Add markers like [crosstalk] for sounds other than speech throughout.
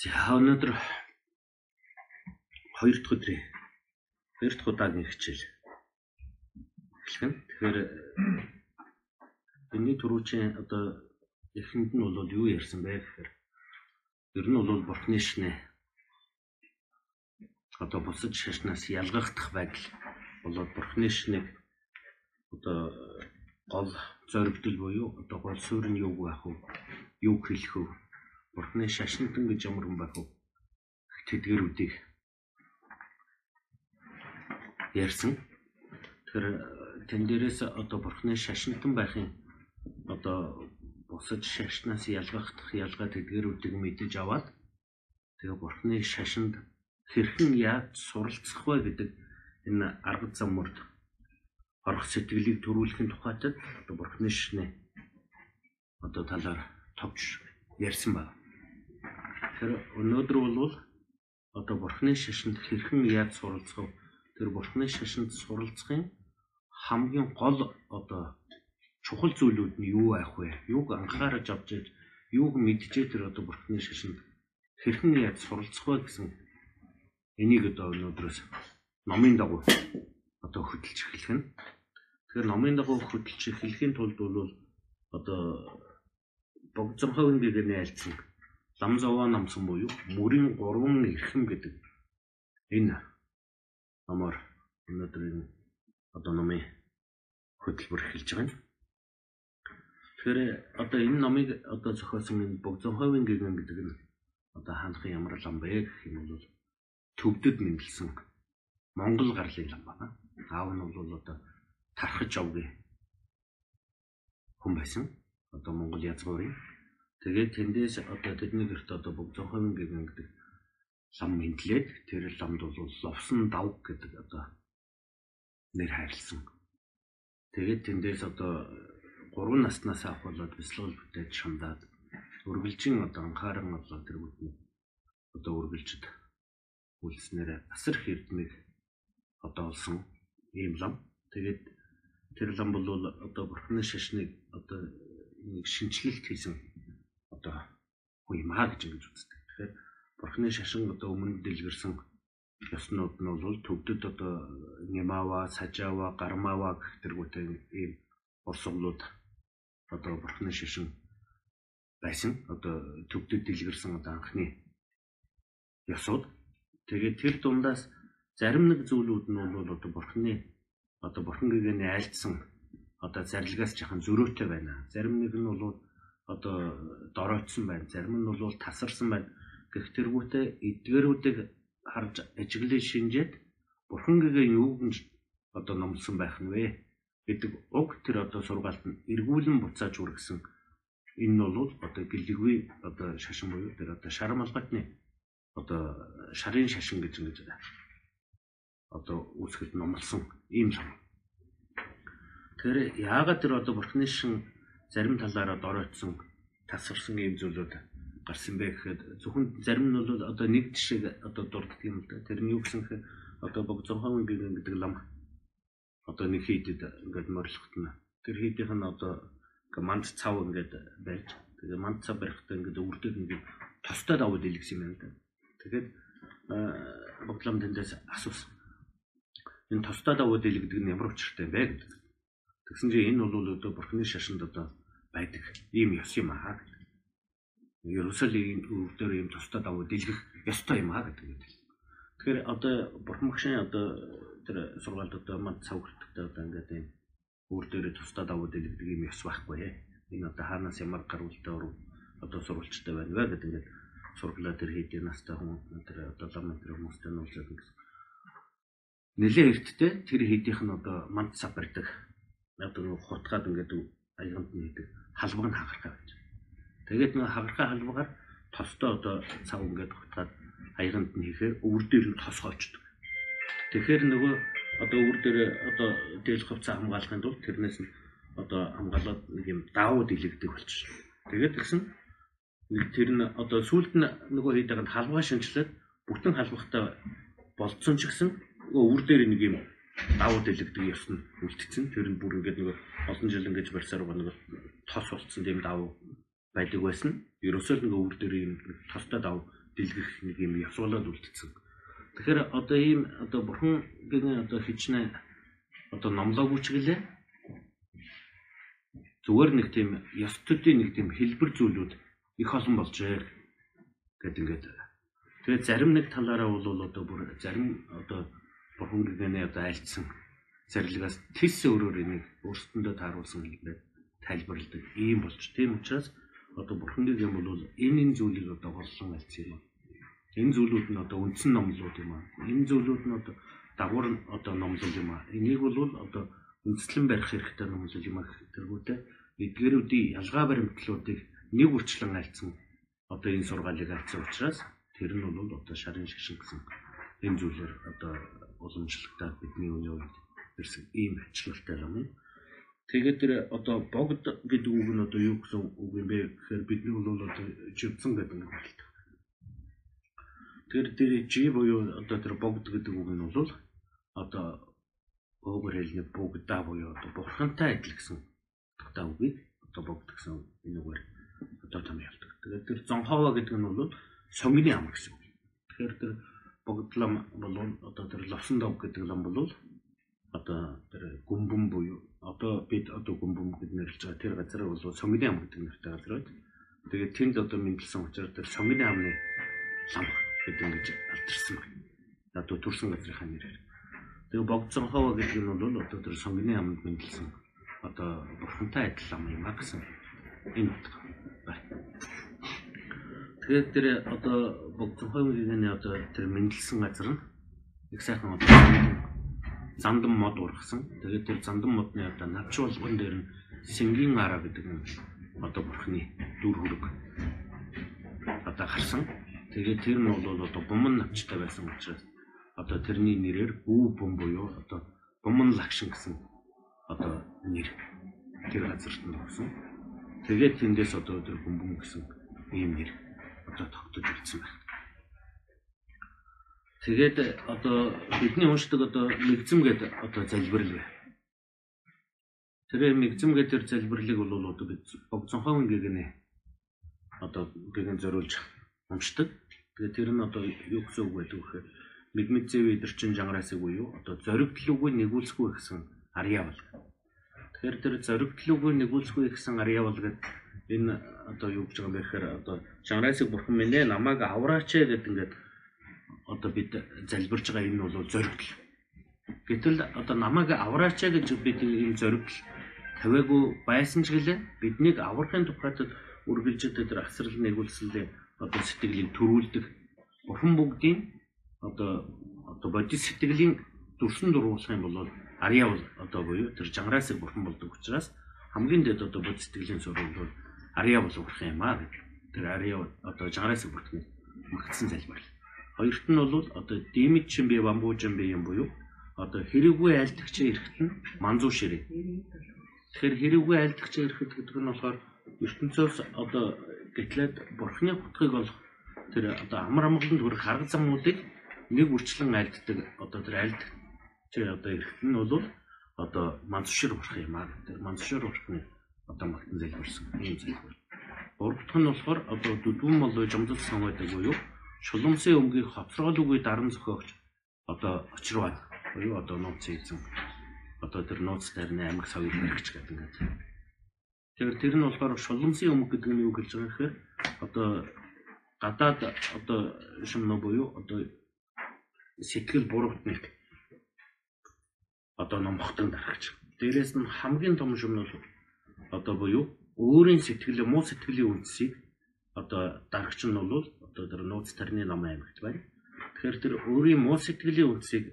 За өнөөдөр хоёр дахь өдрийн хоёр дахь удаагийн хичээл эхлэх нь. Тэгэхээр энэний түрүүчийн одоо эхэнд нь бол юу ярьсан бэ гэхээр ер нь бол бурхны шинэ одоо бусад шашнаас ялгахдах байдал болоод бурхны шинийг одоо гол зоригдол буюу одоо гол суурь нь юу байх вэ? Юу хэлэх вэ? Бурхны шашинтан гэж ямар хүн байх вэ? Тэдгэрүүдийг ярьсан. Тэгэхээр тэн дээрээс одоо Бурхны шашинтан байхын одоо бусад шашнаас ялгахдах ялгаа тэдгэрүүдийг мэдэж аваад тэгээ Бурхны шашинд хэрхэн яаж суралцах вэ гэдэг энэ арга замурд орох сэтгэлийг төрүүлэхин тухайд одоо Бурхны шинэ одоо талаар товч ярьсан байна. Тэгэхээр өнөөдөр бол одоо бурхны шашинд хэрхэн яаж суралцах вэ? Тэр бурхны шашинд суралцахын хамгийн гол одоо чухал зүйлүүд нь юу байх вэ? Юуг анхаараж авч яж, юуг мэдчихээ тэр одоо бурхны шашинд хэрхэн яаж суралцах вэ гэсэн энийг одоо өнөөдрөөс номын дагуу одоо хөдөлж эхлэх нь. Тэгэхээр номын дагуу хөдөлж эхлэхийн тулд бол одоо богцомховын гэгэний альцсан Ламзовоо намсан буюу мөрийн гурван эрхэм гэдэг энэ номоор өнөөдөр энэ одоо номын хөтөлбөр эхэлж байгаа юм. Тэгэхээр одоо энэ номыг одоо зохиосон энэ Богзонховын гэгэн гэдэг нь одоо хаанхын ямар лам бэ гэх юм бол төвдөд мэндэлсэн Монгол гарлын лам байна. Аав нь бол одоо тархаж авгийн хүн байсан. Одоо Монгол язгуурын Тэгээд тэндээс одоо тэдний гэрт одоо бүгд 100% гэгэн гэдэг лам мэдлээд тэр ламд бол ловсон давг гэдэг одоо нэр хайрлсан. Тэгээд тэндээс одоо 3 наснаас авахулаад бяцлал бүтээд шамдаад үргэлжин одоо анхааран одоо тэр бүдний одоо үргэлжид үлснээр асар их эрдмийг одоо олсон ийм лам. Тэгээд тэр лам бол одоо бурхны шашныг одоо нэг шинчлэлт хийсэн одоо хүн юм аа гэж ингэж үздэг. Тэгэхээр бурхны шашин одоо өмнө дэлгэрсэн ёснууд нь бол төвдөд одоо Нимава, Сажава, Гармава гэх тэргүүтэй ийм урсгалууд одоо бурхны шашин байсан. Одоо төвдөд дэлгэрсэн одоо анхны ёсууд. Тэгээд тэр дундаас зарим нэг зүйлүүд нь бол одоо бурхны одоо бурхан гэгэний айлдсан одоо зарилгаас жахан зөрөөтэй байна. Зарим нэг нь бол одоо доройтсон байна. Зарим нь бол тасарсан байна. Гэх тэргүүтээ эдгэрүүдийг харж ажиглыг шинжээд бурхан гэгээ юуг нь одоо номлосон байх нь вэ гэдэг уг тэр одоо сургаалт нь эргүүлэн буцааж үргэсэн. Энэ нь бол одоо гэлэггүй одоо шашин буюу тэр одоо шар малгатны одоо шарын шашин гэж ингэж одоо үүсгэд номлосон ийм юм. Тэгэхээр яагаад тэр одоо бурхны шин зарим талаараа доройтсон тасарсан ийм зүйлүүд гарсан бэ гэхэд зөвхөн зарим нь бол одоо нэг жишээг одоо дурддаг юм л да. Тэр нь юу гэсэн хэрэг одоо бог 100 гинэ гэдэг лам одоо нэг хийдэд ингээд морилхот нь тэр хийдийнх нь одоо манд цав ингээд байж тэгээ манд цав барихтаа ингээд өвөрдөг ингээд тостой давууд илгэсэн юм байна. Тэгэхээр боглом тэндээс асуусан. Энэ тостой давууд илгэдэг нь ямар учиртай бэ гэдэг. Тэгсэн чинь энэ бол одоо бурхны шашинд одоо байдаг ийм ёс юм аа гэдэг. Ерөөсөлийн өвдөр ийм тусдаа давуу дэлгэх ёстой юм аа гэдэг. Тэгэхээр одоо бурхан багшийн одоо тэр сургаалд одоо манд цавгарттай одоо ингээд ийм дээрээ тусдаа давуу дэлгэх ийм ёс байхгүй. Энэ одоо хаанаас ямар гарвалтай өрөв одоо сурвалжтай байна вэ гэдэг ингээд сурглаа тэр хийдийн настай хүн тэр одоо лам тэр хүмүүстэй нуулзаад гэсэн. Нилээ эрттэй тэр хийдийнх нь одоо манд цав барьдаг. Одоо хутгаад ингээд аяганд нэгдэг халбаг нь хагархаа байж. Тэгээд нэг хагархаа халбагаар тостой одоо цав ингээд хутгаад аяганд нь хийхээр өвөр дээр нь тос хоочдөг. Тэгэхээр нөгөө одоо өвөр дээр одоо дээлх хувцас хамгаалахын тулд тэрнээс нь одоо хамгаалаад нэг юм даавууд илэгдэг болчих. Тэгээд тэгсэн нэг тэр нь одоо сүулт нь нөгөө хийдэг халбаа шинчлээд бүтэн халбахтай болцсон ч гэсэн өвөр дээр нэг юм давууд илэгдэг ёс нь үлдсэн. Тэр нь бүр ингээд нэг олон жил ингэж барьсаар нэг тос болцсон тийм дав байдаг байсан. Ерөөсөө нэг өвөр дээр юм тостой дав дэлгэх нэг юм явсуулаад үлдсэн. Тэгэхээр одоо ийм одоо бурхан гэнэ одоо хичнээн одоо номлоогүй ч гэлээ зүгээр нэг тийм ёс төдийн нэг тийм хэлбэр зүйлүүд их олон болжээ гэд ингээд тэгээд зарим нэг талаараа бол одоо бүр зарим одоо бурхан гэнэ одоо альцсан зарилгаас тис өөрөөр энийг өөрсдөндөө тааруулсан хэлбэрээр тайлбарладаг ийм болж тийм учраас одоо бурханыг юм бол энэ энэ зүйлийг одоо голлон альцсан юм. Энэ зүйлүүд нь одоо үндсэн номлууд юм аа. Энэ зүйлүүд нь одоо дагуур одоо номлол юм аа. Энийг бол одоо үндэслэн барих хэрэгтэй номлол юм аа тэргүүтээ эдгэрүүдийн ялгаа баримтлуудыг нэг үрчлэн альцсан одоо энэ сургаалыг альцсан учраас тэр нь бол одоо шарын шашин гэсэн энэ зүйлээр одоо уламжлалтаа бидний үеийн үед ирсэн ийм ачлалтай юм. Тэгээд тэр одоо богд гэдэг үг нь одоо юу гэсэн үг юм бэ гэхээр бидний бол одоо живцэн гэдэг нэг байна. Тэр тэр жи буюу одоо тэр богд гэдэг үг нь бол одоо өвөр хэлний бүгдаа буюу одоо бурхантай адил гэсэн утгатай үгийг одоо богд гэсэн энэ үгээр одоо том явдаг. Тэгээд тэр зонхова гэдэг нь бол сонгины ам гэсэн үг. Тэгэхээр тэр богдлам бол одоо тэр ловсон дог гэдэг лам бол одоо тэр гүмбэм буюу одоо бид одоо гүмбэм гэж нэрлэж байгаа тэр газар бол сонгины ам гэдэг нэртэй газар байд. Тэгээд тэнд одоо мэдлсэн учраас тэр сонгины амны лам гэдэг ингэж алдарсан байна. Одоо төрсэн газрынхаа нэрээр. Тэгээд богдсон хова гэдэг нь бол одоо тэр сонгины амд мэдлсэн одоо бурхантай адил ам юм а гэсэн энэ байна. Тэгээд тэр одоо богдсон хова гэдэг нь одоо тэр мэдлсэн газар нь их сайхан одоо зандан мод ургасан. Тэгээд тэр зандан модны одоо навч болгон дээр нь сэнгийн араа гэдэг нь одоо бурхны дүр хүрэг одоо харсан. Тэгээд тэр нь бол одоо буман навчтай байсан учраас одоо тэрний нэрээр бүү бум буюу одоо буман лагшин гэсэн одоо нэр тэр газарт нь орсон. Тэгээд тэндээс одоо тэр бумбум гэсэн ийм нэр одоо тогтож ирсэн байна. Тэгээд одоо бидний уншдаг одоо мэгзэм гэдэг одоо залбирал бай. Тэр мэгзэм гэдэг залбирлыг бол одоо бид богцонхойн гэгнэ одоо гэгэн зориулж уншдаг. Тэгээд тэр нь одоо юу гэсэн үг байдаг вэхээр мэгмэд зэв идэрчин жангараасыг буюу одоо зоригдлуугүй нэгүүлсгүй гэсэн арья бол. Тэгэхээр тэр зоригдлуугүй нэгүүлсгүй гэсэн арья бол гэдэг энэ одоо юу гэж байгаа юм бэ гэхээр одоо жангараасыг бурхан минь ээ намайг авраач гэдэг ингээд одоо бид залбирж байгаа энэ бол зоригдол. Гэтэл одоо намайг авраач гэж бид ийм зоригдол тавиагүй байсан ч гэлээ биднийг аврахын тухайд үргэлж тэр асрал нэгүүлсэлээ одоо сэтгэлийг төрүүлдэг бурхан бүгдийн одоо одоо бодис сэтгэлийн дүрсэн дургуулах юм бол арья бол одоо буюу тэр жангараасыг бурхан болдог учраас хамгийн дэд одоо бодис сэтгэлийн сурвал бол арья бол урах юм аа гэдэг. Тэр арья одоо жангараасыг бүртгэх магтсан залбирал. Хоёрт нь бол одоо димит чин би бамбуужин би юм буюу одоо хэрэггүй айлтгч эрэхт нь манзуу ширээ. Тэгэхээр хэрэггүй айлтгч эрэхт гэдэг нь болохоор ертөнцөөс одоо гэтлээд бурхны хутгийг олох тэр одоо амар амгаланд хүрэх арга замуудыг нэг үрчлэн айлддаг одоо тэр айлд чи одоо эрэхт нь бол одоо манзушир урах юм аа. Тэр манзушир урахны одоо магтан залбирсан юм залбир. Гурав дахь нь болохоор одоо дүдүүн молоо жамдал сан байдаг буюу шулуумсын өмгийг хоцролгүй даран зохиогч одоо очрваад буюу одоо нууц эзэн одоо тэр нууц тарны амиг савыг баригч гэдэг ингээд. Тэгэхээр тэр нь болохоор шулуумсын өмг гэдэг нь юу гэж байгаа гэхээр одоо гадаад одоо шимнө буюу одоо сэтгэл буруутныг одоо номхотон дарахч. Дээрээс нь хамгийн том шимнө одоо буюу өөрийн сэтгэл муу сэтгэлийн үндсийг одоо дарагч нь бол одоо нууц тарны ном аймагт байна. Тэгэхээр тэр өөрийн муу сэтгэлийн үндсийг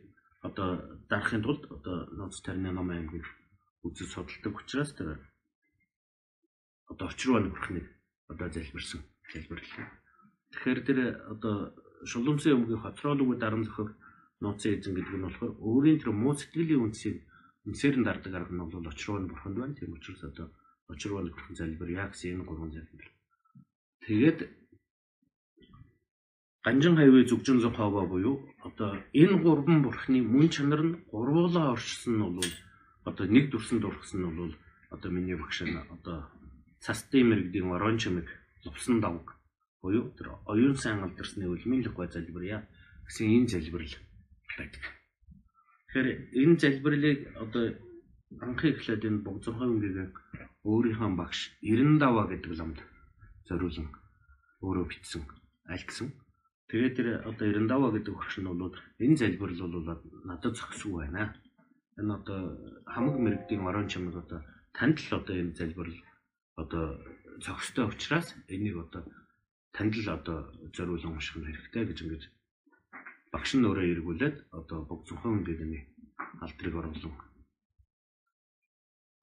одоо дарахын тулд одоо нууц тарны ном аймгийг үзэж судалдаг учраас тэр одоо очруу нөхрөхнийг одоо залбирсан залбирлаа. Тэгэхээр тэр одоо шулуумсын өмгийн хоцроолгүй даран зохиог нууцын эзэн гэдэг нь болохоор өөрийн тэр муу сэтгэлийн үндсийг үнсээр нь дардаг арга нь бол очруу бурханд байна. Тийм учраас одоо очруу бурхан залбир яг энэ гурван залбир. Тэгээд Ганжин хайваа зүгжин зохиогоо буюу одоо энэ гурван бурхны мөн чанар нь гурвуулаа орчсон нь бол одоо нэг дүрсэн дурхсан нь бол одоо миний багш нь одоо цастын мэрэгдийн орон чимэг лувсан давг буюу тэр оюун сайн алдарсны үлмийн лугай залбирая гэсэн энэ залбирал байдаг. Тэгэхээр энэ залбирлыг одоо анхны эхлээд энэ богцорхой өнгийн өөрийнхөө багш 95 гэдэг ламд зориулсан өөрөө бичсэн альгсан. Тэгээд тэр одоо 95 гэдэг багш нь бол энэ залбирал бол надад зохисгүй байна. Энэ одоо хамаг мэрэгдийн орон чамд одоо танд л одоо энэ залбирал одоо зохистой учраас энийг одоо танд л одоо зориулан унших нь хэрэгтэй гэж ингэж багш нь өөрөө эргүүлээд одоо бог зөвхөн гэдэг алдрыг оруулсан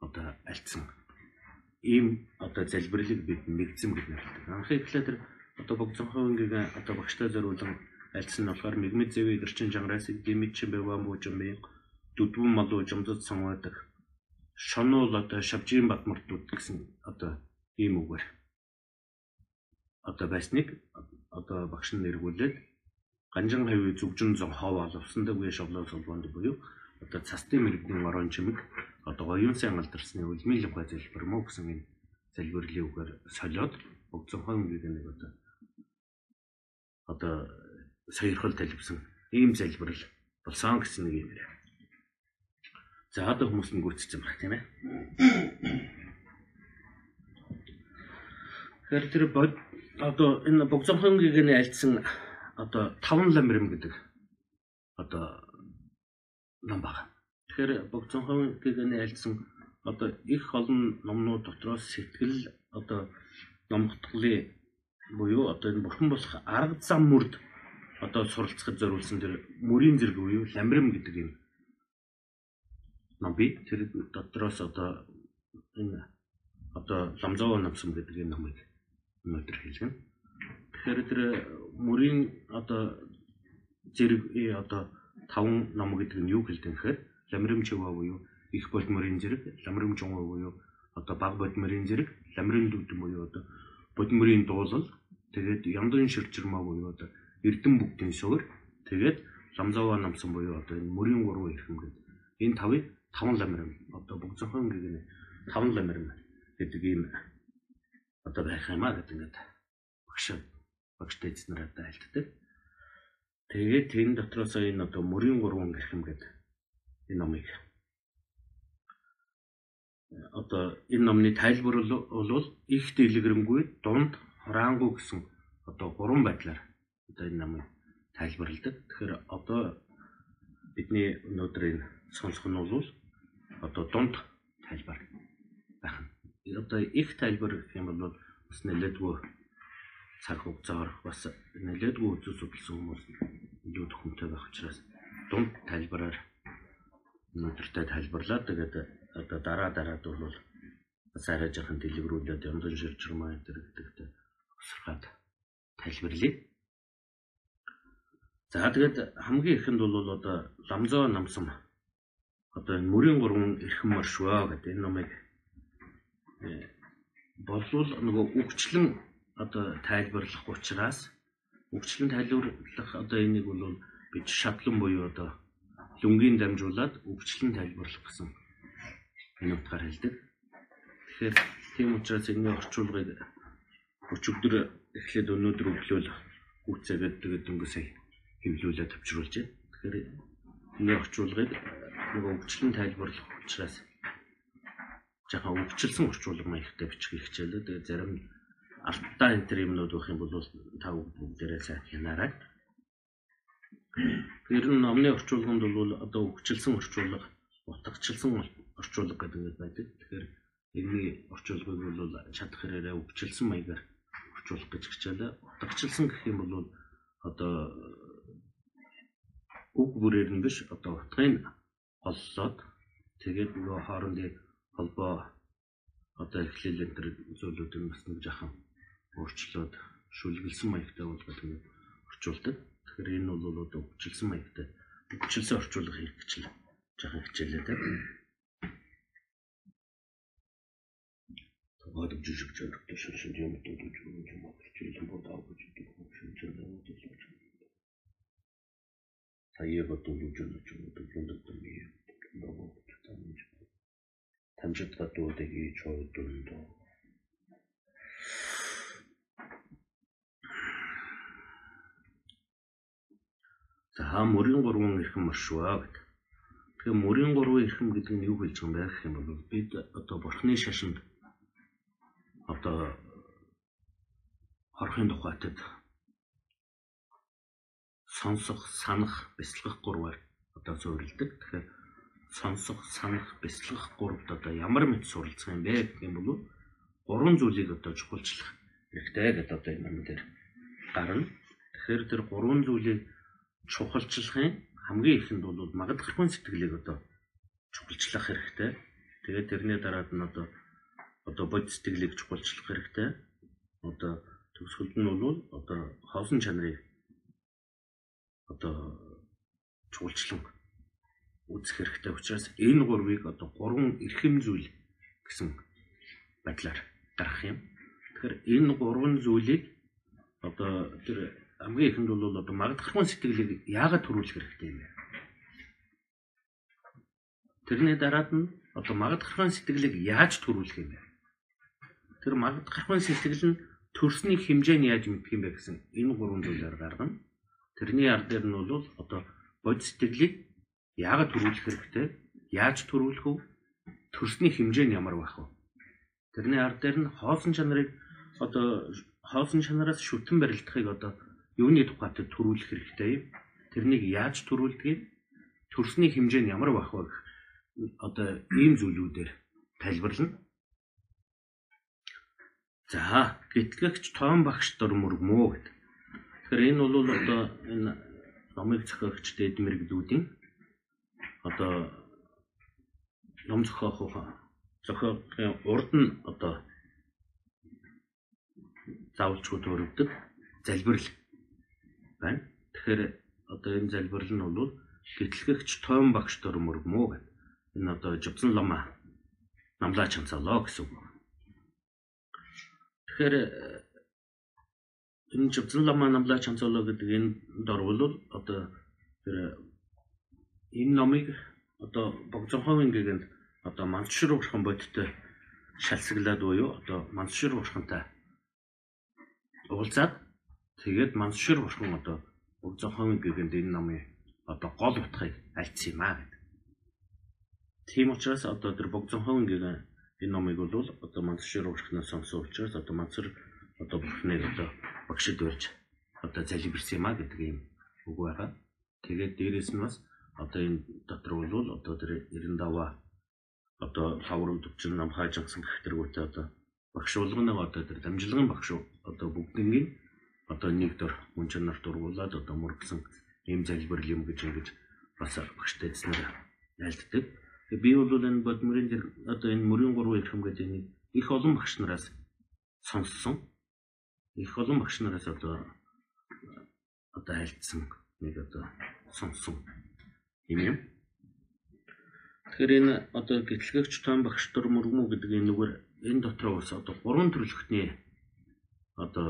одоо альцсан ийм одоо залбирлыг бид нэгдсэн гэж нэрлэдэг. Анхны эхлээд тэр одоо бог зөвхөн гэдэг одоо багштай зориулан альцсан нь болохоор мэгмэд зэвэ дэрчин жангараас дэмэд чи бэвэн бий дүдвэн малуу жамдад самаадаг шонуул одоо шавжийн батмартууд гэсэн одоо ийм үгээр. Одоо байсныг одоо багш нь нэргүүлээд ганжин хавь зүгжин зон хов олвсандаг үе шовлоо солбонд буюу одоо цастын мэрэгдийн орон чимэг одоо оюун сайн алдарсны үлмийн лугай залбир мөн гэсэн энэ залбирлын үгээр солиод богцонхон гэдэг нэг одоо одоо саярхал талбсан ийм залбирал болсон гэсэн нэг юм яриа. За одоо хүмүүс нь гүйцэтгэж байна тийм ээ. Тэгэхээр тэр бод одоо энэ богцонхонгийн альцсан одоо таван ламрим гэдэг одоо ном баг. Тэгэхээр богцонхонгийн альцсан одоо их олон номнууд дотроос сэтгэл одоо номготголын буюу одоо энэ бурхан болох арга зам мөрд одоо суралцахад зориулсан тэр мөрийн зэрэг буюу ламрим гэдэг юм. Ном би тэр дотроос одоо энэ одоо ламзоо намсан гэдэг энэ номыг өнөөдөр хэлгэн. Тэгэхээр тэр мөрийн одоо зэрэг одоо таван ном гэдэг нь юу хэлдэг гэхээр ламрим чиваа буюу их бодмөрийн зэрэг, ламрим жунгой буюу одоо баг бодмөрийн зэрэг, ламрим дүдэн буюу одоо бодмөрийн дуулал, тэгээд ямдан ширчэрмаа буюу одоо эрдэн бүгдийн суурь, тэгээд ламзаваа намсан буюу одоо энэ мөрийн гурван эрхэм гэдэг. Энэ тавыг таван ламрим одоо бүгд зохион гэгнэ таван ламрим гэдэг ийм одоо байх юм а гэдэг ингээд багш багштай эзнэр одоо альтдаг. Тэгээд тэн дотроос энэ одоо мөрийн гурван гэрхэм гэдэг энэ номыг одоо энэ номны тайлбар бол их дэлгэрэнгүй дунд хораангуй гэсэн одоо гурван байдлаар одоо энэ номыг тайлбарладаг. Тэгэхээр одоо бидний өнөөдөр энэ сонсох нь бол одоо дунд тайлбар байх нь одоо их тайлбар гэх юм бол бас нэлээдгүй цаг хугацаар бас нэлээдгүй үзэл судалсан хүмүүс илүү төхөмтэй байх учраас дунд тайлбараар өнөөдөртөө тайлбарлаад тэгээд одоо дараа дараад бол арай жоохон дэлгэрүүлээд яндан шилжирмаа энэ гэдэгт босрохад тайлбарлая. За тэгээд хамгийн ихэнд бол одоо ламзоо намсан одоо энэ мөрийн гурван эрхэм маршваа гэдэг энэ номыг э, болвол нөгөө үгчлэн одоо тайлбарлах учраас үгчлэн тайлбарлах одоо энийг бол бид шатлан буюу одоо лүнгийн дамжуулаад үгчлэн тайлбарлах гэсэн энэ утгаар хэлдэг. Тэгэхээр тийм учраас энэ орчуулгыг өчигдөр эхлээд өнөөдөр өглөөл гүцээгээд тэгээд дөнгөж сая хэвлүүлээд төвчруулж байна. Тэгэхээр энэ орчуулгыг нөгөө үгчлэн тайлбарлах учраас жоохон өвчлсөн орчуулга маягтай бичих хичээлээ. Тэгээ зарим алтаа энэ төр юмнууд байх юм бол та бүгдээрээ сайн хянаарай. Тэр нь номны орчуулганд бол одоо өвчлсөн орчуулга, утгачлсан орчуулга гэдэг нь байдаг. Тэгэхээр энэний орчуулгыг бол чадах хэрэгээр өвчлсөн маягаар орчуулах гэж хичээлээ. Утгачлсан гэх юм бол одоо үг бүрээр нь биш одоо утгыг оллоод тэгээд нөгөө хоорондын холбоо одоо эхлэл энэ төр зүйлүүдийг бас нэг жахан өөрчлөөд шүлгэлсэн маягтай болгоод ингэ орчуулдаг. Тэгэхээр энэ бол одоо хүчилсэн маягтай хүчилсэн орчуулга хийх гэж л жахан хичээлээ тийм. Adam çocuk çocuk dışarısı diye mutlu çocuğum hocam atıştırdım burada ablacım da komşum çöre oldu çocuğum. Sayıya batıldı çocuğum çocuğum çocuğum da tanıyor. Çocuğum da bu çocuğum çocuğum. Tam çatka doğdu ki çoğu döndü. За мөрийн гурван эрхэм маршрут. Тэгээ мөрийн гурван эрхэм гэдэг нь юу хэлж байгаа юм бэ гэх юм бол бид одоо бурхны шашинд одоо хорхын тухайтад сонсох, санах, бяцлах гурваар одоо зөвөрлөдөг. Тэгэхээр сонсох, санах, бяцлах гуравд одоо ямар мэт суралцах юм бэ гэх юм бол гурван зүйлийг одоо чухалчлах хэрэгтэй гэдэг одоо энэ юм дээр гарна. Тэгэхээр тэр гурван зүйлийг чухалчлахын хамгийн ихэнд бол магадгархуйн сэтгэлийг одоо чухалчлах хэрэгтэй. Тэгээд тэрний дараад нь одоо одоо бод сэтгэлийг чухалчлах хэрэгтэй. Одоо төгсгөлд нь бол одоо хоосон чанарыг одоо чуулчлан үзэх хэрэгтэй учраас энэ гурвыг одоо гурван эрхэм зүйл гэсэн байдлаар гаргах юм. Тэгэхээр энэ гурван зүйлийг одоо тэр хамгийн ихэнд бол одоо магадгархуун сэтгэлийг яагаад төрүүлэх хэрэгтэй юм бэ? Тэрний дараад нь одоо магадгархуун сэтгэлийг яаж төрүүлэх юм бэ? Тэр магадгархуун сэтгэл нь төрсний хэмжээ нь яаж мэдэх юм бэ гэсэн энэ гурван зүйлээр гаргана. Тэрний ард дээр нь бол одоо бод сэтгэлийг яагаад төрүүлэх хэрэгтэй? Яаж төрүүлэх вэ? Төрсний хэмжээ нь ямар байх вэ? Тэрний ард дээр нь хоосон чанарыг одоо хоосон чанараас шүтэн барилдахыг одоо юуны тухайд төрүүлэх хэрэгтэй юм? Тэрнийг яаж төрүүлдэг? Төрсний хэмжээ нь ямар байх вэ? Одоо ийм зүйлүүдээр тайлбарлана. За, гэтлэгч тоон багш дор мөргмөө гэдэг. Тэгэхээр энэ бол одоо энэ номыг зохиогч дэд мэрэгдүүдийн одоо ном зохиох зохиогын урд нь одоо заавалчгүй төрөгдөг залбирал байна. Тэгэхээр одоо энэ залбирал нь бол гэтлэгч тоон багш дор мөргмөө гэдэг. Энэ одоо живсэн лама намлаач хамцаалаа гэсэн үг. Тэгэхээр энэ живцэн лама намлаа чанцолоо гэдэг энэ дор бол одоо тэр энэ номыг одоо богцонховын гэгэнд одоо мандшир урхан бодтой шалсаглаад буюу одоо мандшир урхантай уулзаад тэгээд мандшир урхан одоо богцонховын гэгэнд энэ номын одоо гол утгыг альцсан юм аа гэдэг. Тийм учраас одоо тэр богцонховын гэгэн энэ номыг бол одоо мандшир урханаас сонсон учраас одоо мандшир одоо бурхныг одоо багшд болж одоо залбирсан юм а гэдэг юм үг байгаа. Тэгээд дээрэс нь бас одоо энэ дотор бол одоо тэр 95 одоо хаврын төвчин нам хаажсан гэх тэргүүтээ одоо багш уулганы одоо тэр дамжлагын багш одоо бүгднийг одоо нэг дор хүн чанар дургуулад одоо мөргсөн ийм залбирал юм гэж ингэж бас багштай эзнэр айлддаг. Би бол энэ бодмөрийн одоо энэ мөрийн гурван их юм гэдэг нэг их олон багш нараас сонссон. Их олон багш нараас одоо одоо альцсан нэг одоо сонсон юм юм. Тэгэхээр энэ одоо гэтлэгч том багш төр мөргмүү гэдэг энэ нүгээр энэ дотор ус одоо гурван төрөлхтний одоо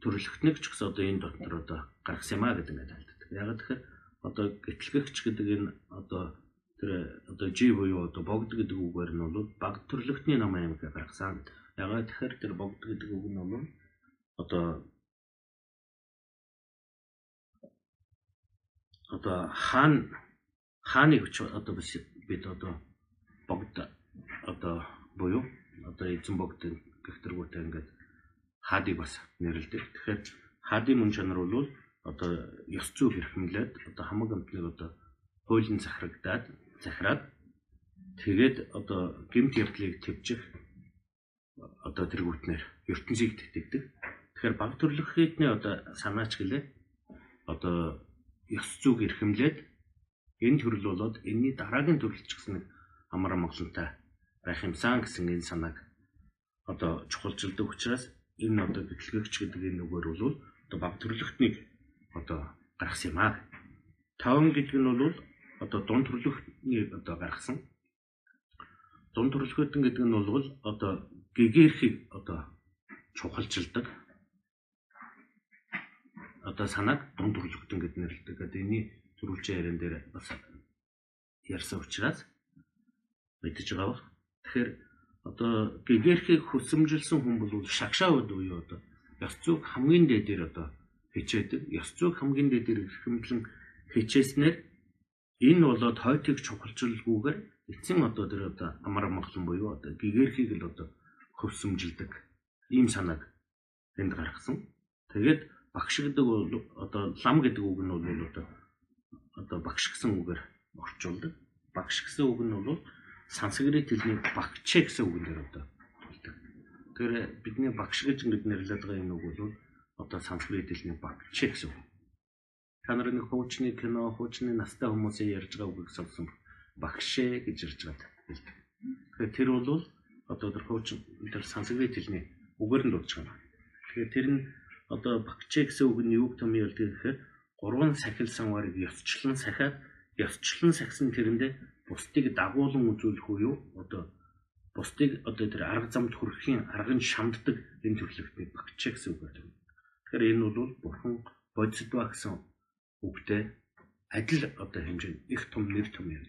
төрөлхтнийг ч гэсэн одоо энэ дотор одоо гаргасан юм а гэдэг ингээд хэлдэг. Яг тэгэхээр одоо гэтлэгч гэдэг энэ одоо тэр одоо G буюу одоо богд гэдэг үгээр нь бол баг төрлөختний ном аймаг гаргасан. Ягаад тэгэхээр тэр богд гэдэг үг нь бол одоо одоо хаан хааны хүч одоо бид одоо богд одоо буюу одоо эзэн богд гэх төргүүтэй ингээд хаадыг бас нэрлэдэг. Тэгэхээр хаадын мөн чанар бол одоо ёс зүй хэрхэмлээд одоо хамаг амтныг одоо хуулийн захирагдаад захираад тэгээд одоо гемт явдлыг төвжих одоо тэргүүтнэр ертөнцийг тэтгдэг. Тэгэхээр баг төрлөх хэдний одоо санаач гэлээ. Одоо ёс зүг эрхэмлээд энэ төрөл болоод энэний дараагийн төрөлч гэсэн амар амгалантай байх юмсан гэсэн энэ санааг одоо чухалчилдаг учраас энэ одоо бэлтгэгч гэдэг энэ үгээр бол одоо баг төрлөختнийг одоо гаргасан юм аа. 5 гэдэг нь бол одоо дунд төрөлхтний одоо гаргасан. Дунд төрөлхөтэн гэдэг нь бол одоо гэгээрхийг одоо чухалчилдаг. Одоо санааг дунд төрөлхтэн гэд нэрлэдэг. Тэгээд энэний төрүүлжийн яран дээр бас ярьсан учраас мэдчихэж байгаа бах. Тэгэхээр одоо гэгээрхийг хүсэмжилсэн хүн бол шагшаауд буюу одоо ёс зүйг хамгийн дээд дээр одоо хичээдэг. Ёс зүйг хамгийн дээд дээр хэмтлэн хичээснээр энэ болоод хойтыг чухалчилгүйгээр эцсийн одоо тэр одоо амар амгалан буюу одоо гэгэрхийг л одоо хөвсөмжилдэг ийм санааг энд гаргасан. Тэгээд багш гэдэг бол одоо лам гэдэг үг нь бол одоо одоо багш гэсэн үгээр орчуулдаг. Багш гэсэн үг нь бол санскрит хэлний багчэ гэсэн үгээр одоо тулдаг. Тэгэхээр бидний багш гэж ингэж нэрлэдэг юм үг бол одоо санскрит хэлний багчэ гэсэн үг. Та нар нэг хуучны кино, хуучны настай хүмүүсийн ярьж байгаа үгийг сонссон багшээ гэж ярьж байгаа хэлдэг. Тэгэхээр тэр бол одоо тэр хуучин тэр санскрит хэлний үгээр нь дуудаж байгаа. Тэгэхээр тэр нь одоо багчээ гэсэн үг нь юуг томьёо хэлдэг гэхээр гурван сахил санварыг ёсчлон сахиад ёсчлон сахисан тэрэндээ бусдыг дагуулan үзүүлэх үе юу одоо бусдыг одоо тэр арга замд хүрэхийн арган шамддаг энэ төрлөختний багчаа гэсэн үг байдаг. Тэгэхээр энэ бол бурхан бодисдва гэсэн үгтэй адил одоо хэмжээнд их том нэр том юм.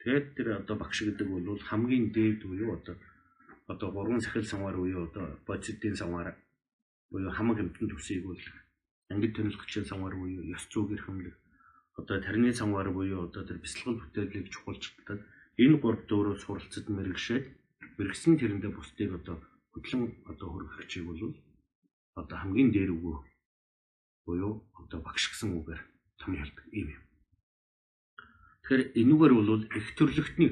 Тэгээд тэр одоо багш гэдэг бол хамгийн дээд буюу одоо одоо гурван сахил санвар буюу одоо бодисдын санвар буюу хамаг амтны төсийг бол ангид тонилгчийн санвар буюу ёс зүйн эрхэмлэг одоо тарины санвар буюу одоо тэр бясалгал бүтээлийг чухалчилдаг энэ гурав дөөрөө суралцад мэрэгшээд мэрэгсэн тэрэндээ бусдыг одоо хөдлөн одоо хөргөхчийг бол одоо хамгийн дээр өгөө буюу одоо багш гэсэн үгээр том ярьдаг юм юм. Тэгэхээр энүүгээр бол их төрлөختний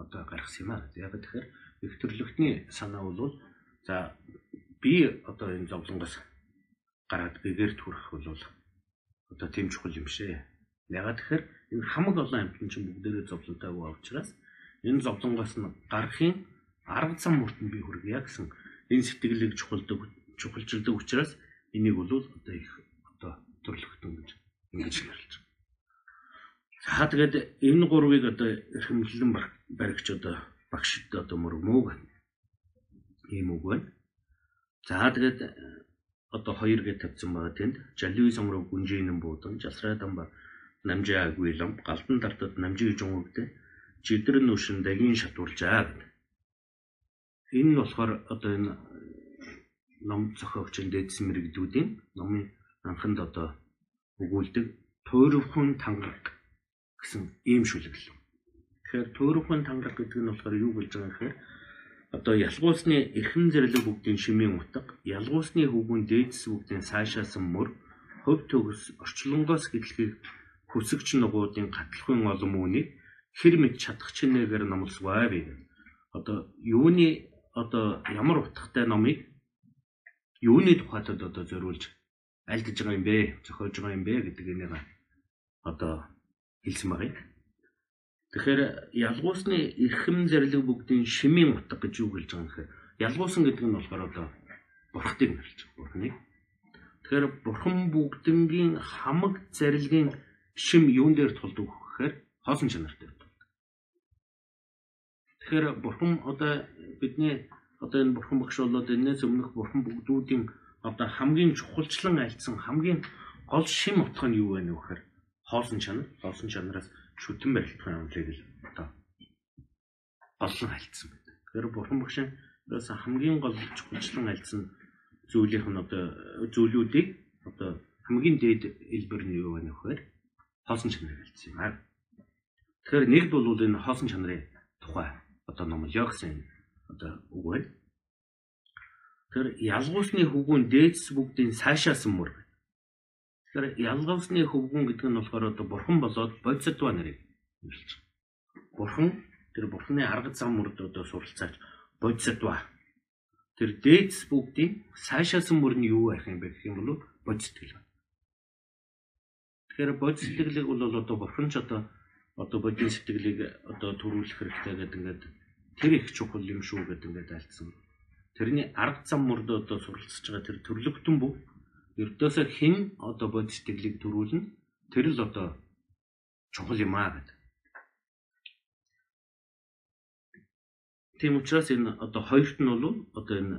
одоо гаргасан юм аа. Яг тэгэхээр их төрлөختний санаа бол за би одоо энэ зовлонгоос гараад гэгэрт хүрэх бол одоо тийм чухал юм шээ. Ягаад тэгэхээр энэ хамаг олон амьтан чинь бүгдээрээ зовлонтой байгаа учраас энэ зовлонгоос нь гарахын арга зам мөртөнд би хүргэе гэсэн энэ сэтгэлийг чухалдаг чухалчилдаг учраас энийг бол одоо их одоо төрлөختөн гэж ингэж байна. За тэгээд энэ гурвыг одоо эрхэмлэн баригч одоо багшд одоо мөрмөг ийм үг байна. За тэгээд э, одоо хоёр гэж тавьсан байгаа тэнд жалүй сомрог гүнжээнэн буудан жасраа дамба намжаа агвилам галдан дартад намжиг жунгогдэ жидэр нүшин daгийн шатууржаа гэдэг. Энэ нь болохоор одоо энэ ном зохиогчийн дээдсэн мэрэгдүүдийн номын анханд одоо өгүүлдэг туйрвхан тангараг гэсэн ийм шүлэглэл. Тэгэхээр туйрвхан тангараг гэдэг нь болохоор юу гэж байгаа гэхээр одоо ялгуусны эрхэм зэрлэг бүгдийн шимийн утга, ялгуусны хөвгүн дээдс бүгдийн сайшаасан мөр, хөв төгс орчлонгоос гэтлэгийг хүсэгч нугуудын гатлахын олон үүнийг хэр мэд чадах чинээгээр номлосгоо бий. Одоо юуны одоо ямар утгатай номыг юуны тухайд одоо зориулж альдж байгаа юм бэ? Зохиож байгаа юм бэ гэдэг энийг одоо хэлсэн юм. Тэгэхээр ялгуусны эрхэм зэрлэг бүгдийн шимийн утга гэж юу гэлж байгаа юм гэхээр ялгуусан гэдэг нь болохоор одоо бурхтыг нэрлэж байгаа. Бурхныг. Тэгэхээр бурхан бүгднгийн хамаг зарилгын шим юун дээр тулдаг гэхээр хоосон чанар дээр тулдаг. Тэгэхээр бурхан одоо бидний одоо энэ бурхан багш болоод энэс өмнөх бурхан бүгдүүдийн одоо хамгийн чухалчлан альцсан хамгийн гол шим утга нь юу вэ нөхөр хоосон чанар хоосон чанараас шүтэн барилтын амлыг л одоо голлон альцсан байдаг. Тэгэхээр бурхан ерөөс хамгийн гол чухалчлан альцсан зүйлийнх нь одоо зүйлүүдийг одоо хамгийн дээд хэлбэр нь юу вэ нөхөр хоосон чанарыг альцсан юм аа. Тэгэхээр нэгд бол энэ хоосон чанарын тухай одоо номлё гэсэн одоо үг байна. Тэр ялгуусны хөвгүүн дээдс бүгдийн сайшаасан мөр. Тэгэхээр ялгуусны хөвгүүн гэдэг нь болохоор одоо бурхан болоод бодисдва нарыг нэрлэж байна. Бурхан тэр бурханы арга зам мөрд одоо суралцаач бодисдва. Тэр дээдс бүгдийн сайшаасан мөр нь юу байх юм бэ гэх юм бол бодистгэл байна. Тэгэхээр бодис сэтгэлийг бол одоо бурхан ч одоо одоо бодис сэтгэлийг одоо төрүүлэх хэрэгтэй гэдэг ингээд тэр их чухал юм шүү гэдэг ингээд альцсан. Тэрний арга зам мөрд одоо суралцж байгаа тэр төрлөختөн бүх ердөөсөө хэн одоо бодис сэтгэлийг төрүүлнэ тэр л одоо чухал юм аа гэдэг. Тийм учраас энэ одоо хоёрт нь бол одоо энэ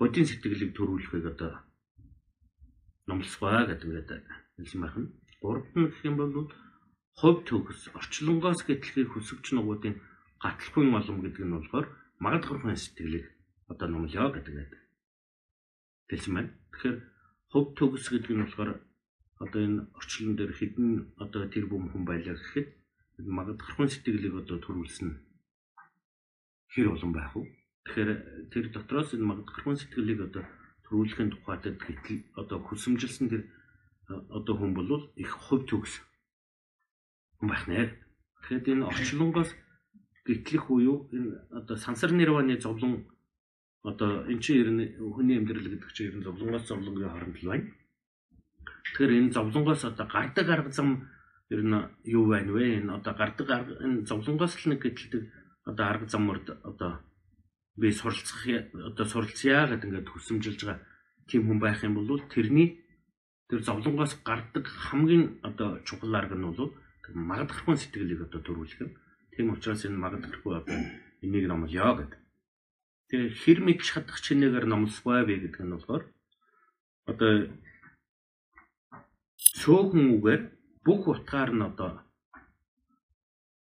бодийн сэтгэлийг төрүүлэхийг одоо номлосгоо гэдэг ингээд хэлсэн байна. Гуравт нь гэх юм бол хувь төгс орчлонгоос гэтлэхийг хүсвч нугуудын гатлахгүй олон гэдэг нь болохоор магадгархын сэтгэлийг одоо номлё гэдэг. Хэлсэн байна. Тэгэхээр хувь төгс гэдэг нь болохоор одоо энэ орчлон дээр хідэн одоо тэр бүм хүн байлаа гэхэд магадгархуун сэтгэлийг одоо төрүүлсэн хэр олон байх вэ? Тэгэхээр тэр дотроос энэ магадгархуун сэтгэлийг одоо төрүүлэхийн тухайд гэтэл одоо хүсэмжилсэн тэр одоо хүн бол их хувь төгс хүн байх нэ. Тэгэхээр энэ орчлонгоос гэтлэх буюу энэ одоо сансар нирваны зовлон одоо эн чинь ер нь хүний амьдрал гэдэг чинь ер нь зовлонгоос зовлонгийн хооронд л байна. Тэгэхээр энэ зовлонгоос одоо гардаг арга зам ер нь юу байна вэ? Энэ одоо гардаг арга энэ зовлонгоос л нэг гэдэлдэг одоо арга замурд одоо би суралцах одоо суралцъя гэдэг ингээд хүсэмжилж байгаа тийм хүн байх юм бол тэрний тэр зовлонгоос гардаг хамгийн одоо чухал арга нь бол магадгархуй сэтгэлийг одоо төрүүлэх юм. Тийм учраас энэ магадгархуй одоо энийг номлоё гэдэг. Тэгээ хэр мэдж чадах чинээгээр номлосгүй вэ гэдэг нь болохоор одоо цөөхөн үгээр бүх утгаар нь одоо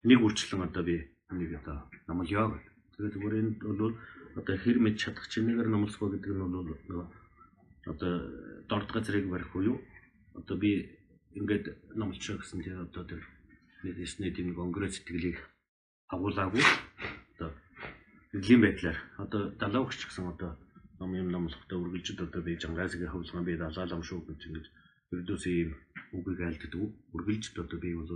нэг үрчлэн одоо би нэг одоо номлоё гэдэг. Тэгээд зүгээр энэ бол одоо хэр мэд чадах чинээгээр номлосгоо гэдэг нь бол одоо дорд газрыг барих уу одоо би ингээд номлочихо гэсэн тийм одоо тэр нэг дэсний тийм конгресс сэтгэлийг агуулаагүй эдлийн байдлаар одоо далаа өгч гэсэн одоо ном юм номлохдоо үргэлжид одоо би жангаасгийн хөвлгөн би далаалам шүү гэж ингэж ердөөсөө ийм үгийг айлддаг үргэлж одоо би бол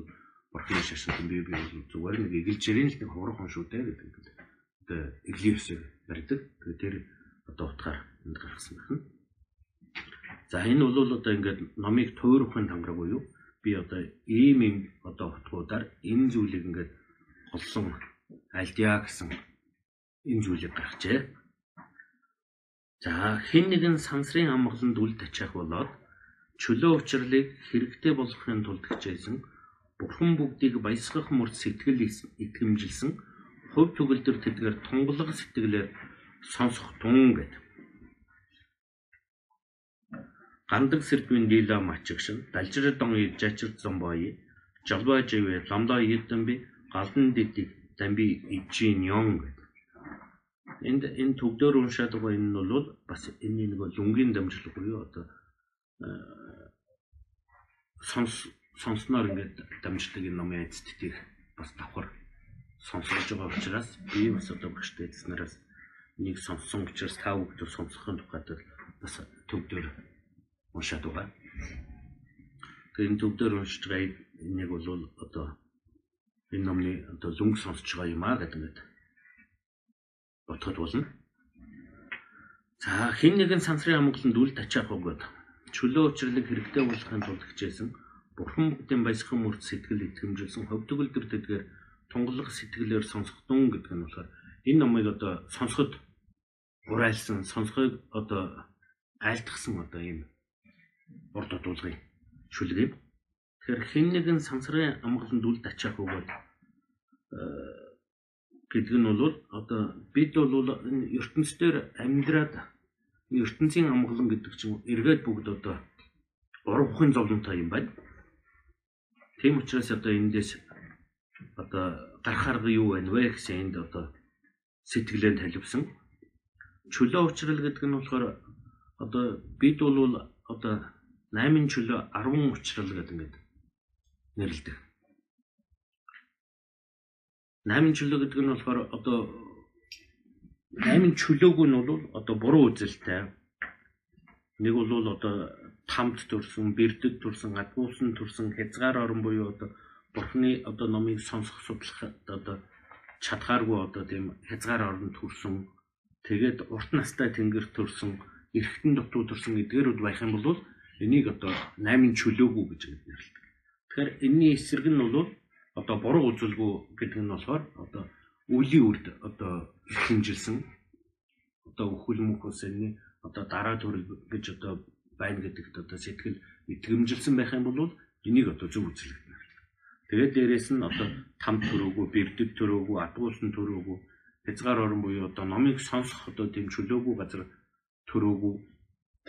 бурхны шашинтан би би бол зүгээр нэг эгэлжэрийн л нэг хурхан шүү дээ гэдэг одоо эглипсээр барьдаг. Тэр одоо утгаар энд гаргасан байна. За энэ бол одоо ингээд номыг туурахын тамгаг буюу би одоо ийм ийм одоо утгуудаар энэ зүйлийг ингээд холсон альдиа гэсэн зүйлийг гаргажээ. За хэн нэгэн сансрын амгаланд үл тачаах болоод чөлөө учрлыг хэрэгтэй болгохын тулд хичээсэн бурхан бүгдийг баясгах мөрд сэтгэл итгэмжилсэн хувь төгөлдөр тэдгээр тунгалаг сэтгэлээр сонсох тун гэд. Гандаг сэрдвийн дила мачигшин далжир дон жачир зомбои жалба живэ ламда йитэмби галдан дидиг дамби ичийн ён гэд. Энд энэ төгдөр уншаад байгаа энэ нь бол бас энэ нэг лүнгийн дамжлаг буюу одоо сонс сонсноор ингээд дамждаг энэ номын эцэтгийг бас давхар сонсож байгаа учраас би бас одоо багштай эзнэраас нэг сонссон учраас та бүхэн сонсохын тухайд бас төвдөр уншаад байгаа. Тэгээ энэ төвдөр уншиж байгаа нэг бол одоо энэ номны одоо лүнг сонсож байгаа юм аа гэдэг нь бодоход болно. За хин нэгэн сансрын амгаланд үл тачаах өгөөд чөлөө учрлыг хэрэгтэй болгохын тулд хичээсэн бурхан бүгдийн баясгах мөрд сэтгэл итгэмжилсэн хөвдгөл төр тэдгээр тунгалах сэтгэлээр сонсох дун гэдэг нь болохоор энэ номыг одоо сонсоход урайлсан сонсохыг одоо айлтгсан одоо ийм урд дуулгын шүлэг юм. Тэгэхээр хэн нэгэн сансрын амгаланд үл тачаах өгөөд гэдэг нь бол одоо бид бол ертөнцийн амьдраад ертөнцийн амгалан гэдэг чинь эргээд бүгд одоо урвахын зовлонтой юм байна. Тийм учраас одоо эндээс одоо гарах арга юу байна вэ гэсэн энд одоо сэтгэлээ таливсан. Чөлөө уучрал гэдэг нь болохоор одоо бид бол одоо 8 чөлөө 10 уучрал гэдэг ингээд нэрлэдэг. 8 чөлөө гэдэг нь болохоор одоо 8 чөлөөг нь бол одоо буруу үзэлтэй. Нэг бол одоо тамд төрсөн, бэрдэд төрсөн, гадгуусан төрсөн хязгаар орон буюу одоо бурхны одоо номыг сонсох судлах одоо чадхааргүй одоо тийм хязгаар орон төрсөн. Тэгээд урт настай тэнгэр төрсөн, эргэтэн дутуу төрсөн эдгээрүүд байх юм бол энийг одоо 8 чөлөөгүй гэж нэрлэдэг. Тэгэхээр энэний эсрэг нь бол одоо буруу үзүүлгүй гэдэг нь болохоор одоо үлийн үрд одоо хэмжилсэн одоо өхөл мөхөөс энэ одоо дараа төрөл гэж одоо байна гэдэгт одоо сэтгэл итгэмжилсэн байх юм бол энийг одоо зөв үзлэгдэнэ. Тэгээд дээрэс нь одоо там төрөөгүй, бэрдэг төрөөгүй, адгуулсан төрөөгүй, хязгаар орон буюу одоо номыг сонсох одоо тийм чөлөөгүй газар төрөөгүй.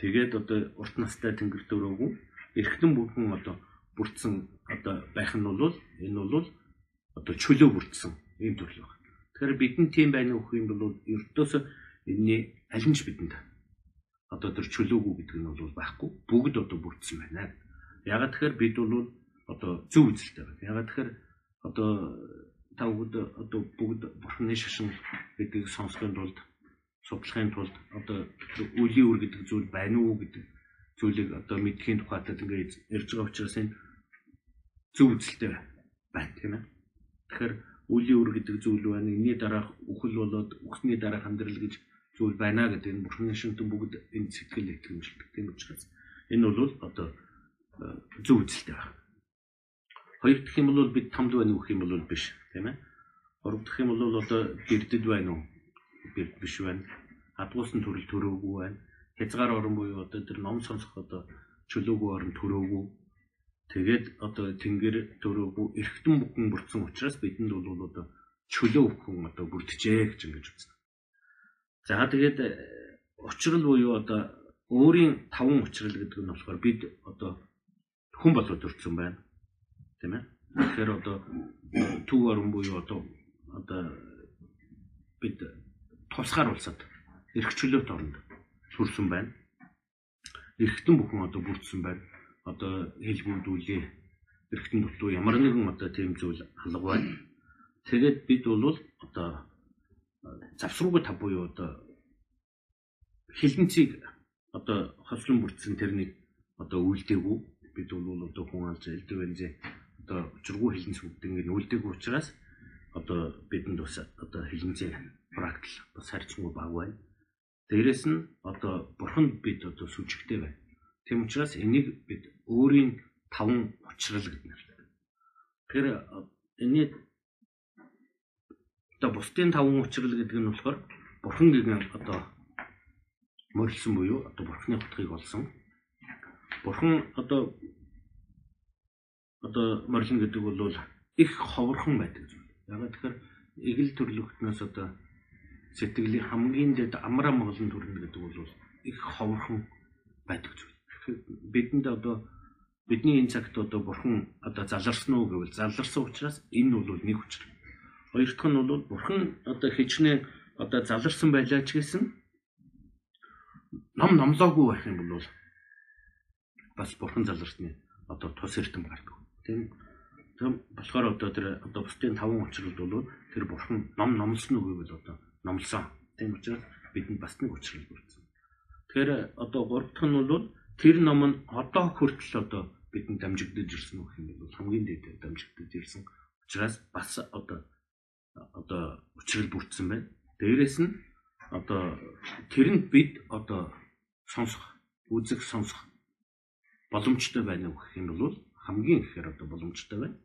Тэгээд одоо урт настай тэнгэр төрөөгүй, эргэтэн бүхэн одоо бүрдсэн одоо байх нь бол энэ бол одоо чөлөө бүрдсэн ийм төрөл байна. Тэгэхээр бидэнд тийм байна уу гэх юм бол ердөөсөө энэний аль нь ч бидэнд одоо тэр чөлөөгүй гэдэг нь бол байхгүй бүгд одоо бүрдсэн байна. Ягаад тэгэхээр бид бол одоо зөв үзэлтэй байна. Ягаад тэгэхээр одоо та бүгд одоо бүгд бурхны шашин гэдгийг сонсохын тулд судлахын тулд одоо үлийн үр гэдэг зүйл байна уу гэдэг зүйлийг одоо мэдхийн тухайд ингээд ярьж байгаа учраас энэ зөв үзэлтэй байна тийм ээ. Тэгэхээр үлийн үр гэдэг зүйл байна. Энийний дараах үхэл болоод үхсний дараах амьдрал гэж зүйл байна гэдэг энэ бурхны шинтэн бүгд энэ сэтгэл итгэмжлдэг. Тийм учраас энэ бол одоо э, зөв үзэлтэй байна. Хоёр дахь юм бол бид тамд байна гэх юм бол биш тийм ээ. Гурав дахь юм бол одоо гэрдэд байна уу? Гэрд биш байна. Адгуусан төрөл төрөөгүй байна. Хязгаар орон буюу одоо тэр ном сонсох одоо чөлөөгүй орон төрөөгүй Тэгээд одоо тэнгэр төрөөгүй эргэтэн бүхэн бүрдсэн учраас бидэнд бол одоо чөлөө бүхэн одоо бүрдэжээ гэж ингэж үзнэ. За тэгээд э, учрал буюу одоо өөрийн таван учрал гэдэг нь болохоор бид одоо хүн болоод өртсөн байна. Тийм ээ. Тэгэхээр одоо төв орон буюу одоо одоо бид тусгаар улсад эрх чөлөөт оронд төрсөн байна. Эргэтэн бүхэн одоо бүрдсэн байна одоо хэлбүүдүүлээ эргэтэн дутуу ямар нэгэн одоо тийм зүйл алга байна. Тэгээд бид бол одоо завсрууга тав буюу одоо хилэнцгийг одоо хослон бүрдсэн тэрнийг одоо үлдээгүй бид бол одоо хүн алж элдв бензэ одоо учиргүй хилэнц бүгд ингэ үлдээгүй учраас одоо бидэнд бас одоо хилэнцээ практик бас харьцангуй баг байна. Дээрэс нь одоо бурханд бид одоо сүжигтэй байна. Тийм учраас энийг бид өөрийн таван учрал гэдэг нэртэй. Тэгэхээр энэний одоо бусдын таван учрал гэдэг нь болохоор бурхан гэгэн одоо мөрөлсөн буюу одоо бурханы утгыг олсон. Бурхан одоо одоо морилно гэдэг бол их ховорхон байдаг зүйл. Ягаад тэгэхээр эгэл төрлөختнөөс одоо сэтгэлийн хамгийн дэд амраа моглон төрнө гэдэг бол их ховорхон байдаг зүйл бидэнд одоо бидний энэ цагт одоо бурхан одоо заларсан уу гэвэл заларсан учраас энэ бол нэг хүчтэй. Хоёр дахь нь бол бурхан одоо хичнээн одоо заларсан байлаа ч гэсэн ном номлоогүй байх юм бол бас бурхан заларсны одоо тус эрдэм гардаг. Тийм. Тийм болохоор одоо тэр одоо бусдын таван учрал бол тэр бурхан ном номлосно уу гэвэл одоо номлосон. Тийм учраас бидэнд бас нэг учрал бүрдсэн. Тэгэхээр одоо гурав дахь нь бол тэр ном нь одоо хүртэл одоо бидэнд дамжигдаж ирсэн үг юм бол хамгийн дээд дамжигдаж ирсэн учраас бас одоо одоо учрал бүрдсэн байна. Дээрээс нь одоо тэрэнд бид одоо сонсох, үзэх, сонсох боломжтой байна уу гэх юм бол хамгийн ихээр одоо боломжтой байна.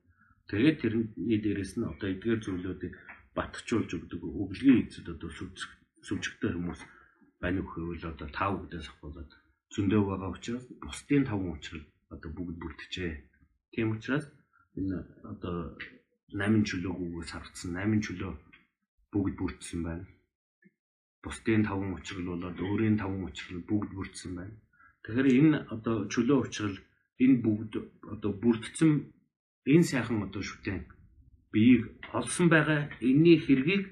Тэгээд тэрний дээрээс нь одоо эдгээр зүйлүүдийг батгчулж өгдөг өглөгийн эзэд одоо сүвжигтэй хүмүүс байна уу гэвэл одоо тав үгдээс болоод зөндөө байгаа учраас бусдын таван учрал одоо бүгд бүрдэжээ. Тийм учраас энэ одоо 8 чөлөөгөөс харагдсан 8 чөлөө бүгд бүрдсэн байна. Бусдын таван учрал болоод өөрийн таван учрал бүгд бүрдсэн байна. Тэгэхээр энэ одоо чөлөө учрал энэ бүгд одоо бүрдсэн энэ сайхан одоо шүтэн биеийг олсон байгаа энэний хэргийг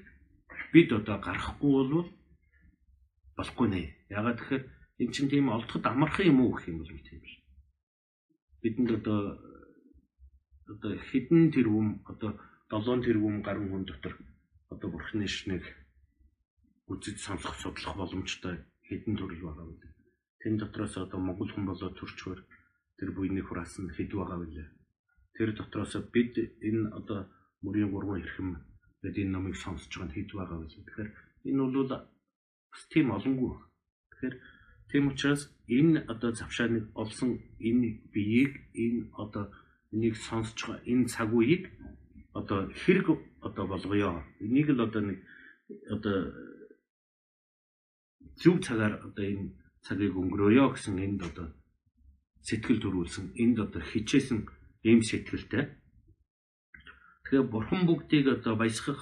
бид одоо гаргахгүй бол болохгүй нэ. Ягаад тэгэхээр Эн чинь тийм олдоход амархан юм уу гэх юм бол тийм биш. Бидэнд одоо одоо хэдэн тэрбум одоо 7 тэрбум гаруй хүн дотор одоо бурхны шнэг үзэж сонсох судлах боломжтой хэдэн төрөл байгаа вэ? Тэн дотроос одоо монгол хүн болоо төрчхөр тэр буйны хураас нь хэд байгаа вэ? Тэр дотроос бид энэ одоо мөрийн гурван хэрхэм гэдэг энэ номыг сонсож байгаа хэд байгаа вэ? Тэгэхээр энэ бол бас тийм олонгүй. Тэгэхээр Тийм учраас энэ одоо завшааныг олсон энэ биеийг энэ одоо энийг сонсож байгаа энэ цаг үеийг одоо хэрэг одоо болгоё. Энийг л одоо нэг одоо зөв цагаар одоо энэ цагийг өнгөрөөё гэсэн энд одоо сэтгэл төрүүлсэн энд одоо хичээсэн ийм сэтгэлтэй. Тэгэхээр бурхан бүгдийг одоо баясгах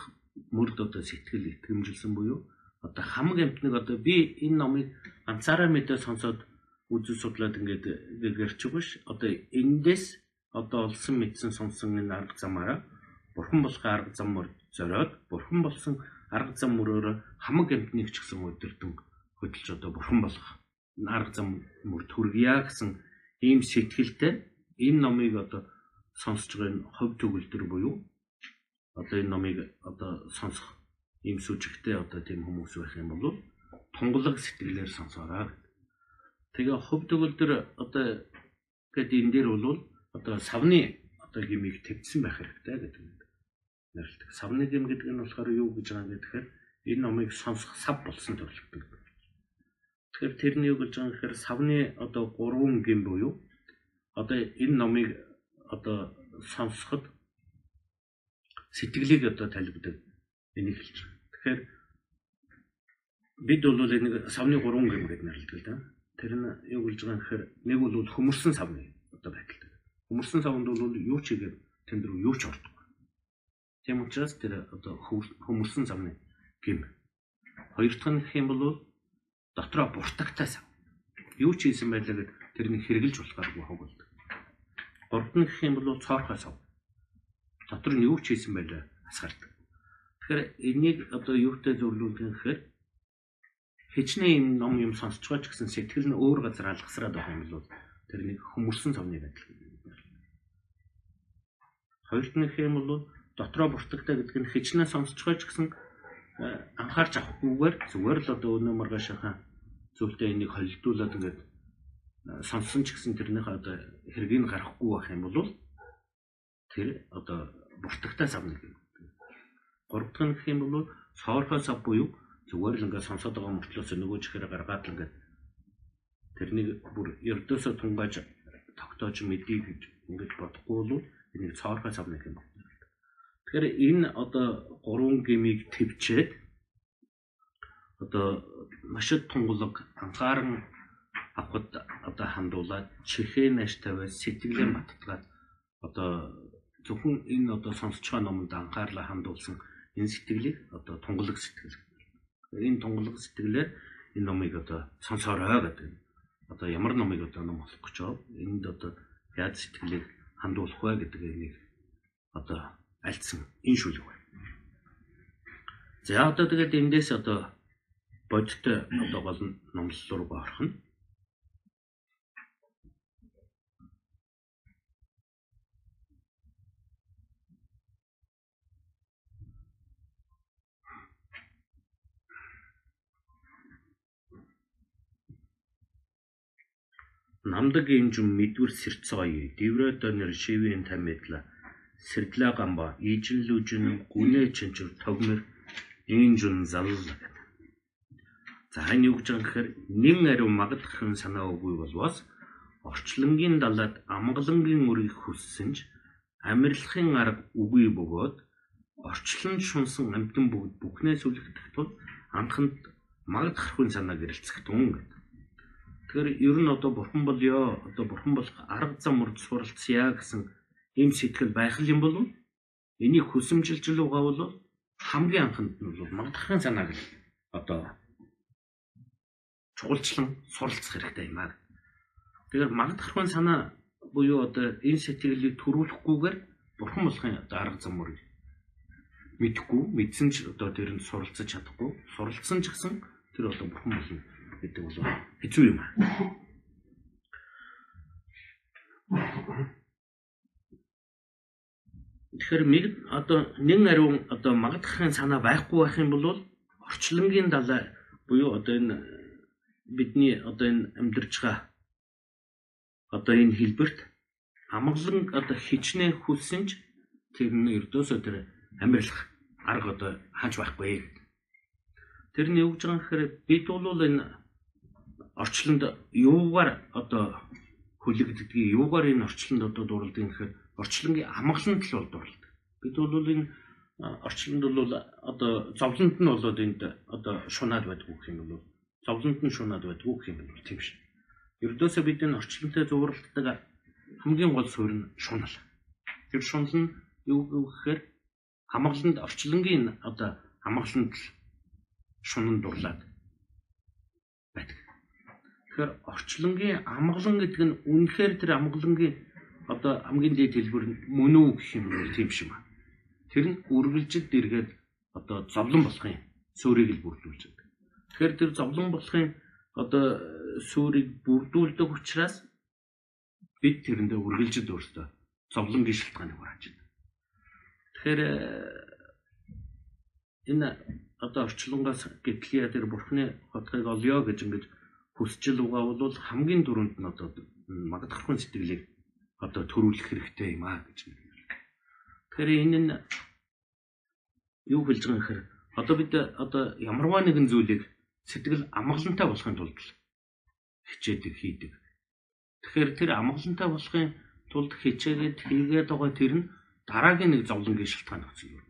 мөрд одоо сэтгэл итгэмжилсэн буюу одоо хамаг амтныг одоо би энэ номыг ганцаараа мэдээ сонсоод үзэл судлаад ингээд гэрч биш одоо эндээс одоо олсон мэдсэн сонсон энэ арга замаараа бурхан болохын арга замаар зориод бурхан болсон арга зам мөрөөр хамаг амтныг ч гэсэн өдөрдөн хөдөлж одоо бурхан болох арга зам мөр төргийа гэсэн ийм сэтгэлтэй энэ номыг одоо сонсож байгаа энэ хов төгөлдөр буюу одоо энэ номыг одоо сонсох ийм сүжигтэй одоо тийм хүмүүс байх юм бол тунгалаг сэтгэлээр сонсоорой. Тэгээ хов төгөлдөр одоо гэдэг энэ дээр бол одоо савны одоо гимиг тавьсан байх хэрэгтэй гэдэг юм. Нэрлдэг. Савны гим гэдэг нь болохоор юу гэж байгаа юм гэхээр энэ номыг сонсох сав болсон төрлөختөг. Тэгэхээр тэрний юу гэж байгаа юм гэхээр савны одоо гурван гим буюу одоо энэ номыг одоо сонсоход сэтгэлийг одоо талбидаг энийг хэлж байна. Тэгэхээр бид бол энийг савны гурван гэм гэж нэрлэдэг л да. Тэр нь юу гэлж байгаа юм гэхээр нэг бол хөмөрсөн савны одоо байдалтай. Хөмөрсөн савнд бол юу ч игээр тэнд рүү юу ч ордог. Тийм учраас тэр одоо хөмөрсөн савны гэм. Хоёр дахь нь гэх юм бол дотроо буртагтай сав. Юу ч хийсэн байлаа гэд тэрнийг хэрглэж болохгүй хог болдог. Гурав нь гэх юм бол цоорхой сав дотор нь юу ч хийсэн байлаа асгардаг. Тэгэхээр энийг одоо юутай зөвлүүлдэг юм гэхээр хичнээн юм ном юм сонсч байгаа ч гэсэн сэтгэл нь өөр газар алгасраад байгаа юм бол тэр нэг хөмөрсөн цавны байдал. Хоёрт нь юм бол дотроо буртагтай гэдэг нь хичнээн сонсч байгаа ч гэсэн э, анхаарч авахгүйгээр зүгээр л одоо өнөө маргаашаа зүйлтэй энийг холилдуулаад ингээд э, сонссон ч гэсэн тэрнийхээ одоо хэргийг гарахгүй байх юм бол тэр одоо буртагтай сав нэг юм. Гурав дахь нь гэх юм бол соорхой сав буюу зүгээр л ингээд сонсоод байгаа мөртлөөс нөгөө чихээр гаргаад л ингээд тэрнийг бүр ердөөсөө тунгааж тогтоож мэдээ гэж ингэж бодохгүй бол энийг цоорхой сав нэг юм. Тэгэхээр энэ одоо гурван гмийг твчээд одоо маш их тунгалаг анхааран авахд одоо хандуулаад чихээ нааш тавиад сэтгэлээ маттгаад одоо зөвхөн энэ одоо сонсож байгаа номонд анхаарлаа хандуулсан энэ сэтгэлийг одоо тунгалаг сэтгэл. Энэ тунгалаг сэтгэлээр энэ номыг одоо сонсоорой гэдэг. Одоо ямар номыг одоо ном болох гэж байгаа. Энд одоо яаж сэтгэлийг хандуулах вэ гэдэг энийг одоо альцсан энэ шүлэг байна. За одоо тэгээд эндээс одоо бодтой одоо гол номлол руу орох нь намдаг имжим мэдвэр сэрцгоё диврэдонер шивийн тамидла сэрдлаагамба ижинлүүжин гүнэ чинчүр тогмэр инжун залл За энэ юу гэж байгаа гэхээр нэн ариу магадхан санаа үгүй болвоос орчлонгийн далаад амгалангийн үрийг хүссэн ч амьрлахын арга үгүй бөгөөд орчлон шунсан амтан бүгд бүхнээс үлгэх тул анханд магадхархын санаа гэрэлцэх тун гэдэг. Тэгэхээр ер нь одоо бурхан болёо, одоо бурхан болох арга зам урд суралцъя гэсэн ийм сэтгэл байх юм бол энийг хүсэмжилж байгаа бол хамгийн анхнд нь бол магдахын санааг л одоо чухалчлан суралцах хэрэгтэй юм аа. Тэгэхээр магдахын санаа буюу одоо энэ сэтгэлийг төрүүлэхгүйгээр бурхан болохын одоо арга зам мөр мэдхгүй, мэдсэн ч одоо тэр нь суралцаж чадахгүй, суралцсан ч гэсэн тэр одоо бурхан болно гэдэг бол хэцүү юм. Тэгэхээр нэг одоо нэн ариун одоо магадхын санаа байхгүй байх юм бол орчлонгийн далай буюу одоо энэ бидний одоо энэ амьдарч байгаа одоо энэ хэлбэрт амглан одоо хичнээн хүлсэн ч тэр нь ердөөсөө тэр амьдрах арга одоо хаач байхгүй. Тэрний гэж байгаа гэхээр бид бол энэ орчлонд юугаар одоо хүлэгддгийг юугаар энэ орчлонд одоо дурлдаг гэхээр орчлонгийн амгаланд л бол дурлдаг. Бид бол энэ орчлонд бол одоо зовлонд нь болоод энд одоо шунаад байдгүй гэх юм бол зовлонд нь шунаад байдгүй гэх юм бол тийм шин. Ердөөсөө бид энэ орчлонтой зууралдаг хамгийн гол суурь нь шунал. Тэр шунал нь юу гэхээр амгаланд орчлонгийн одоо амгаланд л шунан дурлаад байдаг. Тэгэхээр орчлонгийн амгалан гэдэг нь үнэхээр тэр амгалангийн одоо хамгийн дээд хэлбэр нь мөн үү гэх юм тийм шиг байна. Тэр нь үргэлжид эргээд одоо зовлон болохын суурийг л бүрдүүлж байгаа. Тэгэхээр тэр зовлон болохын одоо суурийг бүрдүүлдэг учраас бид тэрэндээ үргэлжид өөртөө зовлонгийн шалтгааныг хурааж байна. Тэгэхээр энэ одоо орчлонгоос гэтлээ тэр бурхны хотхыг олё гэж ингэж хүсчил угаа бол хамгийн дөрөнд нь одоо магадгархын сэтгэлийг одоо төрүүлэх хэрэгтэй юм аа гэж. Тэгэхээр энэ нь юу хэлж байгаа гэхээр одоо бид одоо ямарваа нэгэн зүйлийг сэтгэл амгалантай болохын тулд хичээдэг хийдэг. Тэгэхээр тэр амгалантай болохын тулд хичээгээд хийгээд байгаа тэр нь дараагийн нэг зовлонгийн шалтгаан болсон юм.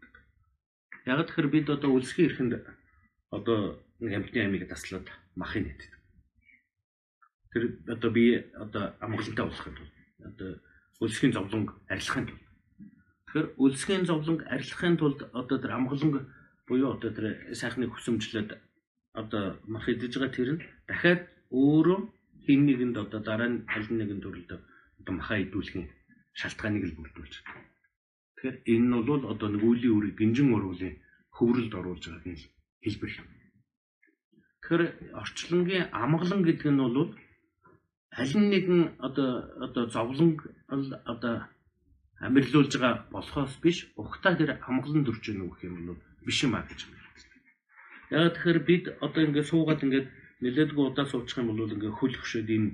Яг тэгэхээр бид одоо үлсгийн эрхэнд одоо нэг амтны амийг таслаад махыг нэтдэг. Тэр одоо би одоо амгалантай болохын тулд одоо үлсгийн зовлонг арилгахын тулд Тэгэхээр үлсгийн зовлонг арилгахын тулд одоо тэр амгаланг буюу одоо тэр сайхныг хүсэмжлээд одоо мах идэж байгаа тэр нь дахиад өөрөө хин нэгэнд одоо дараа нь аль нэгэн төрөлд одоо махаа идүүлэхийн шалтгааныг л бүрдүүлж байна. Тэгэхээр энэ нь бол одоо нэг үеийн үрийг гинжин ургуулын хөврөлд оруулж байгааг хэлбэр юм. Тэгэхээр орчлонгийн амгалан гэдэг нь бол аль нэгэн одоо одоо зовлонг одоо амьрлуулж байгаа болохоос биш ухтаа тэр амгалан дүрж гэнэ гэх юм бол биш юм а гэж байна. Яг тэгэхээр бид одоо ингээд суугаад ингээд нэлээдгүй удаа суучих юм бол ингээд хөл хөшөөд энэ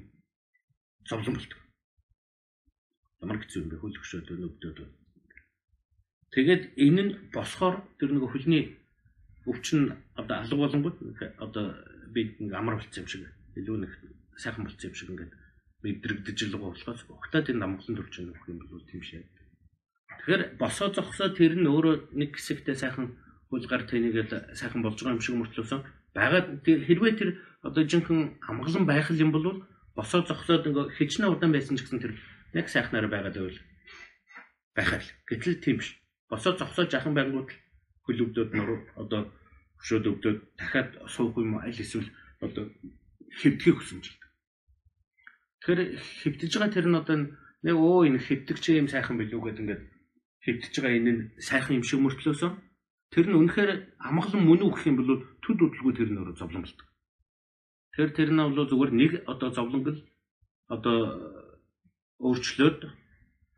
зовлон болдог. Ямар хэцүү ингээд хөл хөшөөд нөвдөд. Тэгээд энэ нь босхоор тэр нэг хөлний өвчин одоо алга болонгууд одоо бид ингээд амар болцсон юм шиг илүү нэг сайхан болцсон юм шиг ингээд мэдрэгдэж л байгаа болохоос ухтаад энэ амгалан төрж гэх юм бол тийм шээ. Тэгэхээр босоо зогсоо тэр нь өөрөө нэг хэсэгтээ сайхан хулгаар тэнийгээл сайхан болж байгаа юм шиг мөртлөөсөн. Багад хэрвээ тэр одоо жинхэнэ амгалан байх юм бол босоо зогсоод ингээ хичнээн удаан байсан ч гэсэн тэр яг сайхнаар байгаад байвал байхаа л. Гэтэл тийм биш. Босоо зогсоо жахан байнгут хөлөвдөд нур одоо хөшөөд өвдөд дахиад суух юм аль эсвэл одоо хэвдгийг хүсэмжилдэг. Тэгэхээр хэвдэж байгаа тэр нь одоо нэг өө энэ хэвдэг чи юм сайхан билүү гэдэг ингээд хэвдэж байгаа энэ нь сайхан юм шиг мөртлөөсөн Тэр нь үнэхээр амгалан мөн үү гэх юм бол төд хөдөлгөө тэр нь өөрөө зовлон болдог. Тэр тэр нь бол зүгээр нэг одоо зовлонгол одоо өөрчлөөд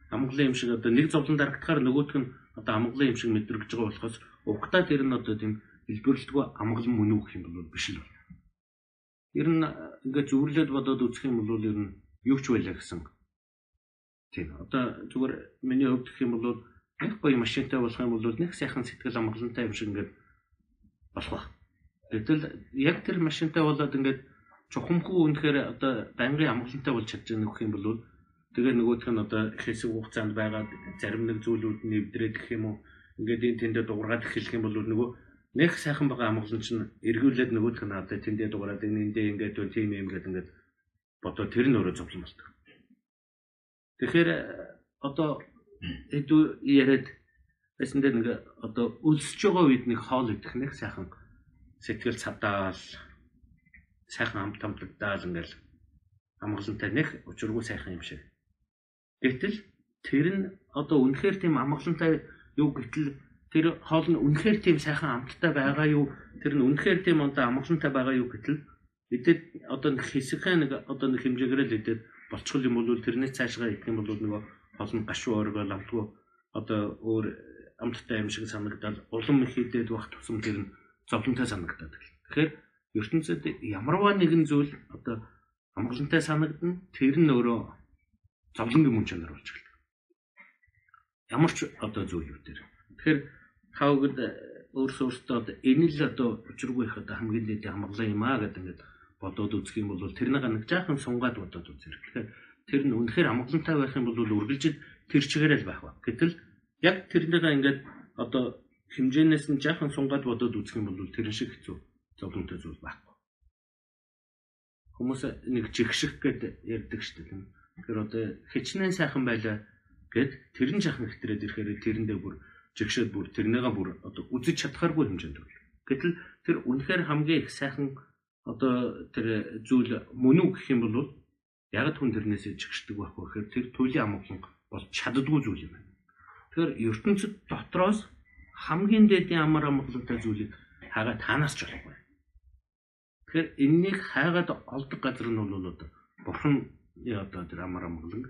амгалан юм шиг одоо нэг зовлон дарагдахаар нөгөөх нь одоо амгалан юм шиг мэдрэгж байгаа болохоос угтаа тэр нь одоо тийм хэлбэрлэлгүй амгалан мөн үү гэх юм бол биш л байна. Ер нь ингээд зөвөрлөд бодоод үзэх юм бол ер нь юу ч байлаа гэсэн. Тийм. Одоо зүгээр миний хувьд гэх юм бол нэг гоё машинтай болох юм бол нэг сайхан сэтгэл амгалантай юм шиг ингээд болох ба. Гэтэл яг тэр машинтай болоод ингээд чухамхүү үнэхээр одоо байнгын амгалантай болж чадж байгаа нөх юм бол тэгээ нөгөөх нь одоо хэсэг хугацаанд байгаа зарим нэг зүйлүүд нэвдрээд гэх юм уу ингээд энэ тэндээ дуургаад эхлэх юм бол нөгөө нэг сайхан байгаа амгалан чинь эргүүлээд нөгөөх нь одоо тэндээ дуураад эндээ ингээд тийм юм гэдэг ингээд бодоо тэр нь өөрөө зовлон болдог. Тэгэхээр одоо эдүү яриад байсан дээр нэг одоо өлсөж байгаа үед нэг хоол идэх нэг сайхан сэтгэл цадаал сайхан амт амтлагдаал ингээл амгалантай нэг учиргүй сайхан юм шиг. Гэтэл тэр нь одоо үнэхээр тийм амгалантай юу гэтэл тэр хоол нь үнэхээр тийм сайхан амттай байгаа юу? Тэр нь үнэхээр тийм одоо амгалантай байгаа юу гэтэл эдэд одоо нэг хэсэгхэн нэг одоо нэг хэмжээгээр л эдэд болцгол юм бол тэрнээс цаашгаа идэх юм бол нөгөө олон гашуу оргоо лавлгүй одоо өөр амттай юм шиг санагдал улам их хилээд байх тусам тэр нь зовлонтой санагдаад байна. Тэгэхээр ертөнцид ямарваа нэгэн зүйл одоо амгалантай санагдана тэр нь өөрөө зовлонгийн мөн чанар болж эхэлдэг. Ямар ч одоо зүйл үү тэр. Тэгэхээр хавгд өөрсөө өөртөө энэ л одоо учиргүй их одоо хамгийн дээд амгалан юм аа гэдэг ингээд бодоод үзэх юм бол тэрнийг нэг жаахан сунгаад бодоод үзэх. Тэгэхээр тэр нь үнэхээр амгалантай байх юм бол үргэлжид тэр чигээрээ л байх ба. Гэтэл яг тэрнийгээ ингээд одоо хэмжээнээс нь жаахан сунгаад бодоод үзэх юм бол тэр шиг хэцүү зовлонтой зүйл байхгүй. Хүмүүс нэг жигших гэд ярьдаг шүү дээ. Тэгэхээр одоо хичнээн сайхан байлаа гэд тэр нь жаахан хэтрээд ирэхээр тэрэндээ бүр жигшээд бүр тэрнийгээ бүр одоо үзэж чадхааргүй хэмжээнд байна. Гэтэл тэр үнэхээр хамгийн их сайхан одоо тэр зүйл мөн үү гэх юм бол яг түн тэрнээс жигшдэг байх вэ гэхээр тэр туйлын амгалан бол чаддгүй зүйл юм байна. Тэгэхээр ертөнцид дотроос хамгийн дээдийн амар амгалантай зүйлийг хагаа танаас ч болохгүй. Тэгэхээр энэнийг хайгаад олдог газар нь бол одоо бурхан одоо тэр амар амгалан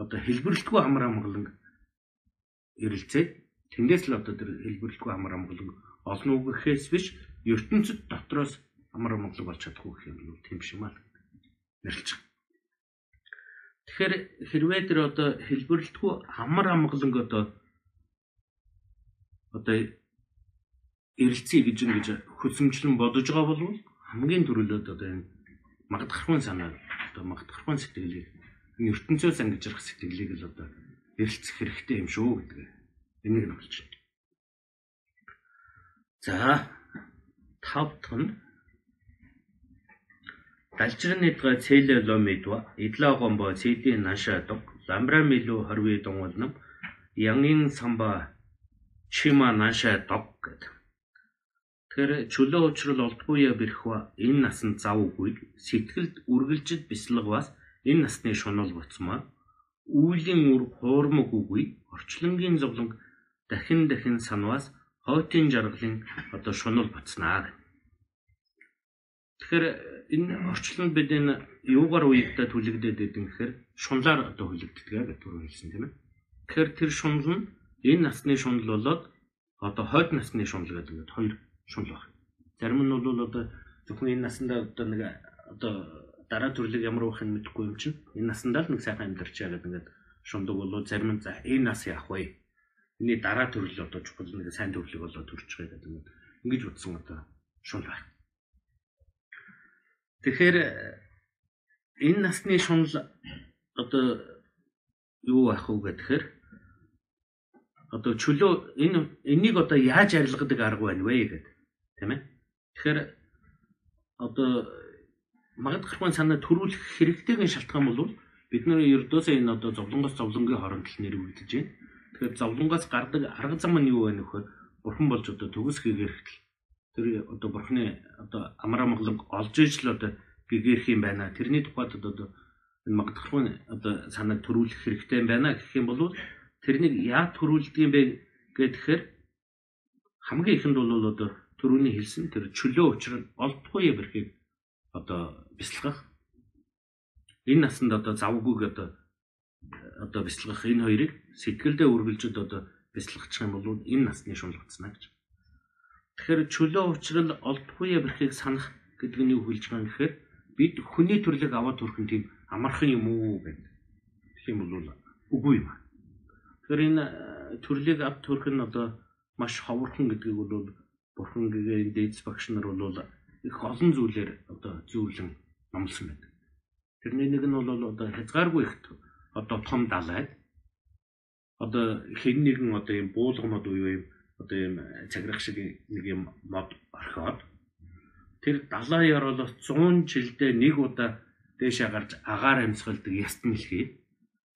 одоо хэлбэрлэлтгүй амар амгалан эрэлзээд тэндээс л одоо тэр хэлбэрлэлтгүй амар амгалан олон үг гэхээс биш ертөнцид дотроос амар амгалан болж чадахгүй гэх юм тийм шиг маа нэрлэж байгаа. Тэгэхээр хэрвээ тэр одоо хэлбэрлэлтгүй амар амгаланг одоо одоо эрэлцээ гэж ингэж хөсөмжлөн бодож байгаа бол хамгийн түрүүлээд одоо энэ магадгархуйн санаа одоо магадгархуйн сэтгэлийг ертөнцөөс ангиж ирэх сэтгэлийг л одоо эрэлцэх хэрэгтэй юм шүү гэдэг. Энийг болж байна. За тав дахь нь Далжирныдга цээлэ ломидва идлаагомбо цэлийн нашаадог ламбрамилу хорви донголном янгийн самба чима нашаадог гэдэг. Тэр чөлөө уучрал олдгоё бэрхва энэ насанд завгүй сэтгэлд үргэлжид бяцлагваас энэ насны шунал буцмаа үүлийн үр хуурмаг үгүй орчлонгийн зовлон дахин дахин санваас хойтын жаргалын одоо шунал буцнаа. Тэгэхээр энэ орчлонд бид энэ юугаар үеигдээ түлэгдээд идэв гэхээр шунлаар одоо хүлэгддэг гэж түрүү хэлсэн тийм ээ. Тэгэхээр тэр шунал нь энэ насны шунал болоод одоо хойд насны шунал гэдэг ингээд хоёр шунал байна. Зарим нь бол одоо зөвхөн энэ насндаа одоо нэг одоо дараа төрлөг ямар байх нь мэдэхгүй юм чинь энэ насндаа л нэг сайхан амьдарч байгаа гэдэг ингээд шундаг болоо зарим нь за энэ нас яах вэ? Эний дараа төрөл одоо чухал нэг сайн төрлөг болоо төрж байгаа гэдэг ингээд утсан одоо шунал байна. Тэгэхээр энэ насны шунал одоо юу байх вэ гэхээр одоо чөлөө энэ энийг одоо яаж арилгадаг арга байна вэ гэдэг тийм ээ. Тэгэхээр одоо магадгархуйн санаа төрүүлэх хэрэгтэйг шалтгаан бол бид нэр ердөөсөө энэ одоо зовлонгоос зовлонгийн хооронд л нэрвэгдэж байна. Тэгэхээр зовлонгоос гардаг арга зам нь юу вэ нөхөр бурхан болж одоо төгс хийгэрхтэл тэр одоо бурхны одоо амар амгалан олж иж л одоо гэгэрх юм байна. Тэрний тухайд одоо энэ магадгүй одоо санааг төрүүлэх хэрэгтэй юм байна гэх юм бол тэрнийг яа төрүүлдэг юм бэ гэхээр хамгийн ихэнд бол одоо төрөний хэлсэн тэр чөлөө учрал олдгүй бэрхийг одоо бяцлагах энэ насанд одоо завгүй одоо одоо бяцлагах энэ хоёрыг сэтгэлдээ үргэлжид одоо бяцлагчих юм бол энэ насны шунал утснаа гэж. Тэгэхээр чөлөө учрал олдгүй бэрхийг санах гэдэг нь юу хэлж байгаа юм гэхээр бид хүний төрлөг аваад төрөх нь тийм амархан юм уу гэдэг. Юм бол үгүй юм. Тэгэхээр энэ э, төрлийг авд төрөх нь одоо маш ховорхон гэдгийг бол бурхан гэгээ дээдс багш нар бол их олон зүйлээр одоо зүүрлэн номлосон байдаг. Тэрний нэг нь бол одоо хязгааргүй их одоо том далайд. Одоо хэн нэгэн одоо юм буулгамод уу юм одоо юм цаграх шиг нэг юм мод орхиод. Тэр далайн оролоос 100 жилдээ нэг удаа дээшээ гарч агаар амьсгалдаг яст мэлхий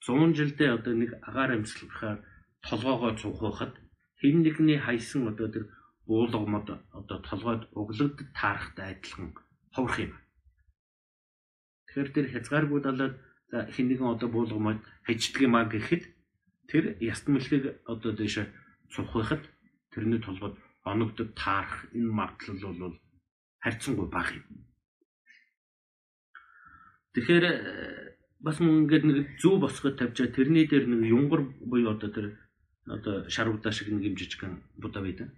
100 жилдээ одоо нэг агаар амьсгалахаар толгоогоо цугхахад хэн нэгний хайсан одоо тэр буулгамод одоо толгойд углагдд таарахтай адилхан ховрох юм. Тэгэхээр тэр хязгааргүй далаад за хэн нэгэн одоо буулгамод хаждаг юм а гэхэд тэр яст мэлхийг одоо дээшээ цугхахад тэрний толгойд оногдод таарах энэ магадлал бол харьцангуй бага юм. Тэгэхээр э, бас ингээд нэг зөв босгоод тавьчаа тэрний дээр нэг юнгар буюу одоо тэр одоо шар будаа шиг нэг юм жижигхан будаа байдаг.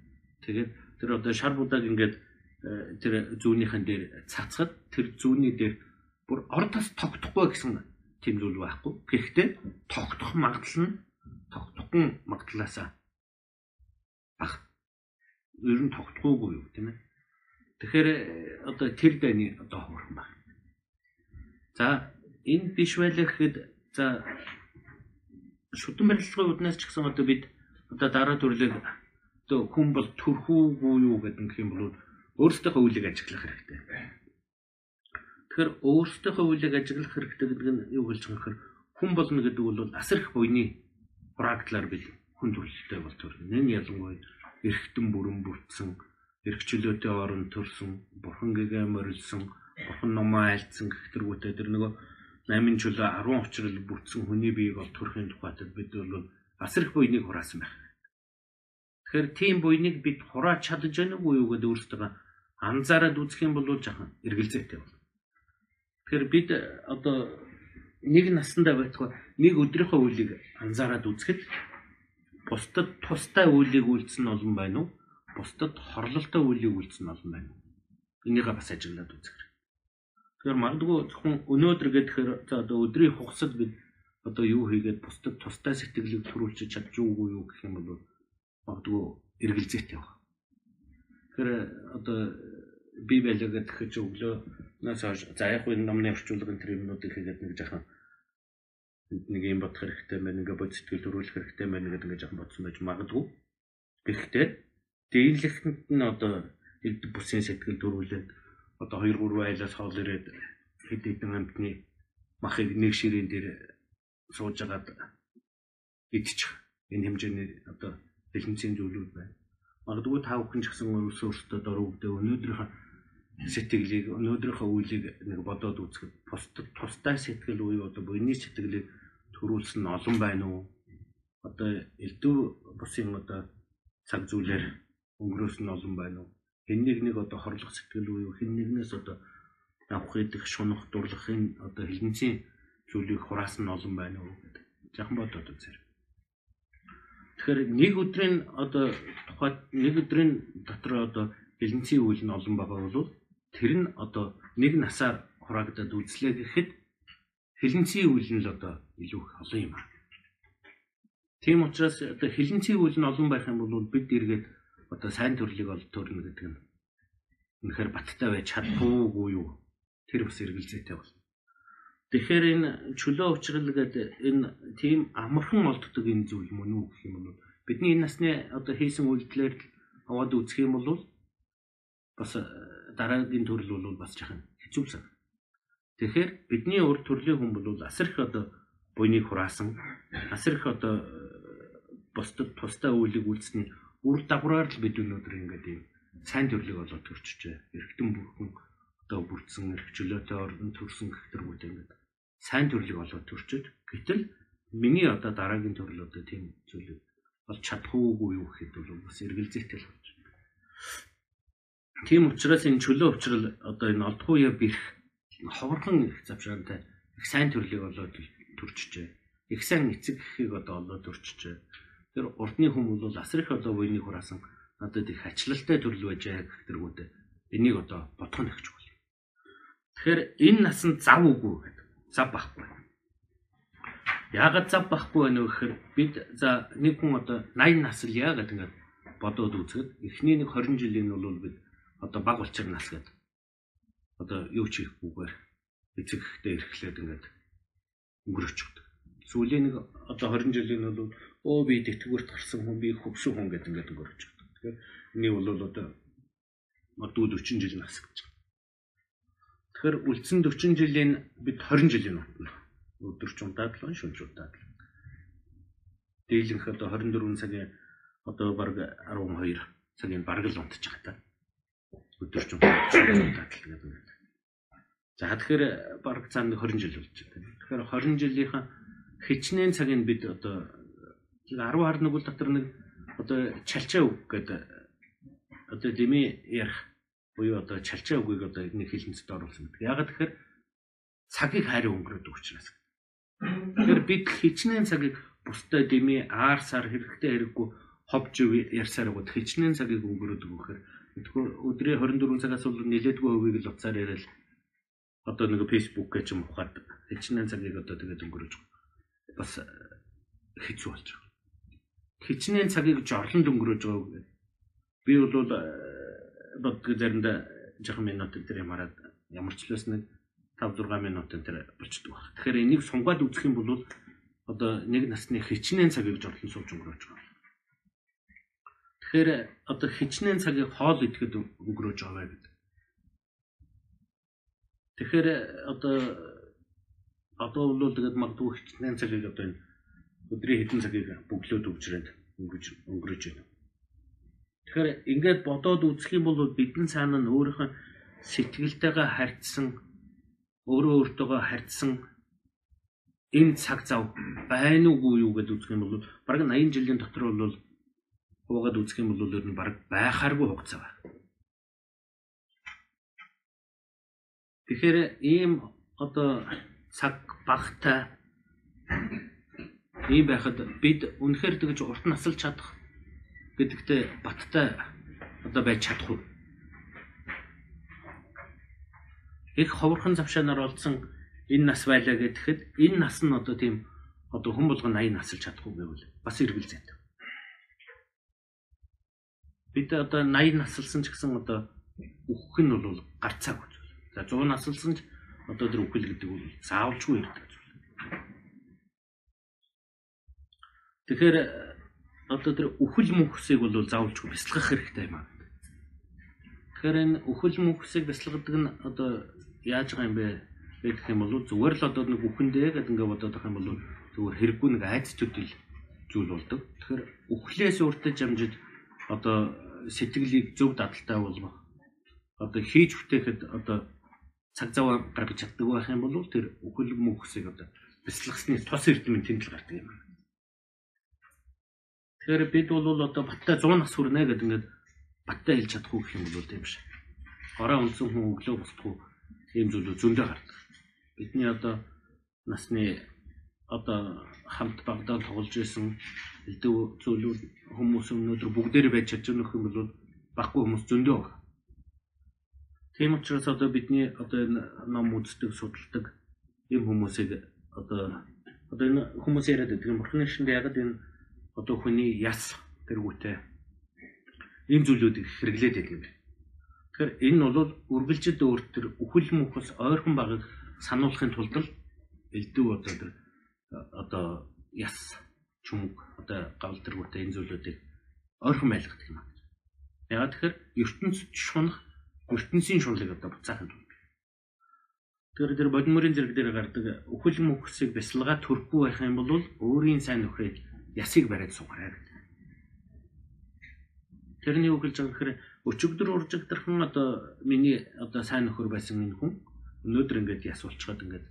Тэгээд тэр одоо шар будааг ингээд э, тэр зүүнийхэн дээр цацхад тэр зүүнний дээр бүр ордоос тогтохгүй гэсэн зүйл байхгүй. Гэхдээ тогтох магадлал нь тогтохгүй магадлалаасаа бага. Ер нь тогтохгүйгүй юу тийм ээ. Тэгэхээр э, одоо тэр дайны одоо ховорхон байна. За энэ биш байлаа гэхэд за шүтэн барилгын үднээс ч гэсэн одоо бид одоо дараа төрлөг одоо хүн бол төрхүүгүй юу гэдэг юм бол өөрсдийнхөө үеийг ажиглах хэрэгтэй. Тэгэхээр өөрсдийнхөө үеийг ажиглах хэрэгтэй гэдэг нь юу хэлж байгаа гэхээр хүн болно гэдэг бол асар их буйны практикаар бид хүн төрөлтэй болж байна. Энэ ялангуяа эргэтэн бүрэн бүрдсэн эргчлөөтэй орон төрсөн, бурхан гэгээ морилсон, бурхан номоо айлцсан гэх тэргүүтээ тэр нөгөө 8 чөлөө 10 учрал бүтсэн хүний биеийг ол төрхийн тухайд бид бол асар их буйныг хураасан байх. Тэгэхээр тийм буйныг бид хураач чадж байна уу гэдэг өөрсдөө анзаараад үзэх юм бол жаахан эргэлзээтэй байна. Тэгэхээр бид одоо нэг насандаа байтугай нэг өдрийнхөө үлийг анзаараад үзэхэд бусдад тустай үлийг үйлдсэн нь олон байна уу? Бусдад хорлолтой үлийг үйлдсэн нь олон байна уу? Энийг бас ажиглаад үзэх хэрэгтэй. Тэгэхээр магадгүй зөвхөн өнөөдөр гэхээр за одоо өдрийн хугацад бид одоо юу хийгээд бусдад тустай сэтгэлийг төрүүлж чадж уугүй юу гэх юм бол магадгүй эргэлзээтэй байна. Тэгэхээр одоо би байлаа гэдэг чи өглөө нас за яг энэ номны орчуулгын тэр юмнуудыг хийгээд нэг жахан нэг юм бодох хэрэгтэй байна ингээ бод сэтгэл төрүүлэх хэрэгтэй байна гэдэг ингээ жахан бодсон байж магадгүй. Гэхдээ дийлэхтэнд нь одоо элд бүсийн сэтгэл төрүүлээд одоо 2 3 айлаас хоол ирээд хэд хэдэн амтны махыг нэг ширээн дээр сууж агаад идчих. Энэ хэмжээний одоо бэлэнцийн зүйлүүд байна. Магадгүй та бүхэн ч гэсэн өөрсдөө өөртөө дөрөвдөө өнөөдрийнхөө сэтгэлийг өнөөдрийнхөө үеийг нэг бодоод үзэхэд тустай тустай сэтгэл үе одоо буйны сэтгэлийг төрүүлсэн нь олон байна уу? Одоо элдв бусын одоо цаг зүйлээр өнгөрөөсөн нь олон байна уу? Хэн нэг нэг одоо хорлох сэтгэл үе хэн нэгнээс одоо авах идэх шунах дурлахын одоо хилэнцийн зүйлийг хураасан нь олон байна уу гэдэг. Жахан бодоод үзэр. Тэгэхээр нэг өдрийн одоо тухайд нэг өдрийн дотор одоо хилэнцийн үйл нь олон байгаа бол тэр нь одоо нэг насаар хураагдаад үзлээ гэхэд хилэнцгийн үйл нь л одоо илүү их олон юм аа. Тийм учраас одоо хилэнцгийн үйл нь олон байх юм бол бид эргээд одоо сайн төрлийг ол төрнө гэдэг нь үнэхээр баттай байж чаддаггүй юу? Тэр бас эргэлзээтэй бол. Тэгэхээр энэ чөлөө уучрал гэдэг энэ тийм амархан олддог энэ зүйл мөн үү гэх юм бол бидний энэ насны одоо хийсэн үйлдэлээр аваад үзэх юм бол бас дараагийн төрөл бол бас жахан хэцүү сан. Тэгэхээр бидний урд төрлийн хүн бол асар их одоо буйныг хураасан асар их одоо бусдад тустай үйлийг үйлсний үр дагавраар л бид өнөөдөр ингээд ийм сайн төрлийг болоод төрчихжээ. Эргэтэн бүрхэн одоо бүрдсэн эрхчлөөтэй орон төрсөн гихтэргүүд ингээд сайн төрлийг болоод төрчөд гэтэл миний одоо дараагийн төрөл одоо тийм зүйлийг болж чадахгүй юу гэхэд бол бас эргэлзээтэй л болж байна. Тийм учраас энэ чөлөө уучрал одоо энэ олдгоё бэрх ховорхон их завшаантай их сайн төрлийг болоод төрчихжээ. Их сайн эцэг гэхийг одоо олоод төрчихжээ. Тэр урдны хүн бол асар их одоо буйныг хураасан надад их ачлалтай төрөл байжээ тэргүүд энийг одоо бодох нь ихч бол. Тэгэхээр энэ насанд зав үгүй гэдэг. Зав байхгүй. Яагаад зав байхгүй байна вэ гэхээр бид за нэг хүн одоо 80 насл яагаад ингэж бодоод үзэхэд эхний нэг 20 жилийн нь бол бид одоо баг болчир нас гэдэг. Одоо юу ч хийхгүйгээр эцэг ихтэй эрхлээд ингээд өнгөрөөч өгдөг. Сүүлийн нэг одоо 20 жилийн бол өө би тэтгэвэрт гарсан хүн би хөвшин хүн гэдэг ингээд өнгөрөөч өгдөг. Тэгэхээр энийг бол одоо модгүй 40 жил нас гэж. Тэгэхээр үлдсэн 40 жилийн бид 20 жилийн утна. Өдөр ч удаадлан шөнө ч удаадлан. Дийлэнх одоо 24 цагийн одоо баг 12 цагийн бараг л унтчих та өдөрч удаадлал гэдэг. За тэгэхээр баг цаанд 20 жил болж байна. Тэгэхээр 20 жилийнхэн хичнээн цагийг бид одоо 10 хар нэг үл дотор нэг одоо чалчаа үг гэдэг одоо дими ярих буюу одоо чалчаа үгийг одоо нэг хэлэнцэд оруулсан. Ягаад тэгэхээр цагийг хайр өнгөрөөд учраас. Тэгэхээр бид хичнээн цагийг бусдад дими аар сар хэрэгтэй хэрэггүй ховж ярьсаар гоо хичнээн цагийг өнгөрөөд өгөхөр Тэгэхээр өдрийн 24 цагаас бол нэлээдгүй хувийг л уцаар яриад одоо нэг фэйсбүүк гэж юм ухаад хичнээн цагийг одоо тэгээд өнгөрөөж бас хэцүү болж байгаа. Хичнээн цагийг жорлонд өнгөрөөж байгаа үг. Би бол боддог заримдаа жоохон минут дээр юм хараад ямар ч л бас нэг 5 6 минутын тэр болчдөг баг. Тэгэхээр энийг сунгаад үзэх юм бол одоо нэг насны хичнээн цагийг жорлон сууж өнгөрөөж байгаа. Тэгэхээр одоо хичнээн цагийг хоол идэхэд өнгөрөөж байгаа гэдэг. Тэгэхээр одоо одоо бол тэгээд магадгүй хичнээн цагийг одоо энэ өдрийн хэдэн цагийг бөглөөд өвчрээд өнгөж өнгөрөөж байна. Тэгэхээр ингээд бодоод үзэх юм бол бидний цаана нь өөрийнхөө сэтгэлтэйгээ харьцсан өөрөө өөртөөгөө харьцсан энэ цаг зав байна уугүй юу гэдээ үзэх юм бол бараг 80 жилийн дотор бол уугаад үзэх юм бол ер нь баг байхааргүй хугацаа байна. Тэгэхээр ийм одоо цаг багтай ийм байхад бид үнэхээр тэгж урт насалж чадах гэдэгтээ баттай одоо байж чадах уу? Их ховорхон завшаанаар олдсон энэ нас байлаа гэхэд энэ нас нь одоо тийм одоо хүн болгон 80 насалж чадахгүй гэвэл бас эргэл зэт. Бид одоо 80 насалсан ч гэсэн одоо үхэх нь бол гарцааг гэж. За 100 насалсан ч одоо тэр үхэл гэдэг бол заавалжгүй ирдэг. Тэгэхээр одоо тэр үхэл мөнхсийг бол заавалжгүй бясалгах хэрэгтэй юм аа. Тэгэхээр энэ үхэл мөнхсийг бясалгадаг нь одоо яаж байгаа юм бэ? Гэх юм бол зүгээр л одоо нэг үхэндээ гэдэг ингээд бодоод байгаа юм бол зүгээр хэрэггүй нэг айц төдөл зүйл болдог. Тэгэхээр үхлээс уртаж амжиж одоо сэтгэлийг зөв дадалтай болгох. Одоо хийж бүтээхэд одоо цаг зав гаргаж чаддаг байх юм бол тэр үхэл мөнхсийг одоо бяцлагсны тос эрдэмийн тэмдэл гардаг юм. Тэгэхээр бид бол одоо баттай 100 нас хүрнэ гэдэг ингээд баттай хэлж чадахгүй гэх юм бол тийм биш. Хороо унсан хүн өглөө босдгүй ийм зүйлүүд зөндөө гардаг. Бидний одоо насны одоо хамт багтаал тоглож исэн элдв зүйлүүд хүмүүс өнөөдөр бүгдээрээ байж чадж байгаа юм бол баггүй хүмүүс зөндөө байна. Тийм учраас одоо бидний одоо энэ ном үздэг, судалдаг ийм хүмүүсийг одоо одоо энэ хүмүүс яриад байдаг юм бурхны шинд яг энэ одоо хүний яс тэргүүтэй ийм зүйлүүдийг хэрэглээд байдаг юм. Тэгэхээр энэ нь бол үргэлжид өөр төр үхэл мөхөс ойрхон багыг сануулахын тулд элдв одоо тэр одоо яс чүмг одоо гавл тэргүүтэй энэ зүйлүүдийг ойрхон байлгадаг юм аа. Ягаад тэгэхээр ертөнцид шунах ертөнцийн шунлыг одоо буцаахын тулд. Тэгэхээр тэр бодмөрийн зэрэг дээр гардаг өхөл мөхсийг бясалгаа төрөхгүй байх юм бол өөрийн сайн нөхөд ясыг бариад суугаарай гэдэг. Тэрний үг хэлж байгаа гэхээр өчигдөр уржигдэрхэн одоо миний одоо сайн нөхөр байсан энэ хүн өнөөдөр ингээд яс болчиход ингээд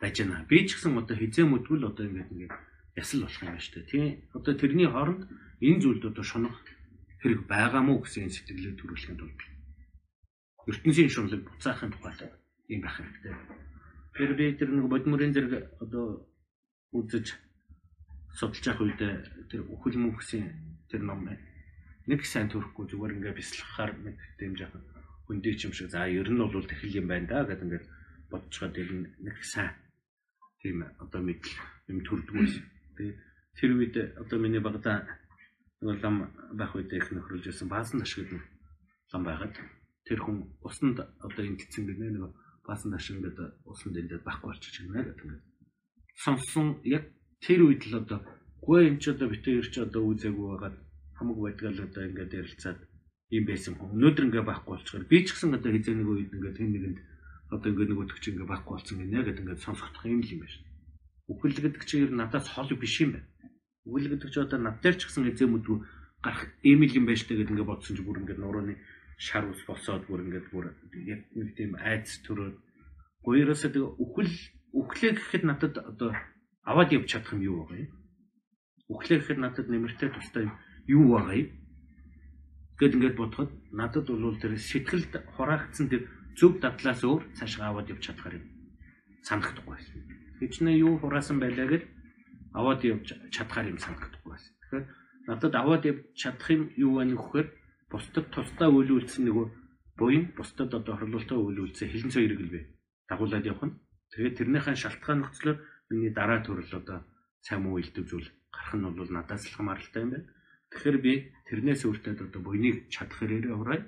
байж байна. Би ч гэсэн одоо хизээ мэдгүл одоо ингээд ингээд ясал болох юм байна шүү дээ. Тийм. Одоо тэрний хооронд энэ зүйлд одоо шунах хэрэг байгаа мó гэсэн сэтгэлээ төрүүлэхэд тулд ертөнцийн шунлыг буцаахын тухайд юм байх хэрэгтэй. Тэр би тэр нэг бодмөрийн зэрэг одоо үзэж судалж явах үед тэр үхэл мөнхсийн тэр ном. Нэг сайн төрөхгүй зүгээр ингээд бяцлахаар нэг тийм жаахан хөндөө юм шиг за ер нь бол тэхэл юм байна да гэдэг ингээд бодцоход тэр нэг сайн тийм одоо мэдл юм төрдгөөс. Тэгээд тэр үед одоо миний багада нэг лам байх үед их нөхрөлж байсан баасан ашиг нь лам байгаад тэр хүн усанд одоо имтэлсэн гэнэ нэг баасан ашиг ингээд усанд ингээд байхгүй болчих юм байна гэдэг. Сонссон яг тэр үед л одоо гүй энэ ч одоо битээ ирч одоо үзээгүй байгаад хамаг байдгаал одоо ингээд ярилцаад юм байсан хүн. Өнөөдөр ингээд байхгүй болчихоор би ч гэсэн одоо хизээ нэг үед ингээд хэн нэгэнд одоо ингээд нэг өдөгч ингээд байхгүй болсон гинэ гэдэг ингээд сонсохдох юм л юм байна. Үхэл гэдэг чинь ер нь надаас хол биш юм байна. Үхэл гэдэг чинь одоо над дээр ч гэсэн эзэм өдгөө гарах ийм л юм байна штэ гэдэг ингээд бодсон чи бүр ингээд нурууны шар ус босоод бүр ингээд бүр яг нэг тийм айц төрөөд гоёроосоо тэг үхэл үхлээ гэхэд надад одоо аваад явж чадах юм юу байгаа юм? Үхлээ гэхэд надад нэмэртэй тустай юу байгаа юм? Гэт ингээд бодоход надад бол тэр сэтгэлд хураагдсан тэр зөв дадлаас өөр цаашгаа аваад явж чадхаар юм санагдахгүй байсан. Хичнээн юу хураасан байлаа гэж аваад явж чадхаар юм санагдахгүй байсан. Тэгэхээр надад аваад явж чадах юм юу вэ нөхөр бусдад тусдаа үйлүүлсэн нөгөө буян бусдад одоо хорлолтой үйлүүлсэн хилэн л бэ дагуулад явах нь. Тэгээд тэрнийхэн шалтгаан нөхцлөөр миний дараа төрөл одоо муу илтгэв зүйл гарах нь бол надаас л хамааралтай юм байна. Тэгэхээр би тэрнээс өөртөө одоо буйныг чадах хэрэгээ ураа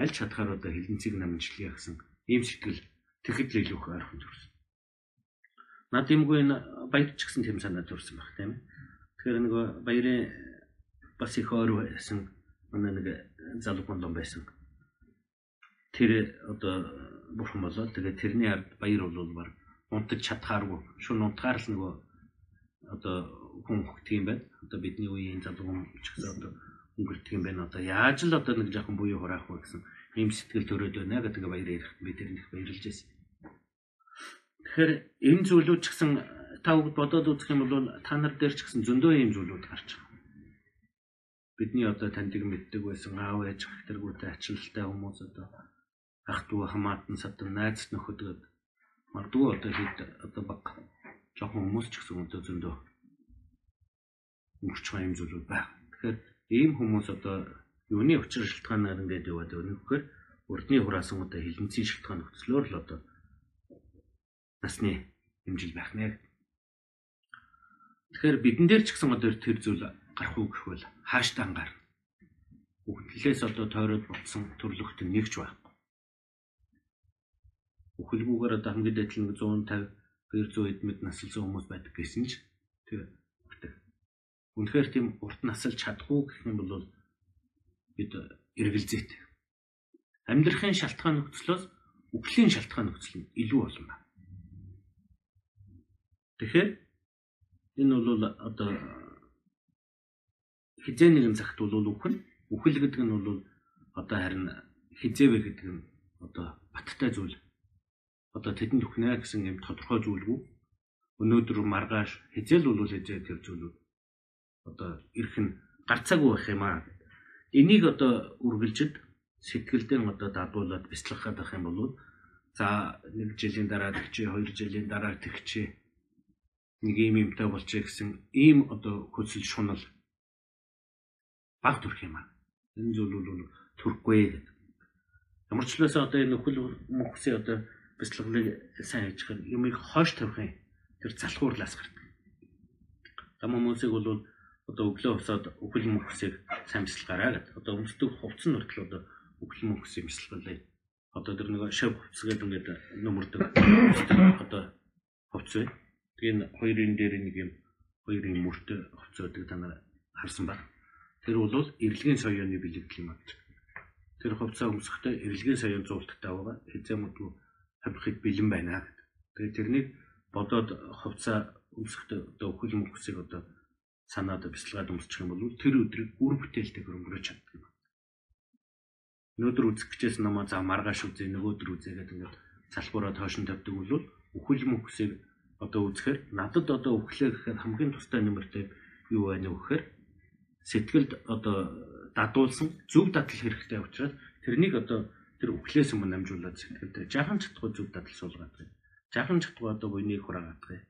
аль чадхаар одоо хилэнцгийг намжлая гэсэн ийм сэтгэл тэгэхэд л илүү их ойрхон төрсөн. Над юмгүй энэ баяр ч гэсэн тийм санаа төрсөн баг тийм ээ. Тэгэхээр нэг баярын бас их ойр байсан манай нэг залуу гондон байсан. Тэр одоо бурхан болоод тэгээд тэрний ард баяр бол баг унтаж чадхааргүй шүн унтахаар л нөгөө одоо хүн хөгтг юм байна. Одоо бидний үеийн залуу хүн ч гэсэн одоо өнгөрдөг юм байна. Одоо яаж л одоо нэг жоохон буюу хураах вэ гэсэн ийм сэтгэл төрөөд байна гэдэг баяр ярих би тэр их баярлж байсан. Тэгэхээр энэ зүйлүүд ч гэсэн та бүгд бодоод үзэх юм бол та нар дээр ч гэсэн зөндөө ийм зүйлүүд гарч байгаа. Бидний одоо таньдаг мэддэг байсан аав ээж тэргүүтэй ачаалттай хүмүүс одоо ах トゥ хамаатан садан найз нөхөд Магадгүй одоо хэд одоо баг жоохон хүмүүс ч гэсэн одоо зөндөө мөрч байгаа юм зүйлүүд байна. Тэгэхээр ийм хүмүүс одоо юуны учир шалтгаанаар ингээд яваад байна гэхээр урдны хураасан одоо хилэнцгийн шалтгаан нөхцлөөр л одоо насны хэмжил байх нэ. Тэгэхээр бидэн дээр ч гэсэн одоо тэр зүйл гарах уу гэхвэл хааштай ангаар. Үхлээс одоо тойроод болсон төрлөخت нэгч байхгүй. Үхэлгүйгээр одоо хамгийн дэдлэн 150 200 эдмэд наслсан хүмүүс байдаг гэсэн ч тэр. Үнэхээр тийм урт насалж чадахгүй гэх юм бол бид эргэлзээт. Амьдрахын шалтгаан нөхцлөөс үхлийн шалтгаан нөхцөл нь илүү олон байна. Тэгэхээр энэ бол одоо хизээ нэгэн цагт бол үхэн үхэл гэдэг нь бол одоо харин хизээвэ гэдэг нь одоо баттай зүйл. Одоо тэдэнд үхнэ гэсэн юм тодорхой зүйлгүй. Өнөөдөр маргааш хизээл бол хизээ тэр зүйлүүд одоо ирэх нь гарцаагүй байх юм аа. Энийг одоо үргэлжид сэтгэлдээ одоо дадуулаад бяцлах гэдэг юм бол за нэг жилийн дараа тэгчээ, хоёр жилийн дараа тэгчээ нэг юм юмтай болчих гэсэн ийм одоо хөсөл шунал баг төрх юм аа. Энэ зүйл бол төрөхгүй гэдэг. Ямар ч лээс одоо энэ нөхөл мөхсийн одоо бяцлаглыг сайн хийж хэр юмыг хойш тавих юм. Тэр залхуурлаас гардаг. Там хүмүүсийг бол одоо өглөө усаад өхөл мөхсийг бяцлагаараа гэдэг. Одоо өмсдөг хувцс нь хүртэл одоо өхөл мөхсийн бяцлаглыг одоо тэр нэг шав хувцс гэдэг ингээд нөмөрдөг одоо хувцс бай. Тэгээ хоёрын дээр нэг юм хоёр юм мөртөө хувцсаадаг та нар харсан баг. Тэр бол эрэлгийн соёоны бэлэгдэл юм аа. Тэр хувцас өмсөхдөө эрэлгийн соёон зуулттай байгаа. Хизээ мөдгөө хамхид бэлэн байна. Тэгээ тэрнийг бодоод хувцас өмсөхдөө одоо өхөл мөхсийг одоо санаад бяцлагаад өмсчих юм бол тэр өдрийг үр бүтээлтэй өнгөрөөж чаддаг юм. Өнөөдөр үзэх гэжээс намаа за маргааш үзье нөгөөдөр үзье гэдэг ингээд залбуураад хойшин тавьдаг бол өхөл мөхсийг одоо үзэхээр надад одоо өглөө гэхээр хамгийн тустай нэмэртэй юу байна вэ гэхээр сэтгэлд одоо дадуулсан зөв дадал хэрэгтэй учраас тэрнийг одоо тэр өглөөс өмнө амжуулаад сэтгэлд жаахан чадхгүй зөв дадал суулгаад байна. Жаахан чадхгүй одоо буйныг хураагаад байна.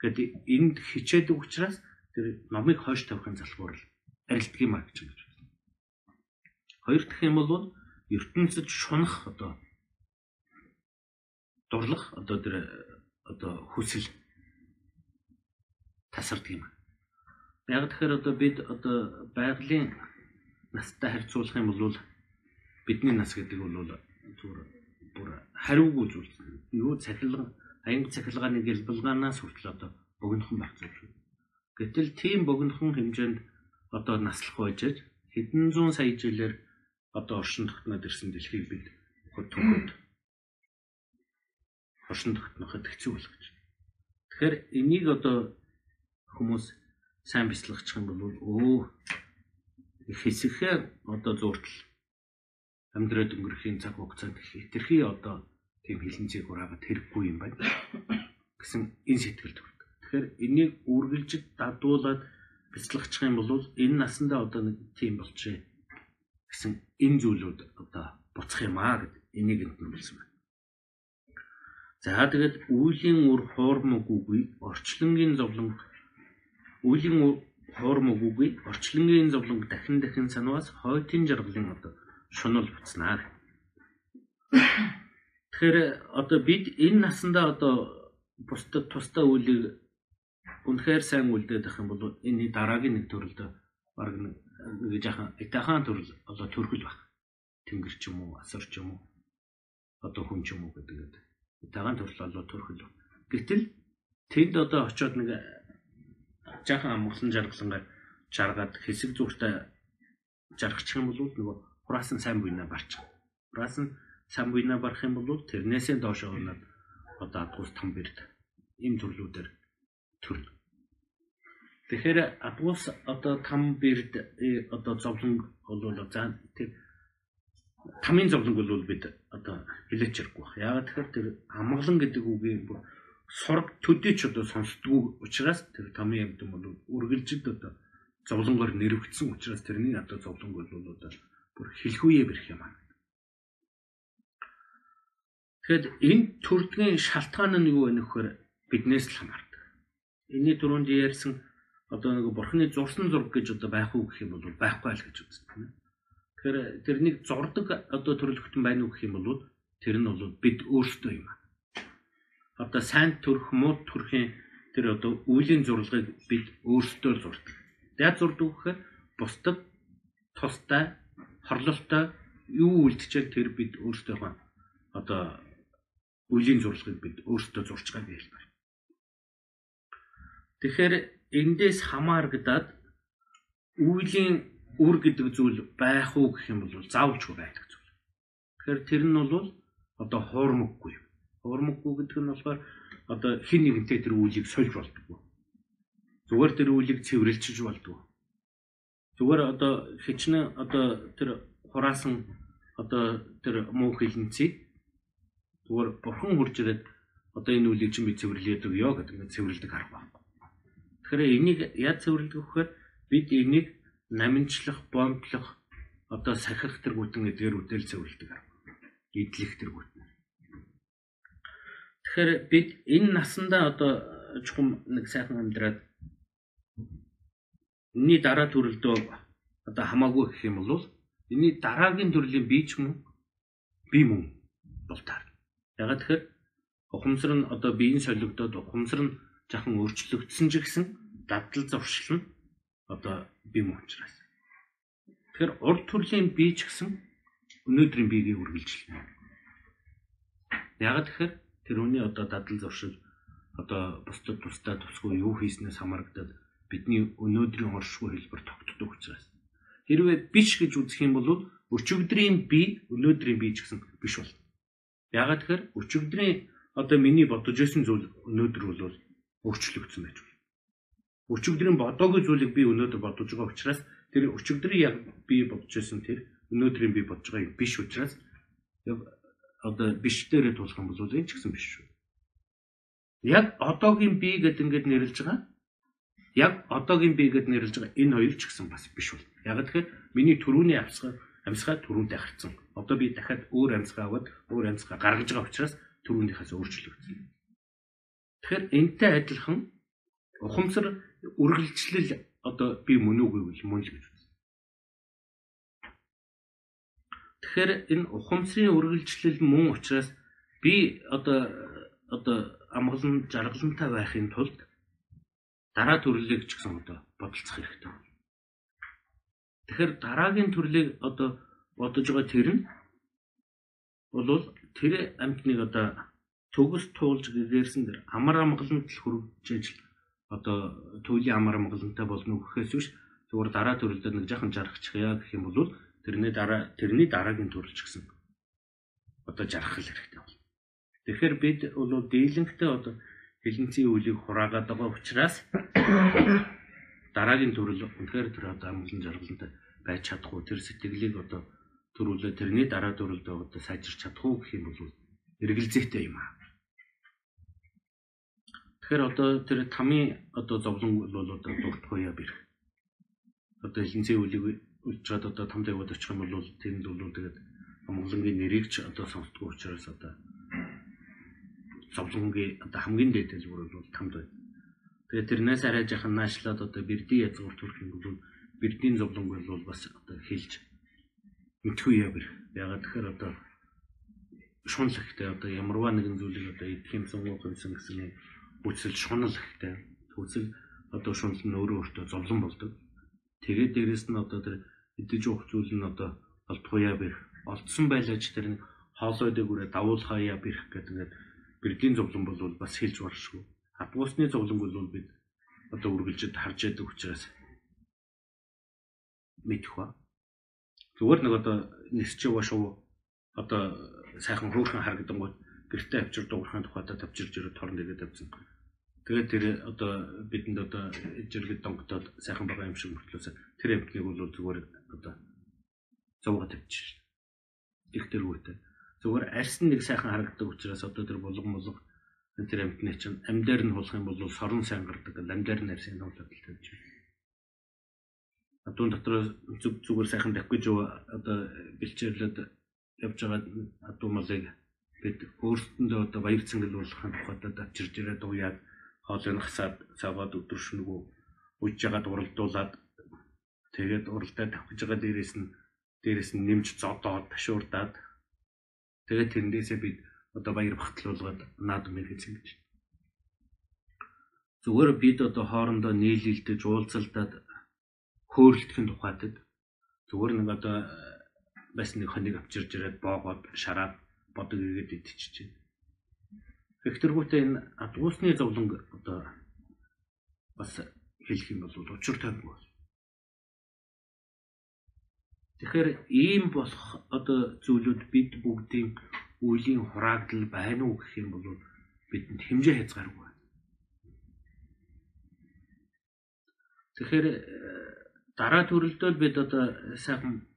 Гэт энд хичээдэг учраас тэр номыг хойш тавихын залхуурал арилдаг юм а гэж байна. Хоёр дахь юм бол ертөнцид шунах одоо дурлах одоо тэр одоо хүсэл тасардаг юм. Яг тэгэхээр одоо бид одоо байгалийн настай харьцуулах юм бол бидний нас гэдэг бол зүгээр бүр хариугүй зүйл. Юу цахилгаан аянг цахилгааны гэлбэлгаанаас хүртэл одоо богинохон байх зүйл. Гэтэл тийм богинохон хэмжээнд одоо наслах байж хэдэн зуун сая жилээр одоо оршин тогтноод ирсэн дэлхийг бид төгөөд оршин тогтноход хэцүү болгож. Тэгэхээр энийг одоо хүмүүс сайн бяцлагчих юм бол өө хэсэхээ одоо зуртал амьдраад өнгөрөхийн цаг хугацаанд хитрхи одоо тийм хилэнцгийг хураагаад хэрэггүй юм байна гэсэн энэ сэтгэл төрдөг. Тэгэхээр энийг үргэлжид дадуулаад бяцлагчих юм бол энэ насандаа одоо нэг тийм болчихё гэсэн энэ зүйлүүд одоо буцах юм аа гэд энийг энд нь хэлсэн байна. За тэгээд үүлийн үр хоормог үгүй орчлонгийн зовлон Үлийн хоорм үгүй орчлонгийн зовлонг дахин дахин санаас хойтын жаргалын одоо шунал буцнаа. Тэгэхээр одоо бид энэ насандаа одоо бусдад тусдаа үлийг үнэхээр сайн үлдээд ах юм бол энэ дараагийн нэг төрөлд баг нэг жаахан этахан төрөл одоо төрхөл баг. Тэнгэр ч юм уу, асар ч юм уу, одоо хүн ч юм уу гэдэг. Этахан төрөл болоо төрхөл. Гэтэл тэнд одоо очиод нэг жаахан амгалан жаргалангаар жаргаад хэсэг зүгтээ жаргачих юм бол нөгөө хураас нь сайн буйнаа барчих. Хураас нь сайн буйнаа барах юм бол тэрнээсээ доош орноод одоо адгуус там бэрд ийм төрлүүдээр төрн. Тэгэхээр адгуус одоо там бэрд э, одоо зовлон бол за тэр тамийн зовлонг бол бид одоо хилээч хэрэггүй баг. Яагаад тэгэхээр тэр амгалан гэдэг үгийн бүр сураг төдий ч одоо сонсдгүй учраас тэр томын амьд бол үргэлжид одоо зовлонгоор нэрвэгдсэн учраас тэрний одоо зовлонг бол одоо бүр хэлхүүе бэрх юм аа. Тэгэхэд энэ төрдгийн шалтгаан нь юу вэ нөхөр биднээс л хамаардаг. Энийний түрүүнд ярьсан одоо нэг бурхны зурсан зураг гэж одоо байх уу гэх юм бол байхгүй л гэж үздэг. Тэгэхээр тэрнийг зурдаг одоо төрөлхтөн байна уу гэх юм бол тэр нь бол бид өөрсдөө юм. Одоо сайн төрх муу төрхийн тэр одоо үеийн зурлагыг бид өөрсдөө зурдаг. Яг зурдаг гэхээр бусдад тустай хорлолтой юу үлдчихэл тэр бид өөрсдөө одоо үеийн зурлагыг бид өөрсдөө зурж байгаа гэж байна. Тэгэхээр эндээс хамаарагдаад үеийн үр гэдэг зүйл байх уу гэх юм бол заавалчгүй байдаг зүйл. Тэгэхээр тэр нь бол одоо хуурмаггүй. Хуурмаггүй гэдэг нь болохоор одоо хин нэгнтэй тэр үйлийг сольж болдгоо. Зүгээр тэр үйлийг цэвэрлжиж болдгоо. Зүгээр одоо хичнээн одоо тэр хураасан одоо тэр муу хилэнцийг зүгээр бурхан хурж ирээд одоо энэ үлийг чинь би цэвэрлээд өгөө гэдэг ингээд цэвэрлдэг арга байхгүй. Тэгэхээр энийг яа цэвэрлдэг вэхээр бид энийг наминчлах, бомблох, одоо сахих тэргүүтэн эдгээр үдэл цэвэрлдэг арга. Идлэх тэргүүтэн. Тэгэхээр бид энэ насандаа одоо чухам нэг сайхан амьдраад энэний дараа төрөлдөө одоо хамаагүй гэх юм бол энэний дараагийн төрлийн бие ч мөн бие мөн бол таар. Ягаад тэгэхээр ухамсар нь одоо биеийн солигдоод ухамсар нь жахан өөрчлөгдсөн ч гэсэн дадлал зуршил нь одоо бие мөнчраас. Тэгэхээр урд төрлийн бие ч гэсэн өнөөдрийн биеийг үргэлжлэнэ. Ягаад тэгэхээр тэр үний одоо дадлал зуршил одоо бусдад тусдаа тусгүй юу хийснээс хамаарагдаад бидний өнөөдрийн оршихуй хэлбэр тогтдог учраас. Хэрвээ биш гэж үзэх юм бол өчигдрийн бие өнөөдрийн бие ч гэсэн биш болно. Ягаад тэгэхээр өчигдрийн одоо миний бодож ирсэн зүйл өнөөдөр бол өөрчлөгдсөн байж болно. Өчигдрийн бодоогүй зүйлийг би өнөөдөр бодож байгаа учраас тэр өчигдрийн яг би бодож ирсэн тэр өнөөдрийн би бодож байгаа биш учраас одоо биш дээрээ тулах юм бол энэ ч гэсэн биш шүү. Яг одоогийн би гэд ингээд нэрлэж байгаа. Яг одоогийн би гэд нэрлэж байгаа энэ хоёр ч гэсэн бас биш бол. Яг тэгэхээр миний төрөүний авсгаа амьсгаа түрүүндээ харцсан. Одоо би дахиад өөр амьсгаа аваад өөр амьсгаа гаргаж байгаа учраас түрүүндийнхээс өөрчлөгдсөн. Тэгэхээр энтэй адилхан ухамсар үргэлжлэл одоо би мөн үгүй мөн л гэж үзсэн. Тэгэхээр энэ ухамсарын үргэлжлэл мөн учраас би одоо одоо амгалан жаргалантай байхын тулд дараа төрлийг ч гэсэн одоо бодолцох хэрэгтэй. Тэгэхээр дараагийн төрлийг одоо бодож байгаа тэр нь бол тэр амтныг одоо төгс туулж гэрсэн дэр амар амгалант л хөрвжиж одоо төвлийн амар амгалантай болно гэхээс биш зүгээр дараа төрөлдөр нэг жахан жаргачих яа гэх юм бол тэрний дараа тэрний дараагийн төрөлч гэсэн одоо жаргах хэрэгтэй бол. Тэгэхээр бид бол дийлэнхтэй одоо хилэнцгийн үлийг хураагаад байгаа учраас дараагийн төрөл үнэхээр тэр одоо амгалан жаргалантай байж чадах уу тэр сэтгэлийг одоо төрүүлээ тэрний дараа төрөлд одоо сайжирч чадах уу гэх юм бол эргэлзээтэй юм аа. Тэгэхээр одоо тэр тамийн одоо зовлон бол одоо дуртахуяа бэрх. Одоо хинцээ үлийг үлж чад одоо тамд яваад очих юм бол тэнд бол тэгээд Монголынгийн нэрийг ч одоо сонсдгоо учраас одоо зовлонгийн одоо хамгийн дээд хэлбэр бол тамд байна. Тэгээд тэрнээс арай жахан наашлаад одоо бэрди язгуур юм бол бэрдийн зовлонг бол бас одоо хэлж мэдгүй яа бэр. Ягаад тэгэхээр одоо шунал ихтэй одоо ямарваа нэгэн зүйлийг одоо идэх юм сонгох юмсан гэсэн үсэл шунал ихтэй. Үсэл одоо шунал нь өөрөө өөртөө зовлон болдог. Тэгээд дээрэс нь одоо тэр идэж уух зүйл нь одоо олдгоё бэх. Олдсон байлаач тэр нэг хоолой дээгүүрээ давуулхаяа бэх гэдэг ингээд бэрдийн зовлон бол бас хэлж баршгүй. Хадгуусны зовлон бол бид одоо үргэлжид харж яадаг учраас мэдэх ба. Зүгээр нэг одоо нисч яваа шүү. Одоо сайхан хөөрхөн харагдан гол гэртээ авчир дуурхайн тухайда тавчирж ирээд торн дэгээд авсан. Тэгээд тэр одоо бидэнд одоо жиргэд донготоод сайхан байгаа юм шиг мөртлөөс тэр амтныг бол зүгээр одоо зовго тавьчих. Их тэргүүтэй. Зүгээр арьсан нэг сайхан харагдаг учраас одоо тэр булган булга тэр амтны чинь амьдаар нь хулах юм бол сорон сайн гардаг. Амьдаар нь арьсан хулаад тавьж байна адуун дотор зүг зүгээр сайхан давхиж одоо бэлчээрлээд явж байгаа адуу малыг бид өөрсдөндөө одоо баяр цэнгэлүүлэхин тухайд авчирж ирээд уяад хоолыг хасаад цагаад өдөр шөнөгөө ууж жагаад уралдуулаад тэгээд уралдаа тавхиж байгаа дээрээс нь дээрээс нь нэмж зодоод ташуурдаад тэгээд тэрнээсээ бид одоо баяр багтлуулгаад наадмыг эзэн гэж. Зүгээр бид одоо хоорондоо нийлэлдэж уулзалдаад хөөрөлдөхин тухайд зүгээр нэг одоо бас нэг хоног авчирж ирээд боогоод шараад бодог игээд идчихэж байна. Хэвтэргүүтээ энэ адгуусны зовлон одоо бас хэлэх юм бол учир тавьгүй. Тэгэхээр ийм болох одоо зүйлүүд бид бүгдийн үеийн хураагдал байна уу гэх юм бол бидэнд хэмжээ хязгааргүй. Тэгэхээр дараа төрөлдөө бид одоо сайхан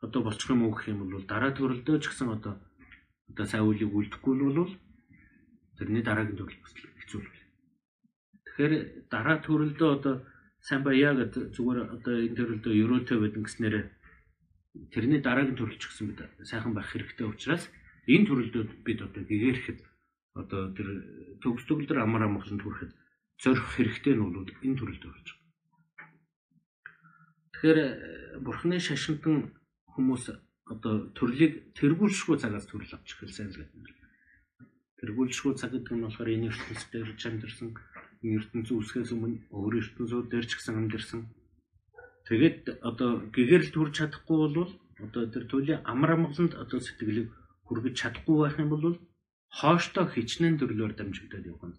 одоо болчих юм уу гэх юм бол дараа төрөлдөө ч гэсэн одоо одоо сайн үлийг үлдэхгүй бол тэрний дараагийн төрөл бас хэцүү л байна. Тэгэхээр дараа төрөлдөө одоо сайн баяа гэдэг зүгээр одоо энэ төрөлдөө ерөөтэй байдэн гэснээр тэрний дараагийн төрөл ч гэсэн бид сайхан байх хэрэгтэй учраас энэ төрөлдөө бид одоо гэгэрэхэд одоо тэр төгс төгөлдөр амар амгалан түрэхэд зорих хэрэгтэй нь бол энэ төрөлдөө болж байна. Тэгэхээр бурхны шашинтан хүмүүс одоо төрлийг тэргүүлшгүй цагаас төрөл авч эхэлсэн л гэдэг. Тэргүүлшгүй цаг гэдэг нь болохоор энэ ертөнцид ирж амьдэрсэн энэ ертөнцийн үсгээс өмнө өөр ертөнцүүд дээр ч гэсэн амьдэрсэн. Тэгээд одоо гэгэрэл төрж чадахгүй бол одоо тэр төлийн амар амгаланд одоо сэтгэлийг хүргэж чадахгүй байх юм бол хооштой хичнээн төрлөөр дамжигдаад явах нь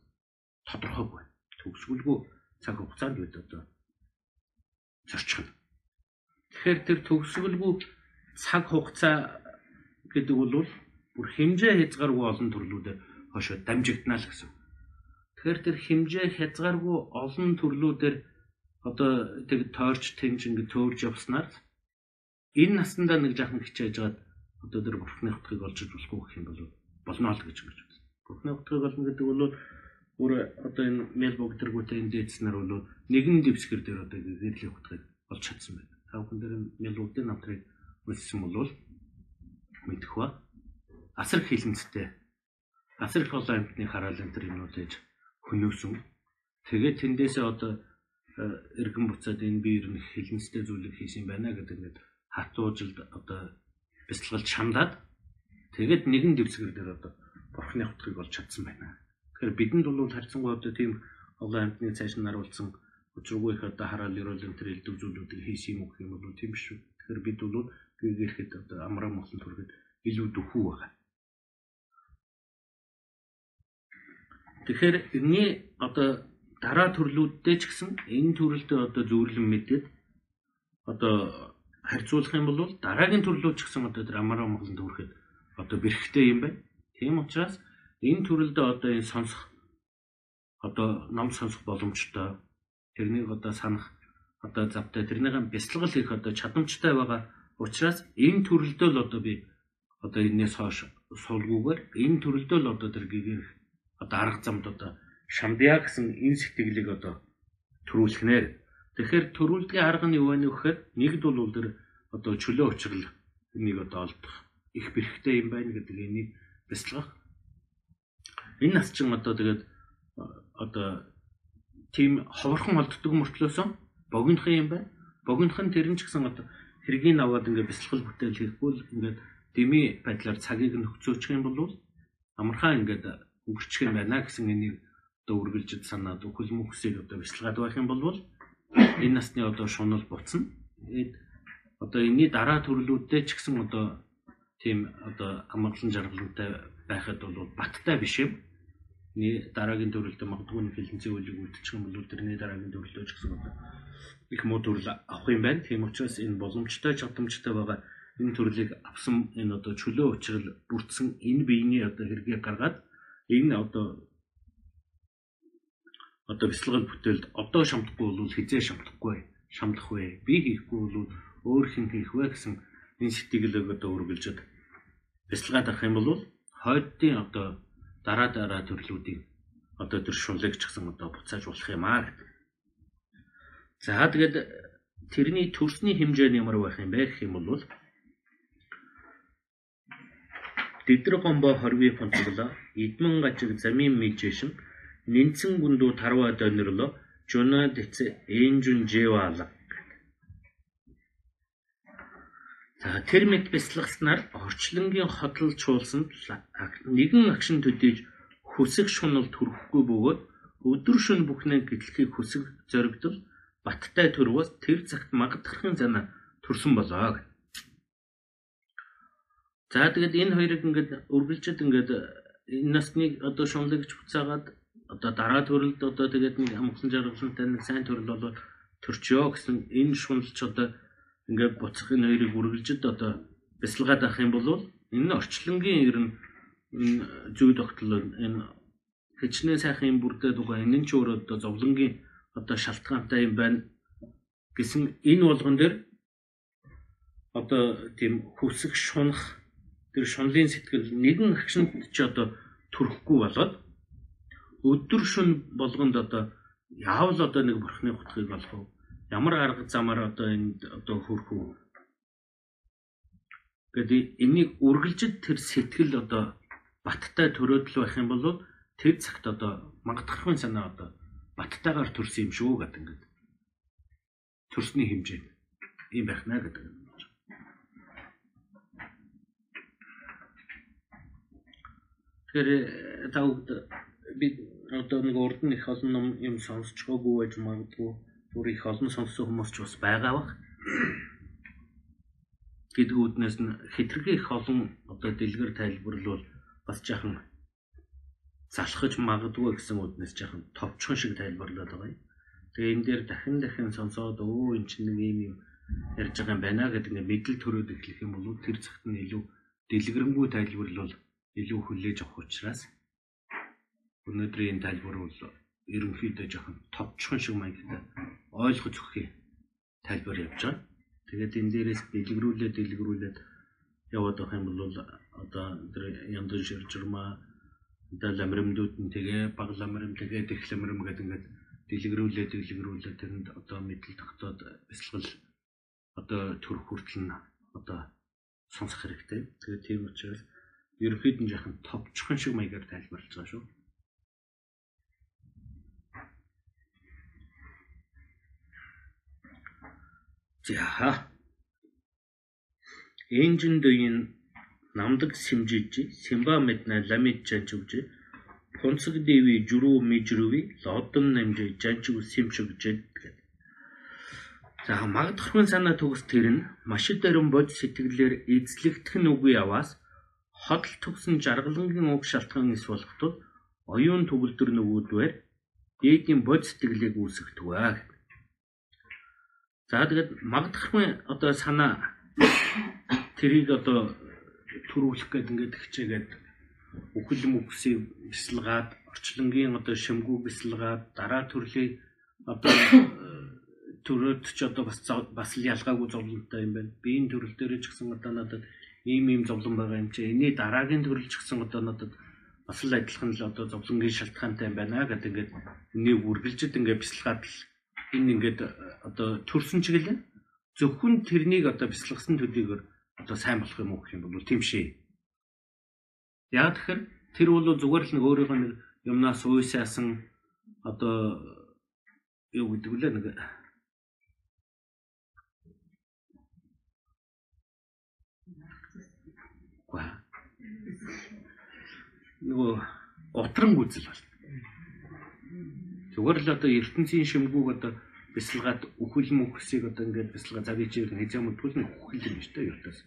тодорхойгүй. Төгсгөлгүй цаг хугацаанд бид одоо зорчих нь. Тэгэхээр тэр төгсгөлгүй цаг хугацаа гэдэг бол бүр хэмжээ хязгааргүй олон төрлүүдэд хошоо дамжигдана л гэсэн. Тэгэхээр тэр хэмжээ хязгааргүй олон төрлүүдээр одоо тэг тойрч тэнж ингэ төөрж явснаар энэ наснда нэг жаахан хичээж жаад одоо тэр бурхны утгыг олж иж болохгүй гэх юм бол болно л гэж гэж байна. Бурхны утгыг олно гэдэг бол бүр одоо энэ мэл богдэргүүтэй энэ дээдснэр бол нэгэн дэвсгэр дээр одоо гэрлийн утгыг олж чадсан байна. Тавхан дээр мэлүүдийн намтрыг үлссэн бол мэдэх ба асар хилэнцтэй асар их олон амьтны хараалын тэр юмнууд ээж хөнөөсөн. Тэгээд тэндээсээ одоо эргэн буцаад энэ би ер нь хилэнцтэй зүйлийг хийсэн байна гэдэг ингээд хатуужилд одоо бяцлагалд шамдаад тэгээд нэгэн дэвсгэр дээр одоо бурхны утгыг олж чадсан байна. Тэгэхээр бидэнд бол харьцангуй одоо тийм олон амьтны цааш наруулсан өчргөө их одоо хараал ерөөл энэ төр элдв зүйлүүдийг хийсэн юм гэх юм бол тийм биш үү. Тэгэхээр бид бол гэрхэд одоо амраа мосон төрөхөд илүү дөхүү байгаа. Тэгэхээр энэний одоо дараа төрлүүдтэй ч гэсэн энэ төрлөдөө одоо зөвлөн мэдээд одоо харьцуулах юм бол дараагийн төрлүүд ч гэсэн одоо амраа мосон төрөхөд одоо бэрхтээ юм байна. Тийм учраас энэ төрөлдөө одоо энэ сонсох одоо ном сонсох боломжтой тэрнийг одоо санах одоо завтай тэрнийг бяцлагал хийх одоо чадамжтай байгаа Учираас энэ төрөлдөө л одоо би одоо энэс хойш суулгуугаар энэ төрөлдөө л одоо тэр гэгэр одоо арга замд одоо шамдяа гэсэн энэ сэтгэлийг одоо төрүүлхнээр. Тэгэхээр төрүүлдгийн арга нь юу вэ гэхээр нэгд бол тэр одоо чөлөө учрал энийг одоо олдох их бэрхтээ юм байна гэдэг энийг бяцлах. Энэ нас чин одоо тэгээд одоо тийм ховорхон олддог мөртлөөсөн богинохын юм байна. Богинох нь тэр нь ч гэсэн одоо хэргийг аваад ингээд бяцлал бүтээл хийхгүй л ингээд дими байдлаар цагийг нөхцөөчих юм бол амархан ингээд өнгөрчих юм байна гэсэн энийг одоо үргэлжид санаад хөл мөхсийг одоо бяцлагаад байх юм бол энэ насны одоо шунал буцна. Тэгээд одоо энэний дараа төрлүүдтэй ч гэсэн одоо тийм одоо амгалан жаргалантай байхад бол баттай биш юм. Ни дараагийн төрөлдөө магадгүй хилэнцээ үлийг үлдчих юм бол тэрний дараагийн төрөлдөө ч гэсэн одоо их муу төрөл авах юм байна. Тийм учраас энэ боломжтой чадамжтай байгаа энэ төрлийг авсан энэ одоо чөлөө учрал бүрдсэн энэ биений одоо хэрэгээ гаргаад энэ одоо одоо бяцлагал бүтээлд одоо шамдахгүй бол хизээ шамдахгүй шамдах вэ? Би хийхгүй бол өөр хэн хийх вэ гэсэн энэ сэтгэлийг одоо үргэлжид бяцлагаад авах юм бол хойдын одоо дараа дараа төрлүүдийн одоо тэр шунлыг ч гэсэн одоо буцааж болох юм аа гэдэг. За тэгээд тэрний төрсний хэмжээ нь ямар байх юм бэ гэх юм бол Дэдэр гомбо хорви фонцоглоо идмэн гажиг замын мижэшин нинцэн гүндүү тарва дөнөрлөө жуна дэц энжүн жэвала За тэр мэд бяцлагснаар орчлонгийн хотлол чуулсан нэгэн агшин төдийж хүсэг шунал төрөхгүй бөгөөд өдөр шөнө бүхнээ гэтлэхийг хүсэг зоригдол баттай төрвөөс тэр цагт магадгархын зана төрсөн болоо гэх. За тэгээд энэ хоёрыг ингээд үргэлжид ингээд энэ насныг одоо шунлагч буцаагаад одоо дараа төрөлд одоо тэгээд нэг амгалан жаргалантай нэг сайн төрөл болоод төрчөө гэсэн энэ шуналч одоо ингээд буцах энэ хоёрыг үргэлжид одоо бясалгаад авах юм бол энэ орчлонгийн ер нь энэ зүй тогтлол энэ хичнээн сайхан юм бүрдээд байгаа энэ ч өөрөө одоо зовлонгийн одоо шалтгаантай юм байна гэсэн энэ болгон дээр одоо тийм хүсэг шунах тэр шунлын сэтгэл нэгэн агшинд ч одоо төрөхгүй болоод өдөр шөн болгонд одоо яавал одоо нэг бурхны хутгийг олох вэ? Ямар арга замаар одоо энд одоо хөрөх үү? Гэдэг энийг үргэлжид тэр сэтгэл одоо баттай төрөөдөл байх юм бол тэр цагт одоо магадгархын санаа одоо баттайгаар төрсөн юм шүү гэдэг ингээд төрсний хэмжээ ийм байх наа гэдэг юм. Тэгэхээр та бүгд би одоо нэг урд нь их олон ном юм сонсчгоогүй байж магадгүй бүр их олон сонссон хүмүүс ч бас байгаа бах. Гэдэг үүднээс нь хитрхи их олон одоо дэлгэр тайлбарлал бас жаахан залхаж магадгүй гэсэн үднээс жаахан товчхон шиг тайлбарлаад байгаа юм. Тэгээ энэ дээр дахин дахин сонсоод өө эн чинь нэг юм юм ярьж байгаа юм байна гэдэг нэг мэдл төрөөд эхлэх юм бол тэр цагт нь илүү дэлгэрэнгүй тайлбарлал илүү хүлээж авах учраас өнөөдрийн тайлбар бол ерөнхийдөө жоохон товчхон шиг маягтай ойлгож өгөх тайлбар явж байгаа. Тэгээд энэ дээрээс дэлгэрүүлээд дэлгэрүүлээд яваад байх юм бол одоо тэр яндан ширжирмаа одоо ламримдууд нь тэгээ баг ламрим тэгээ дэх ламрим гэдэг ингээд дэлгэрүүлээд дэлгэрүүлээд тэрэнд одоо мэдл тогтоод бясалгал одоо төрөх хүртэл нь одоо сонсох хэрэгтэй. Тэгээд тийм учраас ерөөхдөө яхан товчхон шиг маягаар тайлбарлаж байгаа шүү. За. Энжиндийн намдаг симжиж симба мэднэ ламид жанчвж Понцог дэви журуу мэжрүви лодон намж жанчв симшигж гэдэг. За магадгархын санаа төгс тэр нь маш дөрөн бод сэтгэлээр эзлэгдэх нь үгүй яваас Хотл төгсөн жаргалангийн уг шалтгаан эс болохтол оюун төгөлдөр нөгөөдвэр дээдийн бод сэтгэлийг үүсгдэг аа. За тэгээд магадгүй одоо санаа тэрийг одоо төрүүлэх гээд ингээд хичээгээд үхэл мөхсийг бясалгаад орчлонгийн одоо шимгүү бясалгаад дараа төрлийн одоо [coughs] төрөөд ч одоо бас бас л ялгаагүй зовлонтой юм байна. Биеийн төрөл дээр ч гэсэн одоо надад ийм ийм зовлон байгаа юм чи энэний дараагийн төрөлж гсэн одоо надад бас л адилхан л одоо зовлонгийн шалтгаантай байна гэдэг ингээд энийг үргэлжид ингээд бясалгаад л энэ ингээд одоо төрсөн ч гэлээ зөвхөн тэрнийг одоо бясалгасан төдийгөр одоо сайн болох юм уу гэх юм бол тийм шээ. Яг тэгэхээр тэр бол зүгээр л нэг өөрийнхөө нэг юмнаас уйсаасан одоо юу гэдэг вэ нэг нөгөө утран үзэл бол. Зүгээр л одоо ертөнцийн шимгүүг одоо бясалгаад үхэл мөхсийг одоо ингээд бясалгаа завьж ирэх хэзээ мэдгүй нь үхэл юм шүү дээ ертөөс.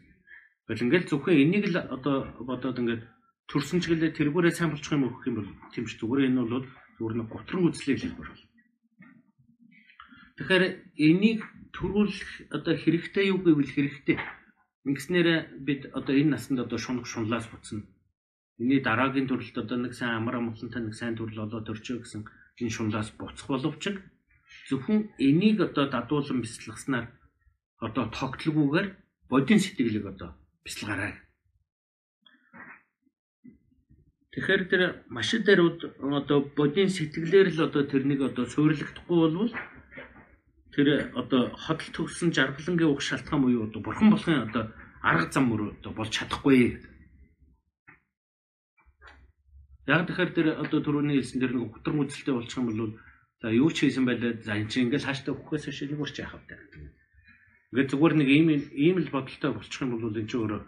Тэгэл ингээд зөвхөн энийг л одоо бодоод ингээд төрсөн ч гэлээ тэргүүрээ сайн болчих юм өгөх юм бол тийм ч зүгээр энэ бол зүгээр нэг готрон үзлийг хэлбэр бол. Тэгэхээр энийг төрүүлэх одоо хэрэгтэй юу гэвэл хэрэгтэй. Ингэснээр бид одоо энэ насанд одоо шунаг шунлаас буцна Эний дараагийн төрөлд одоо нэг сайн амар амгалантай нэг сайн төрөл олоод өрчөө гэсэн энэ шунлаас буцах боловч зөвхөн энийг одоо дадуулан бяцлагснаар одоо тогтлоггүйгээр бодийн сэтгэлийг одоо бяцлагаарай. Тэгэхээр тэр маш даруйд одоо бодийн сэтгэлээр л одоо тэрнийг одоо суйрлагдахгүй болвол тэр одоо хотл төгсөн жаргалангийн уг шалтгаан буюу одоо бурхан болохын одоо арга зам мөр одоо болж чадахгүй гэдэг. Яг тэгэхээр тэр одоо түрүүний хэлсэн тэр нэг утран үзэлтэй болчих юм бол за юу ч хийсэн байлаа за энэ чинь ингээл хааштай өгөхөөс биш нэг урч яхав та. Ингээд зүгээр нэг ийм ийм л бодолтой болчих юм бол энэ чинь өөрөө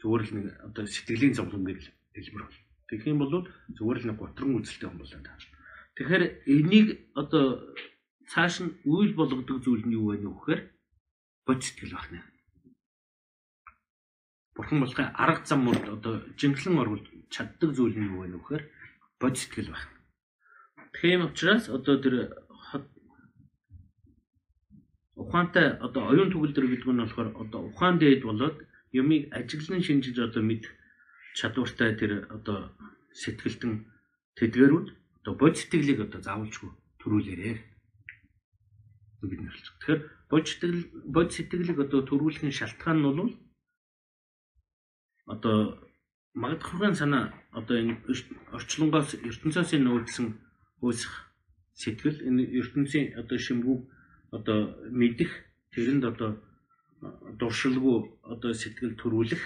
зүгээр л нэг одоо сэтгэлийн зовлон гэж хэлбэр бол. Тэгэх юм бол зүгээр л нэг утран үзэлтэй юм болоо та. Тэгэхээр энийг одоо цааш нь үйл болгодог зүйл нь юу вэ нөхөр? Бод сэтгэл байна. Бурхан болохын арга зам мөр одоо жинхлэн оруулж чаддаг зүйл нь юу вэ нөхөр? Бод сэтгэл байна. Тийм учраас одоо тэр ухаантай одоо оюун төгөлдөр гэдэг нь болохоор одоо ухаан дээд болоод юмыг ажиглан шинжиж одоо мэд чадвартай тэр одоо сэтгэлтэн тэдгэрүүд одоо бод сэтгэлийг одоо заавалчгүй төрүүлээрээ бид нэрлэж. Тэгэхээр бод сэтгэл бод сэтгэлийг одоо төрүүлэхийн шалтгаан нь бол одоо магадхургын санаа одоо энэ орчлонгоос ертөнцөөс нүүдсэн үүсэх сэтгэл энэ ертөнцийн одоо шимгүү одоо мэдих тэрэнд одоо дуршилгүй одоо сэтгэл төрүүлэх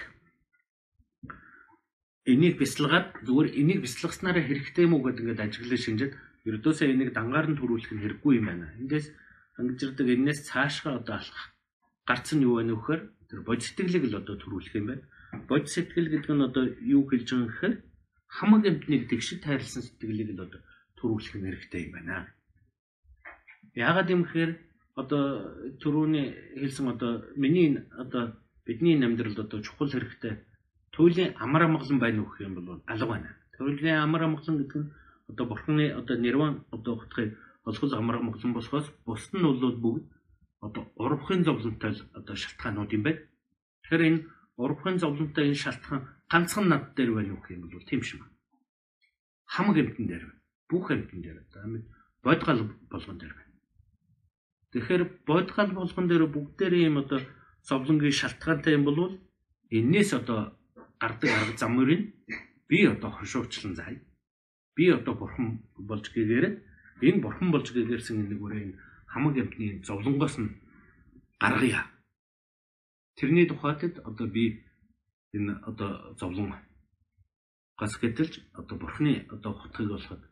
энийг бясалгаад зүгээр энийг бясалгаснараа хэрэгтэй юм уу гэдэг ингээд ажиглаж шинжээд ердөөсөө энийг дангаар нь төрүүлэх нь хэрэггүй юм байна. Эндээс ангижирдаг энэс цаашгаа одоо алах гарц нь юу вэ нөхөр тэр бод сэтгэлийг л одоо төрүүлэх юм байна бод сэтгэл гэдэг нь одоо юу хэлж байгаа юм гэхээр хамаг амтныг тэгшид тайрлсан сэтгэлийг л одоо төрүүлэх нь хэрэгтэй юм байна. Яагаад юм гэхээр одоо түрүүний хэлсэн одоо миний одоо бидний амьдралд одоо чухал хэрэгтэй туйлын амар амгалан байна уу гэх юм бол алга байна. Туйлын амар амгалан гэдэг нь одоо бурхны одоо нирван одоо утгыг олгол амар амгалан болохоос бусд нь бол бүгд одоо урвахын зовлонтой одоо шалтгаанууд юм байна. Тэгэхээр энэ урвахын зовлонтой энэ шалтгаан ганцхан над дээр байна уу гэх юм бол тийм байна. Хамаг амтан дээр байна. Бүх амтан дээр байна. Бодгал болгон дээр байна. Тэгэхээр бодгал болгон дээр бүгдээрээ юм одоо зовлонгийн шалтгаантай юм бол энээс одоо гардаг арга замыг би одоо хошуурчлан зай. Би одоо бурхан болж гэгээр энэ бурхан болж гээгэрсэн нэг үрээ хамаг амтны зовлонгоос нь гаргая Тэрний тухайд одоо би энэ одоо зовлон гас гэтэлж одоо бурхны одоо хутгийг болоход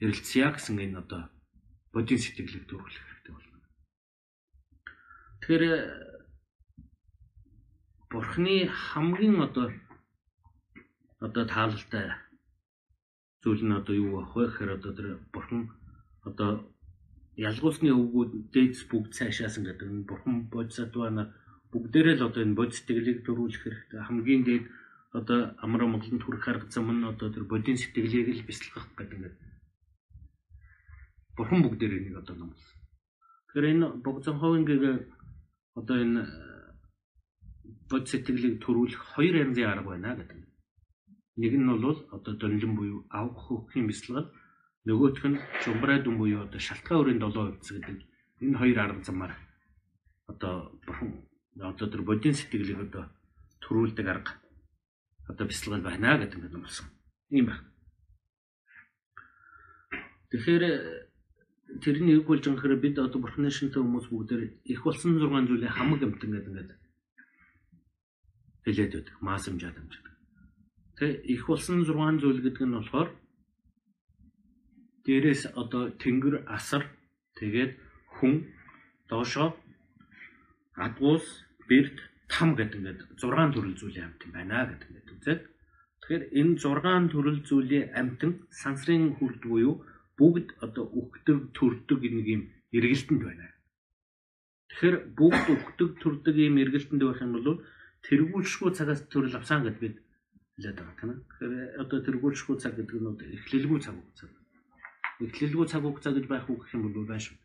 эрэлцъя гэсэн энэ одоо бодийн сэтгэлийг төрүүлэх хэрэгтэй болно. Тэгэхээр бурхны хамгийн одоо одоо таалалтай зүйл нь одоо юу байх вэ гэхээр одоо тэр бурхан одоо ялгуусны өвгүүд дээдс бүгд цаашаас ингээд бурхан бодисатвана бүгдээрээ л одоо энэ бод сэтгэлийг төрүүлэх хэрэгтэй. Хамгийн дээд одоо амар амгаланд хүрэх арга зам нь одоо тэр бодийн сэтгэлийг л бясалгах гэдэг ингээд бурхан бүгдээр энийг одоо номлосон. Тэгэхээр энэ богцонховингийг одоо энэ бод сэтгэлийг төрүүлэх хоёр янзын арга байна гэдэг. Нэг нь бол одоо донлон буюу авах хөхийн бясалгал нөгөөх нь чумбрай дүн буюу одоо шалтгаан өрийн 7% гэдэг энэ хоёр арга замаар одоо бурхан одоо тэр бодийн сэтгэлийг одоо төрүүлдэг арга одоо бяцлал байна гэдэг нь юмсан. Ийм байна. Тэгэхээр тэрний үг болж байгаа бид одоо бурхны шинтэй хүмүүс бүгдээр их болсон 6 зүйлийн хамаг амтан гэдэг ингээд хэлээд байдаг. Маасамжаад амжаад. Тэгээ их болсон 6 зүйл гэдэг нь болохоор дээрээс одоо тэнгэр асар тэгээд хүн доошоо адгуус, бэрд, там гэдэг ингээд 6 төрөл зүйлийн амт юм байна гэдэг ингээд үзээд. Тэгэхээр энэ 6 төрөл зүйлийн амтан сансрын хүрд буюу бүгд одоо үхдэг, төрдөг нэг юм эргэлтэнд байна. Тэгэхээр бүгд үхдэг, төрдөг юм эргэлтэнд байх юм бол тэргүүлшгүй цагаас төрөл авсан гэд бид хэлээд байгаа тийм. Тэгэхээр одоо тэргүүлшгүй цаг гэдэг нь эхлэлгүй цаг хугацаа. Эхлэлгүй цаг хугацаа гэж байх үг гэх юм бол байна шүү.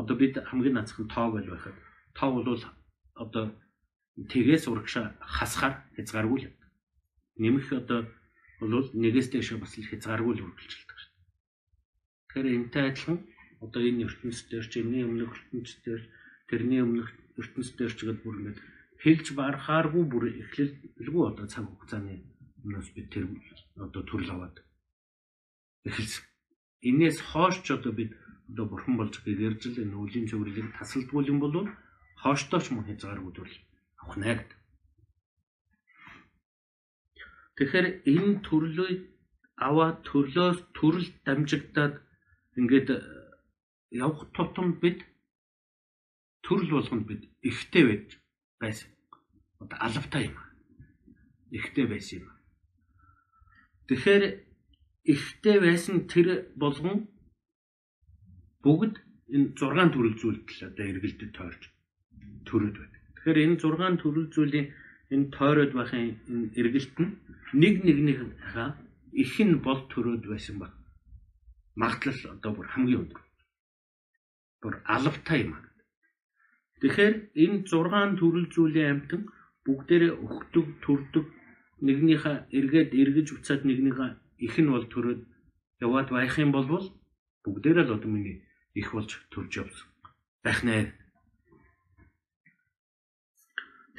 Одоо бид хамгийн нацхан тоо гэж байхад та бол одоо тэгээс урагшаа хасахаар хязгааргүй л нэмэх одоо бол нэгээс дэше бас л хязгааргүй л үргэлжилдэг шүү. Тэгэхээр энтэй адилхан одоо энэ ертөнцийн ч энэ өмнөх ертөнцийн тэрний өмнөх ертөнцийн ч гэдэг бүр ингээд хэлж барахааргүй бүр эхлэлгүй одоо цаг хугацааны өмнөөс бид тэр одоо төрөл аваад эхэлсэн. Инээс хойш ч одоо бид одоо бурхан болж гэржил энэ үлийн цэвэрлийг тасалдгүй юм бол хооштооч мөн хязгааргүй төрөл авах нэ гэдэг. Тэгэхээр энэ төрлөө аваад төрлөөс төрөл дамжигдаад ингээд явах тутам бид төрөл болгонд бид ихтэй байж байсан. Одоо алавтай юм. Ихтэй байсан юм. Тэгэхээр ихтэй байсан тэр болгон бүгд энэ 6 төрөл зүйлд одоо эргэлдэд тойрч төрөд байна. Тэгэхээр энэ 6 төрөл зүйлийн энэ тойроод байхын энэ эргэлт нь нэг нэгнийхээ их нь бол төрөөд байсан баг. Магадлал одоо бүр хамгийн өндөр. Бүр алавтай юм. Тэгэхээр энэ 6 төрөл зүйлийн амьтан бүгдээрээ өгдөг, төрдөг нэгнийхээ эргээд эргэж уцаад нэгнийхээ их нь бол төрөөд яваад байх юм бол бүгдээрээ л одоо миний их болж төрж явсан. Байх нэ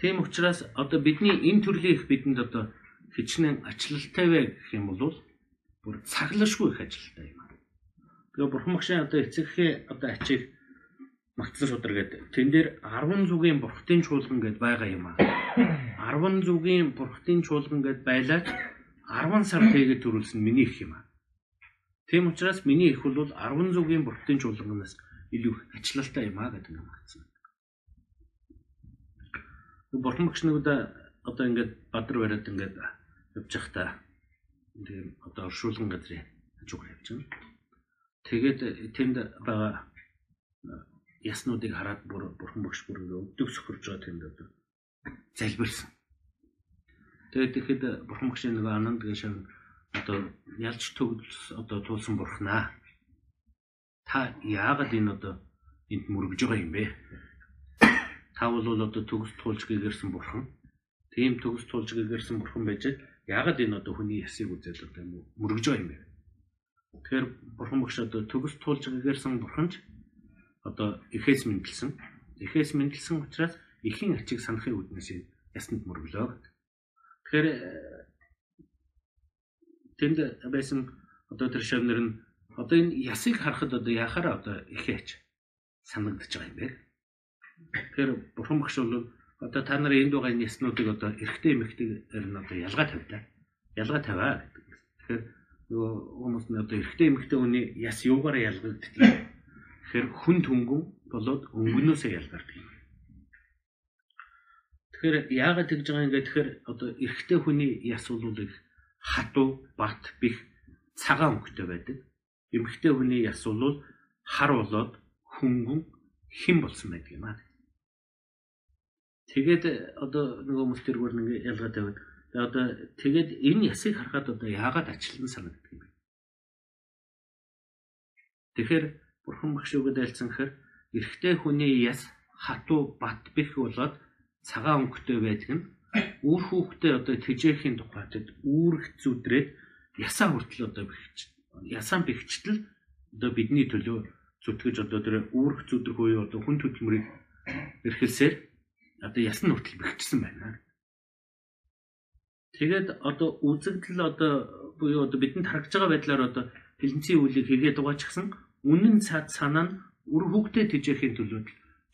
Тийм учраас одоо бидний энэ төрлийн их бидэнд одоо хичнээн ачлалтай вэ гэх юм бол бүр цаглашгүй их ажилтай юм. Тэгээ бурхан багшаа одоо эцэгхээ одоо ачиг магтсан шудар гэдэг. Тэн дээр 10 зүгийн бурхтын чуулган гэд байгаа юм аа. 10 зүгийн бурхтын чуулган гэд байлаач 10 сар тэгээд төрүүлсэн миний их юм аа. Тийм учраас миний их бол 10 зүгийн бурхтын чуулганаас илүү ачлалтай юм аа гэдэг юм магтсан. Бурхан нүгдээ одоо ингээд бадар бариад ингээд явж захта тийм одоо оршуулган газрын хажууг явж байна. Тэгээд тэнд байгаа яснуудыг хараад бүр бурхан багш бүр өвдөг сөхөрж байгаа тэнд одоо залбирсан. Тэгээд тэгэхэд бурхан багшийн нөгөө ананд гээшээ одоо ялж төгс одоо туулсан бурхнаа. Та яагаад энэ одоо энд мөргөж байгаа юм бэ? Та бол одоо төгс туулж гэгэрсэн бурхан. Тийм төгс туулж гэгэрсэн бурхан байж яагаад энэ одоо хүний ясыг үзэл одоо мөргөж байгаа юм бэ? Тэгэхээр бурхан багш одоо төгс туулж гэгэрсэн бурханч одоо эхээс мэдлсэн. Эхээс мэдлсэн учраас эхийн ачиг санахын үднээс ясанд мөргөлөө. Тэгэхээр тэнд байсан одоо тэр шавнэр нь одоо энэ ясыг харахад одоо яхаараа одоо эхийн ач санагдаж байгаа юм бэ? Тэгэхээр бурхан багш бол одоо та нарын энд байгаа яснуудыг одоо эрэгтэй эмэгтэйгээр нь одоо ялгаа тавьлаа. Ялгаа тавиа гэдэг. Тэгэхээр нөгөө хүмүүс нь одоо эрэгтэй эмэгтэй хүний яс юугаараа ялгагддаг. Тэгэхээр хүн түнгэн болоод өнгөнөөсөө ялгардаг юм. Тэгэхээр яагаад тэгж байгаа юм гэхээр одоо эрэгтэй хүний яс бол их хатуу, бат, бих, цагаан өнгөтэй байдаг. Эмэгтэй хүний яс бол хар болоод хөнгөн хэн болсон байдаг юм аа. Тэгээд одоо нөгөө хүмүүс тэргээр нэг ялгаа тавиад одоо тэгээд энэ ясыг харахад одоо яагаад ачлан санагддаг юм бэ? Тэгэхээр бурхан багш өгöd айлцсан гэхээр эрэгтэй хүний яс хатуу бат бэх болоод цагаан өнгөтэй байдаг нь үр хүүхдээ одоо тэжээхийн тухайд үүрэг зүдрээд ясаа хүртэл одоо бэхж ясаа бэхжтэл одоо бидний төлөө зүтгэж одоо тэр үүрэг зүдрэх үе одоо хүн хөдөлмөрийг эрхэлсээр одоо ясны хүртэл бэхжсэн байна. Тэгээд одоо үзэгдэл одоо буюу одоо бидэнд харагдж байгаа байдлаар одоо хилэнцгийн үлийг хийгээд байгаа ч гэсэн үнэн цаад санаа нь үр хөвгтэй тэжээхийн төлөө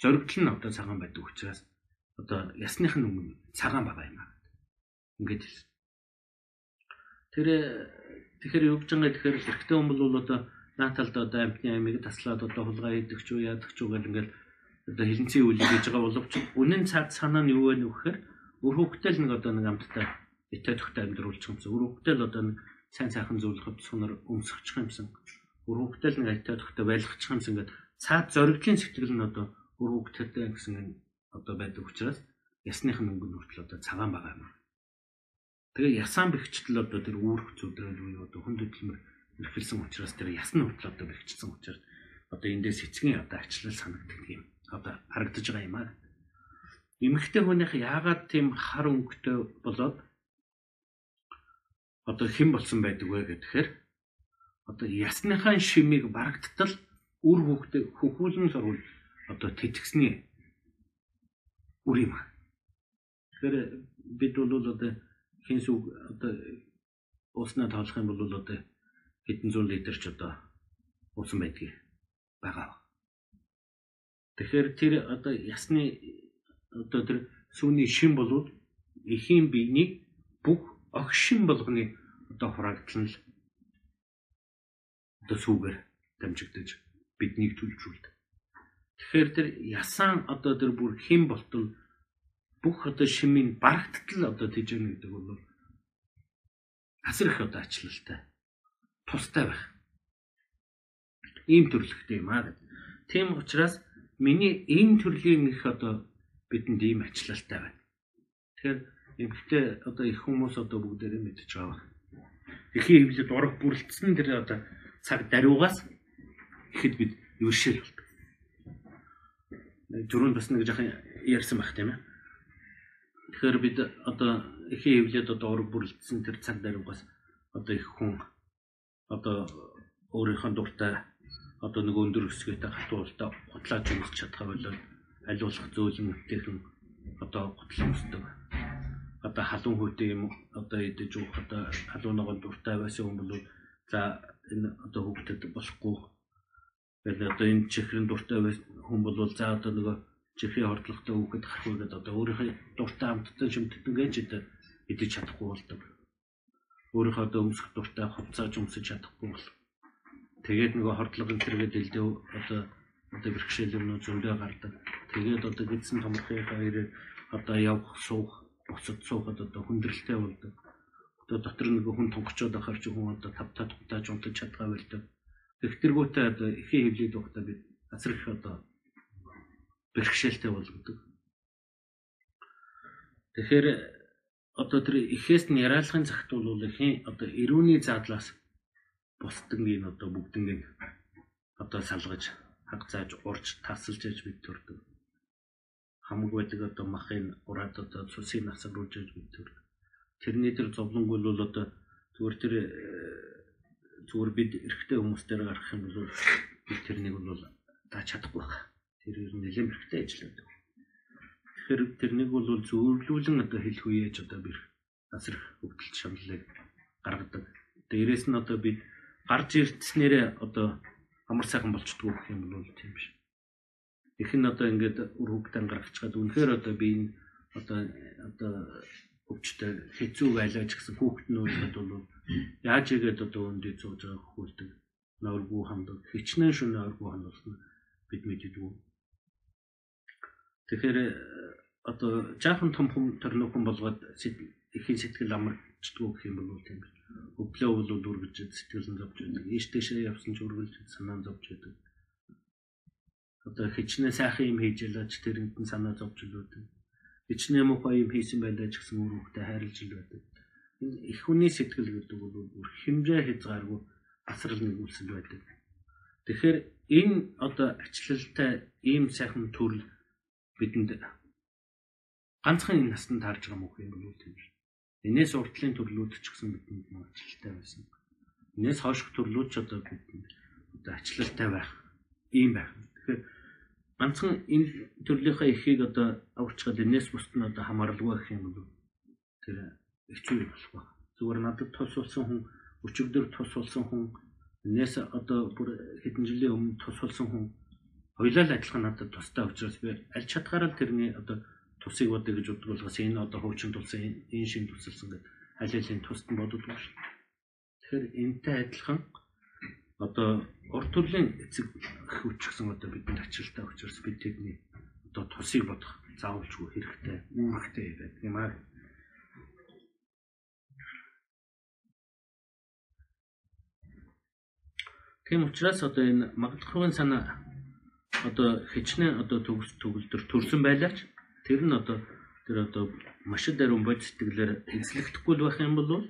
зоригдол нь одоо цагаан байдаг учраас одоо ясных нь өмнө цагаан байгаа юм аа. Ингээд хэлсэн. Тэр тэгэхээр юу гэж байгаа тэгэхээр эрэгтэй хүн бол одоо нааталд одоо амтны амийг таслаад одоо хулгай хийдэг ч үү яадаг ч үү гэл ингээл одоо хилэнцгийн үйл хийж байгаа боловч үнэн цаад санаа нь юу вэ нөхөр өр хөвгтэй л нэг одоо нэг амттай итэй төгтөй амьдруулчих юмсан өр хөвгтэй л одоо сайн сайхан зөвлөх сунар өмсгчих юмсан өр хөвгтэй л нэг итэй төгтөй байлгачих юмсан ингээд цаад зоригдлын сэтгэл нь одоо өр хөвгтэйтэй гэсэн одоо байдаг учраас ясных нь өнгө нүртэл одоо цагаан байгаа юм. Тэгээ ясаан бэхжтэл одоо тэр үүрх зүдрэл үе одоо хүн хөдөлмөр эрхэлсэн учраас тэр ясны хүртэл одоо бэхжсэн учраас одоо эндээс эцгийн одоо ачлал санагддаг юм. Одоо харагдаж байгаа юм аа. Эмэгтэй хүнийх яагаад тийм хар өнгөтэй болоод одоо хэн болсон байдаг вэ гэхээр одоо ясныхаа шимийг барагдтал үр хөвгтэй хөхүүлэн сурвал одоо тэтгсний үр юм. Тэгэхээр бид бол одоо хин сүг одоо уснаа тоолох юм бол одоо хэдэн зуун литр ч одоо уусан байдгийг байгаа. Тэгэхээр тэр одоо ясны одоо тэр сүүний шин болвол эхийн биений бүх огшин болгоны одоо хураагдал нь одоо сүүгээр дамжигдаж биднийг түлжүүлдэг. Тэгэхээр тэр ясаан одоо тэр бүр хэн болтол бүх одоо шимийн барагдтал одоо тийж яана гэдэг бол асар их одоо ачлалтай тустай байх. Ийм төрлөخтэй юм аа. Тийм учраас миний энэ төрлийн их одоо бидэнд ийм ачлалтай байна. Тэгэхээр эмгтээ одоо их хүмүүс одоо бүгдээрээ мэдж байгаа. Эхийн хөвлөд ураг бүрэлдсэн тэр одоо цаг даруйгаас ихэд бид юушэл болдог. Түрүүнд бас нэг жоохон ярьсан байх тийм ээ. Тэгэхээр бид одоо эхийн хөвлөд одоо ураг бүрэлдсэн тэр цаг даруйгаас одоо их хүн одоо өөрийнхөө дуртай одоо нэг өндөр өсгөөтэй хатуултаа гутлааж өмсч чадхаа болоод аливуулах зөөлөн үтээхэн одоо гутлан өмсдөг. Одоо халуун хүйтэй юм одоо идэж уух одоо халуунагоо дуртай байсан хүн бол за энэ одоо хөвгөдөд болохгүй. Тэгэл одоо энэ чихрэн дуртай байсан хүн бол за одоо нөгөө чихрийн хордлоготой хөвгөд харахгүй гэдэг одоо өөрийнхөө дуртай амттай шимтдэн гэж идэж чадахгүй болдог. Өөрийнхөө одоо өмсөх дуртай хувцааж өмсөж чадахгүй бол Тэгээд нөгөө хордлого энэ төргээд элдээ одоо одоо бэрхшээл юмнууд зөндөө гардаг. Тэгээд одоо гидсэн томрохын хоёрыг одоо явах суух босод суухад одоо хүндрэлтэй болдог. Одоо дотор нөгөө хүн тонгочоод ахаар чи хүн одоо тав тав тааж унтаж чадгаа болдог. Тэгтэргүүтээ одоо ихийн хөвлөд байхдаа бид асар их одоо бэрхшээлтэй болгодог. Тэгэхээр одоо тэр ихээс нь яриалахын цагт бол ихийн одоо эрүүний задлаас бусдын энэ одоо бүгднийг одоо салгаж хаг зааж урж тасалж яж бид төрдөг. Хамаг байдаг одоо махын ураад одоо цусыг насруулж яж бид төрдөг. Тэрний тэр зовлонгүй бол одоо зүгээр тэр э, зүгээр бид эрэгтэй хүмүүстээр гарах юм бол бид тэрнийг бол дааж чадахгүй байна. Тэр ер нь нэлээд эрэгтэй ажил байдаг. Тэгэхээр тэрнийг бол зөвлүүлэн одоо хэлэх үеэж одоо бэр асар хөвгөлт шамлалыг гаргадаг. Дээрээс нь одоо бид гарч ирдснээрээ одоо амар сайхан болчдгоо гэх юм бол тийм биш. Их нь одоо ингээд үр хөвгтэн гаргацгаад үнэхээр одоо би энэ одоо одоо өвчтөй хэцүү байлаа ч гэсэн өөрөд бол яаж игээд одоо өндөө зууж байгаа хөхөлдөг нөргүү хамдаг хичнээн шөнө нөргүү хандуулсан бид мэддэггүй. Тэгэхээр одоо жаахан том хүм төрнөхөн болгоод ихийн сэтгэл амарчдгоо гэх юм бол тийм биш өглөө бол үргэлж сэтгэл нь зовж байдаг. Ийш тийшээ явсан ч үргэлж санаа зовж байдаг. Одоо хичнээн сайхан юм хийж ялаач тэрэнд нь санаа зовж байдаг. Хичнээн муухай юм хийсэн байлаа ч гэсэн өөр хөвгтэй хайрлж байдаг. Энэ их хүний сэтгэл гэдэг бол бүр хэмжээ хязгааргүй асрал нэгүүлсэн байдаг. Тэгэхээр энэ одоо ачлалтай ийм сайхан төрөл бидэнд ганцхан энэ настанд таарж байгаа мөх юм бол тийм шүү. Энээс уртлын төрлүүд ч гэсэн бидэнд ачлалтай байсан. Энээс хойших төрлүүд ч одоо бидэнд одоо ачлалтай байх ийм байх. Тэгэхээр ганцхан энэ төрлийнхаа эхийг одоо авчгаад энээс бусд нь одоо хамааралгүй гэх юм бол тэр хэцүү болох ба. Зүгээр надад тус болсон хүн өчигдөр тус болсон хүн энээс одоо бүр хэдэн жилийн өмнө тус болсон хүн хоёулаа л адилхан надад тустай учраас би аль чадхаараа тэрний одоо тусыг бодё гэж боддог болохоос энэ одоо хуучин тулсан энэ шин тусалсан гэдэг аль алийн тусад нь боддог шүү. Тэгэхээр энтэй адилхан одоо урт төрлийн эцэг хүч гэсэн одоо бидэнд ачаалтаа учраас бид тэдний одоо тусыг бодох заавалжгүй хэрэгтэй үнэхтэй байдаг юм аа. Тийм учраас одоо энэ магадлалын санаа одоо хичнээн одоо төгс төгөлдөр төрсэн байлаач Тэр нь одоо тэр одоо маш даруун бод сэтгэлээр эзлэгдэхгүй байх юм бол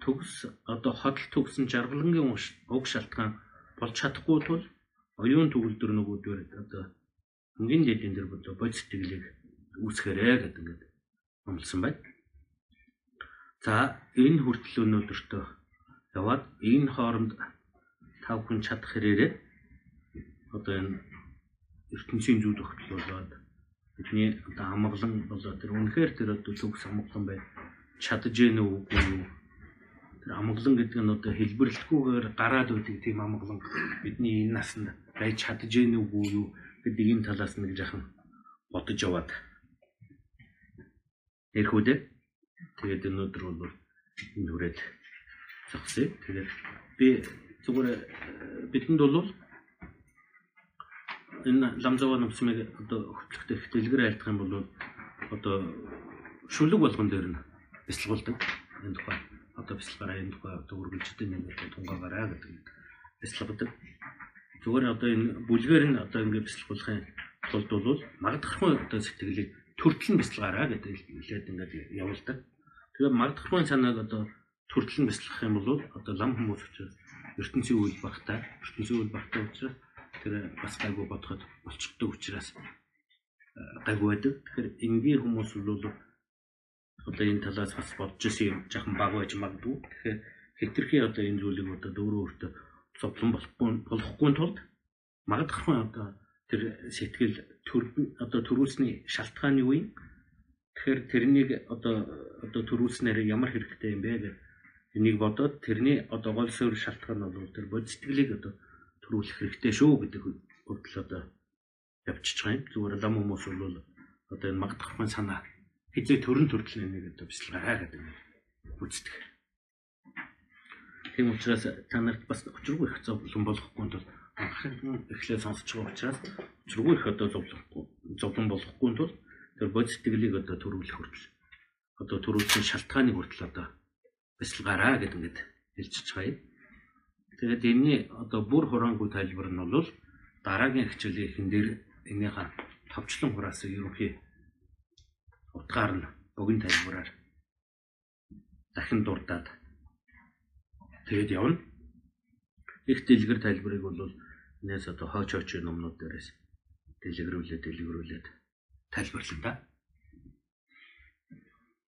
төгс одоо хотл төгсөн жаргалангийн уг шалтгаан болж чадахгүй тул оюун төгөлдөр нөгөөдөө одоо хамгийн дэдийн дээр бодо бод сэтгэлийг үүсгэрээ гэдэг ингээд амлсан байна. За энэ хүртэл өнөөдөртөө яваад энэ хооронд тав хүн чадах хэрээрээ одоо энэ ертөнцийн зүйд өгтөл болоод бидний одоо амгалан болоо тэр үнэхээр тэр одоо төгс амгалан бай чадж гэнэ үгүй юу тэр амгалан гэдэг нь одоо хэлбэрлэхгүйгээр гараад үүдэг тийм амгалан. Бидний энэ насанд байж чадж гэнэ үгүй юу гэдэг энэ талаас нэг жахан бодож яваад үү тэгээд өнөөдөр бол энэ хүрээд зогсъё. Тэгээд би зүгээр э, бидэнд бол энэ ламзава намсмыг одоо хөтлөхтэй их дэлгэр айлдах юм бол одоо шүлэг болгон дээр нь бясалгуулдаг энэ тухай одоо бясалгаараа энэ тухай одоо үргэлжлэдэг нэг тунгаагаараа гэдэг бясалгадаг. Зүгээр одоо энэ бүлгээр нь одоо ингэ бясалгуулахын тулд бол магдахрын одоо сэтгэлийг төртөл нь бясалгаараа гэдэг хэлээд ингээд явуулдаг. Тэгээ магдахрын санааг одоо төртөл нь бясалгах юм бол одоо лам хүмүүс учраас ертөнцийн үйл багтаа ертөнцийн үйл багтаа учраас тэр бас гайгүй бодоход болчтой учраас гайгүй байдаг. Тэгэхээр энгийн хүмүүс бол одоо энэ талаас бас бодож исэн юм жахан баг байж магадгүй. Тэгэхээр хэтэрхий одоо энэ зүйлийг одоо өөрөө өөртөө зовлон болохгүй болохгүй тулд магадгүй одоо тэр сэтгэл төр одоо төрүүлсний шалтгааны үе тэгэхээр тэрнийг одоо одоо төрүүлснээр ямар хэрэгтэй юм бэ гэх энийг бодоод тэрний одоо гол суурь шалтгаан бол тэр бод сэтгэлийг одоо төрүүлэх хэрэгтэй шүү гэдэг хүртэл одоо явчихж байгаа юм. Зүгээр лам хүмүүс бол одоо энэ магдахын санаа хизээ төрөн төрөл нэг одоо бяцлагаа гэдэг үздэг. Тийм учраас та нарт бас учиргүй их зовлон болохгүй тул анхны эхлээ сонсож байгаа учраас учиргүй их одоо зовлохгүй зовлон болохгүй тул тэр бод сэтгэлийг одоо төрүүлэх хүртэл одоо төрүүлсэн шалтгааныг хүртэл одоо бяцлагаараа гэдэг ингээд хэлчихэж байгаа юм. Тэгээд энэний одоо бүр хураангүй тайлбар нь бол дараагийн хичээлийн хэн дээр энийхээ товчлон хураас ерөнхий утгаар нь богино тайлбараар дахин дурдаад тэгээд явна. Их дэлгэр тайлбарыг бол энэс одоо хооч хооч номнууд дээрээс дэлгэрүүлээд дэлгэрүүлээд тайлбарлана да.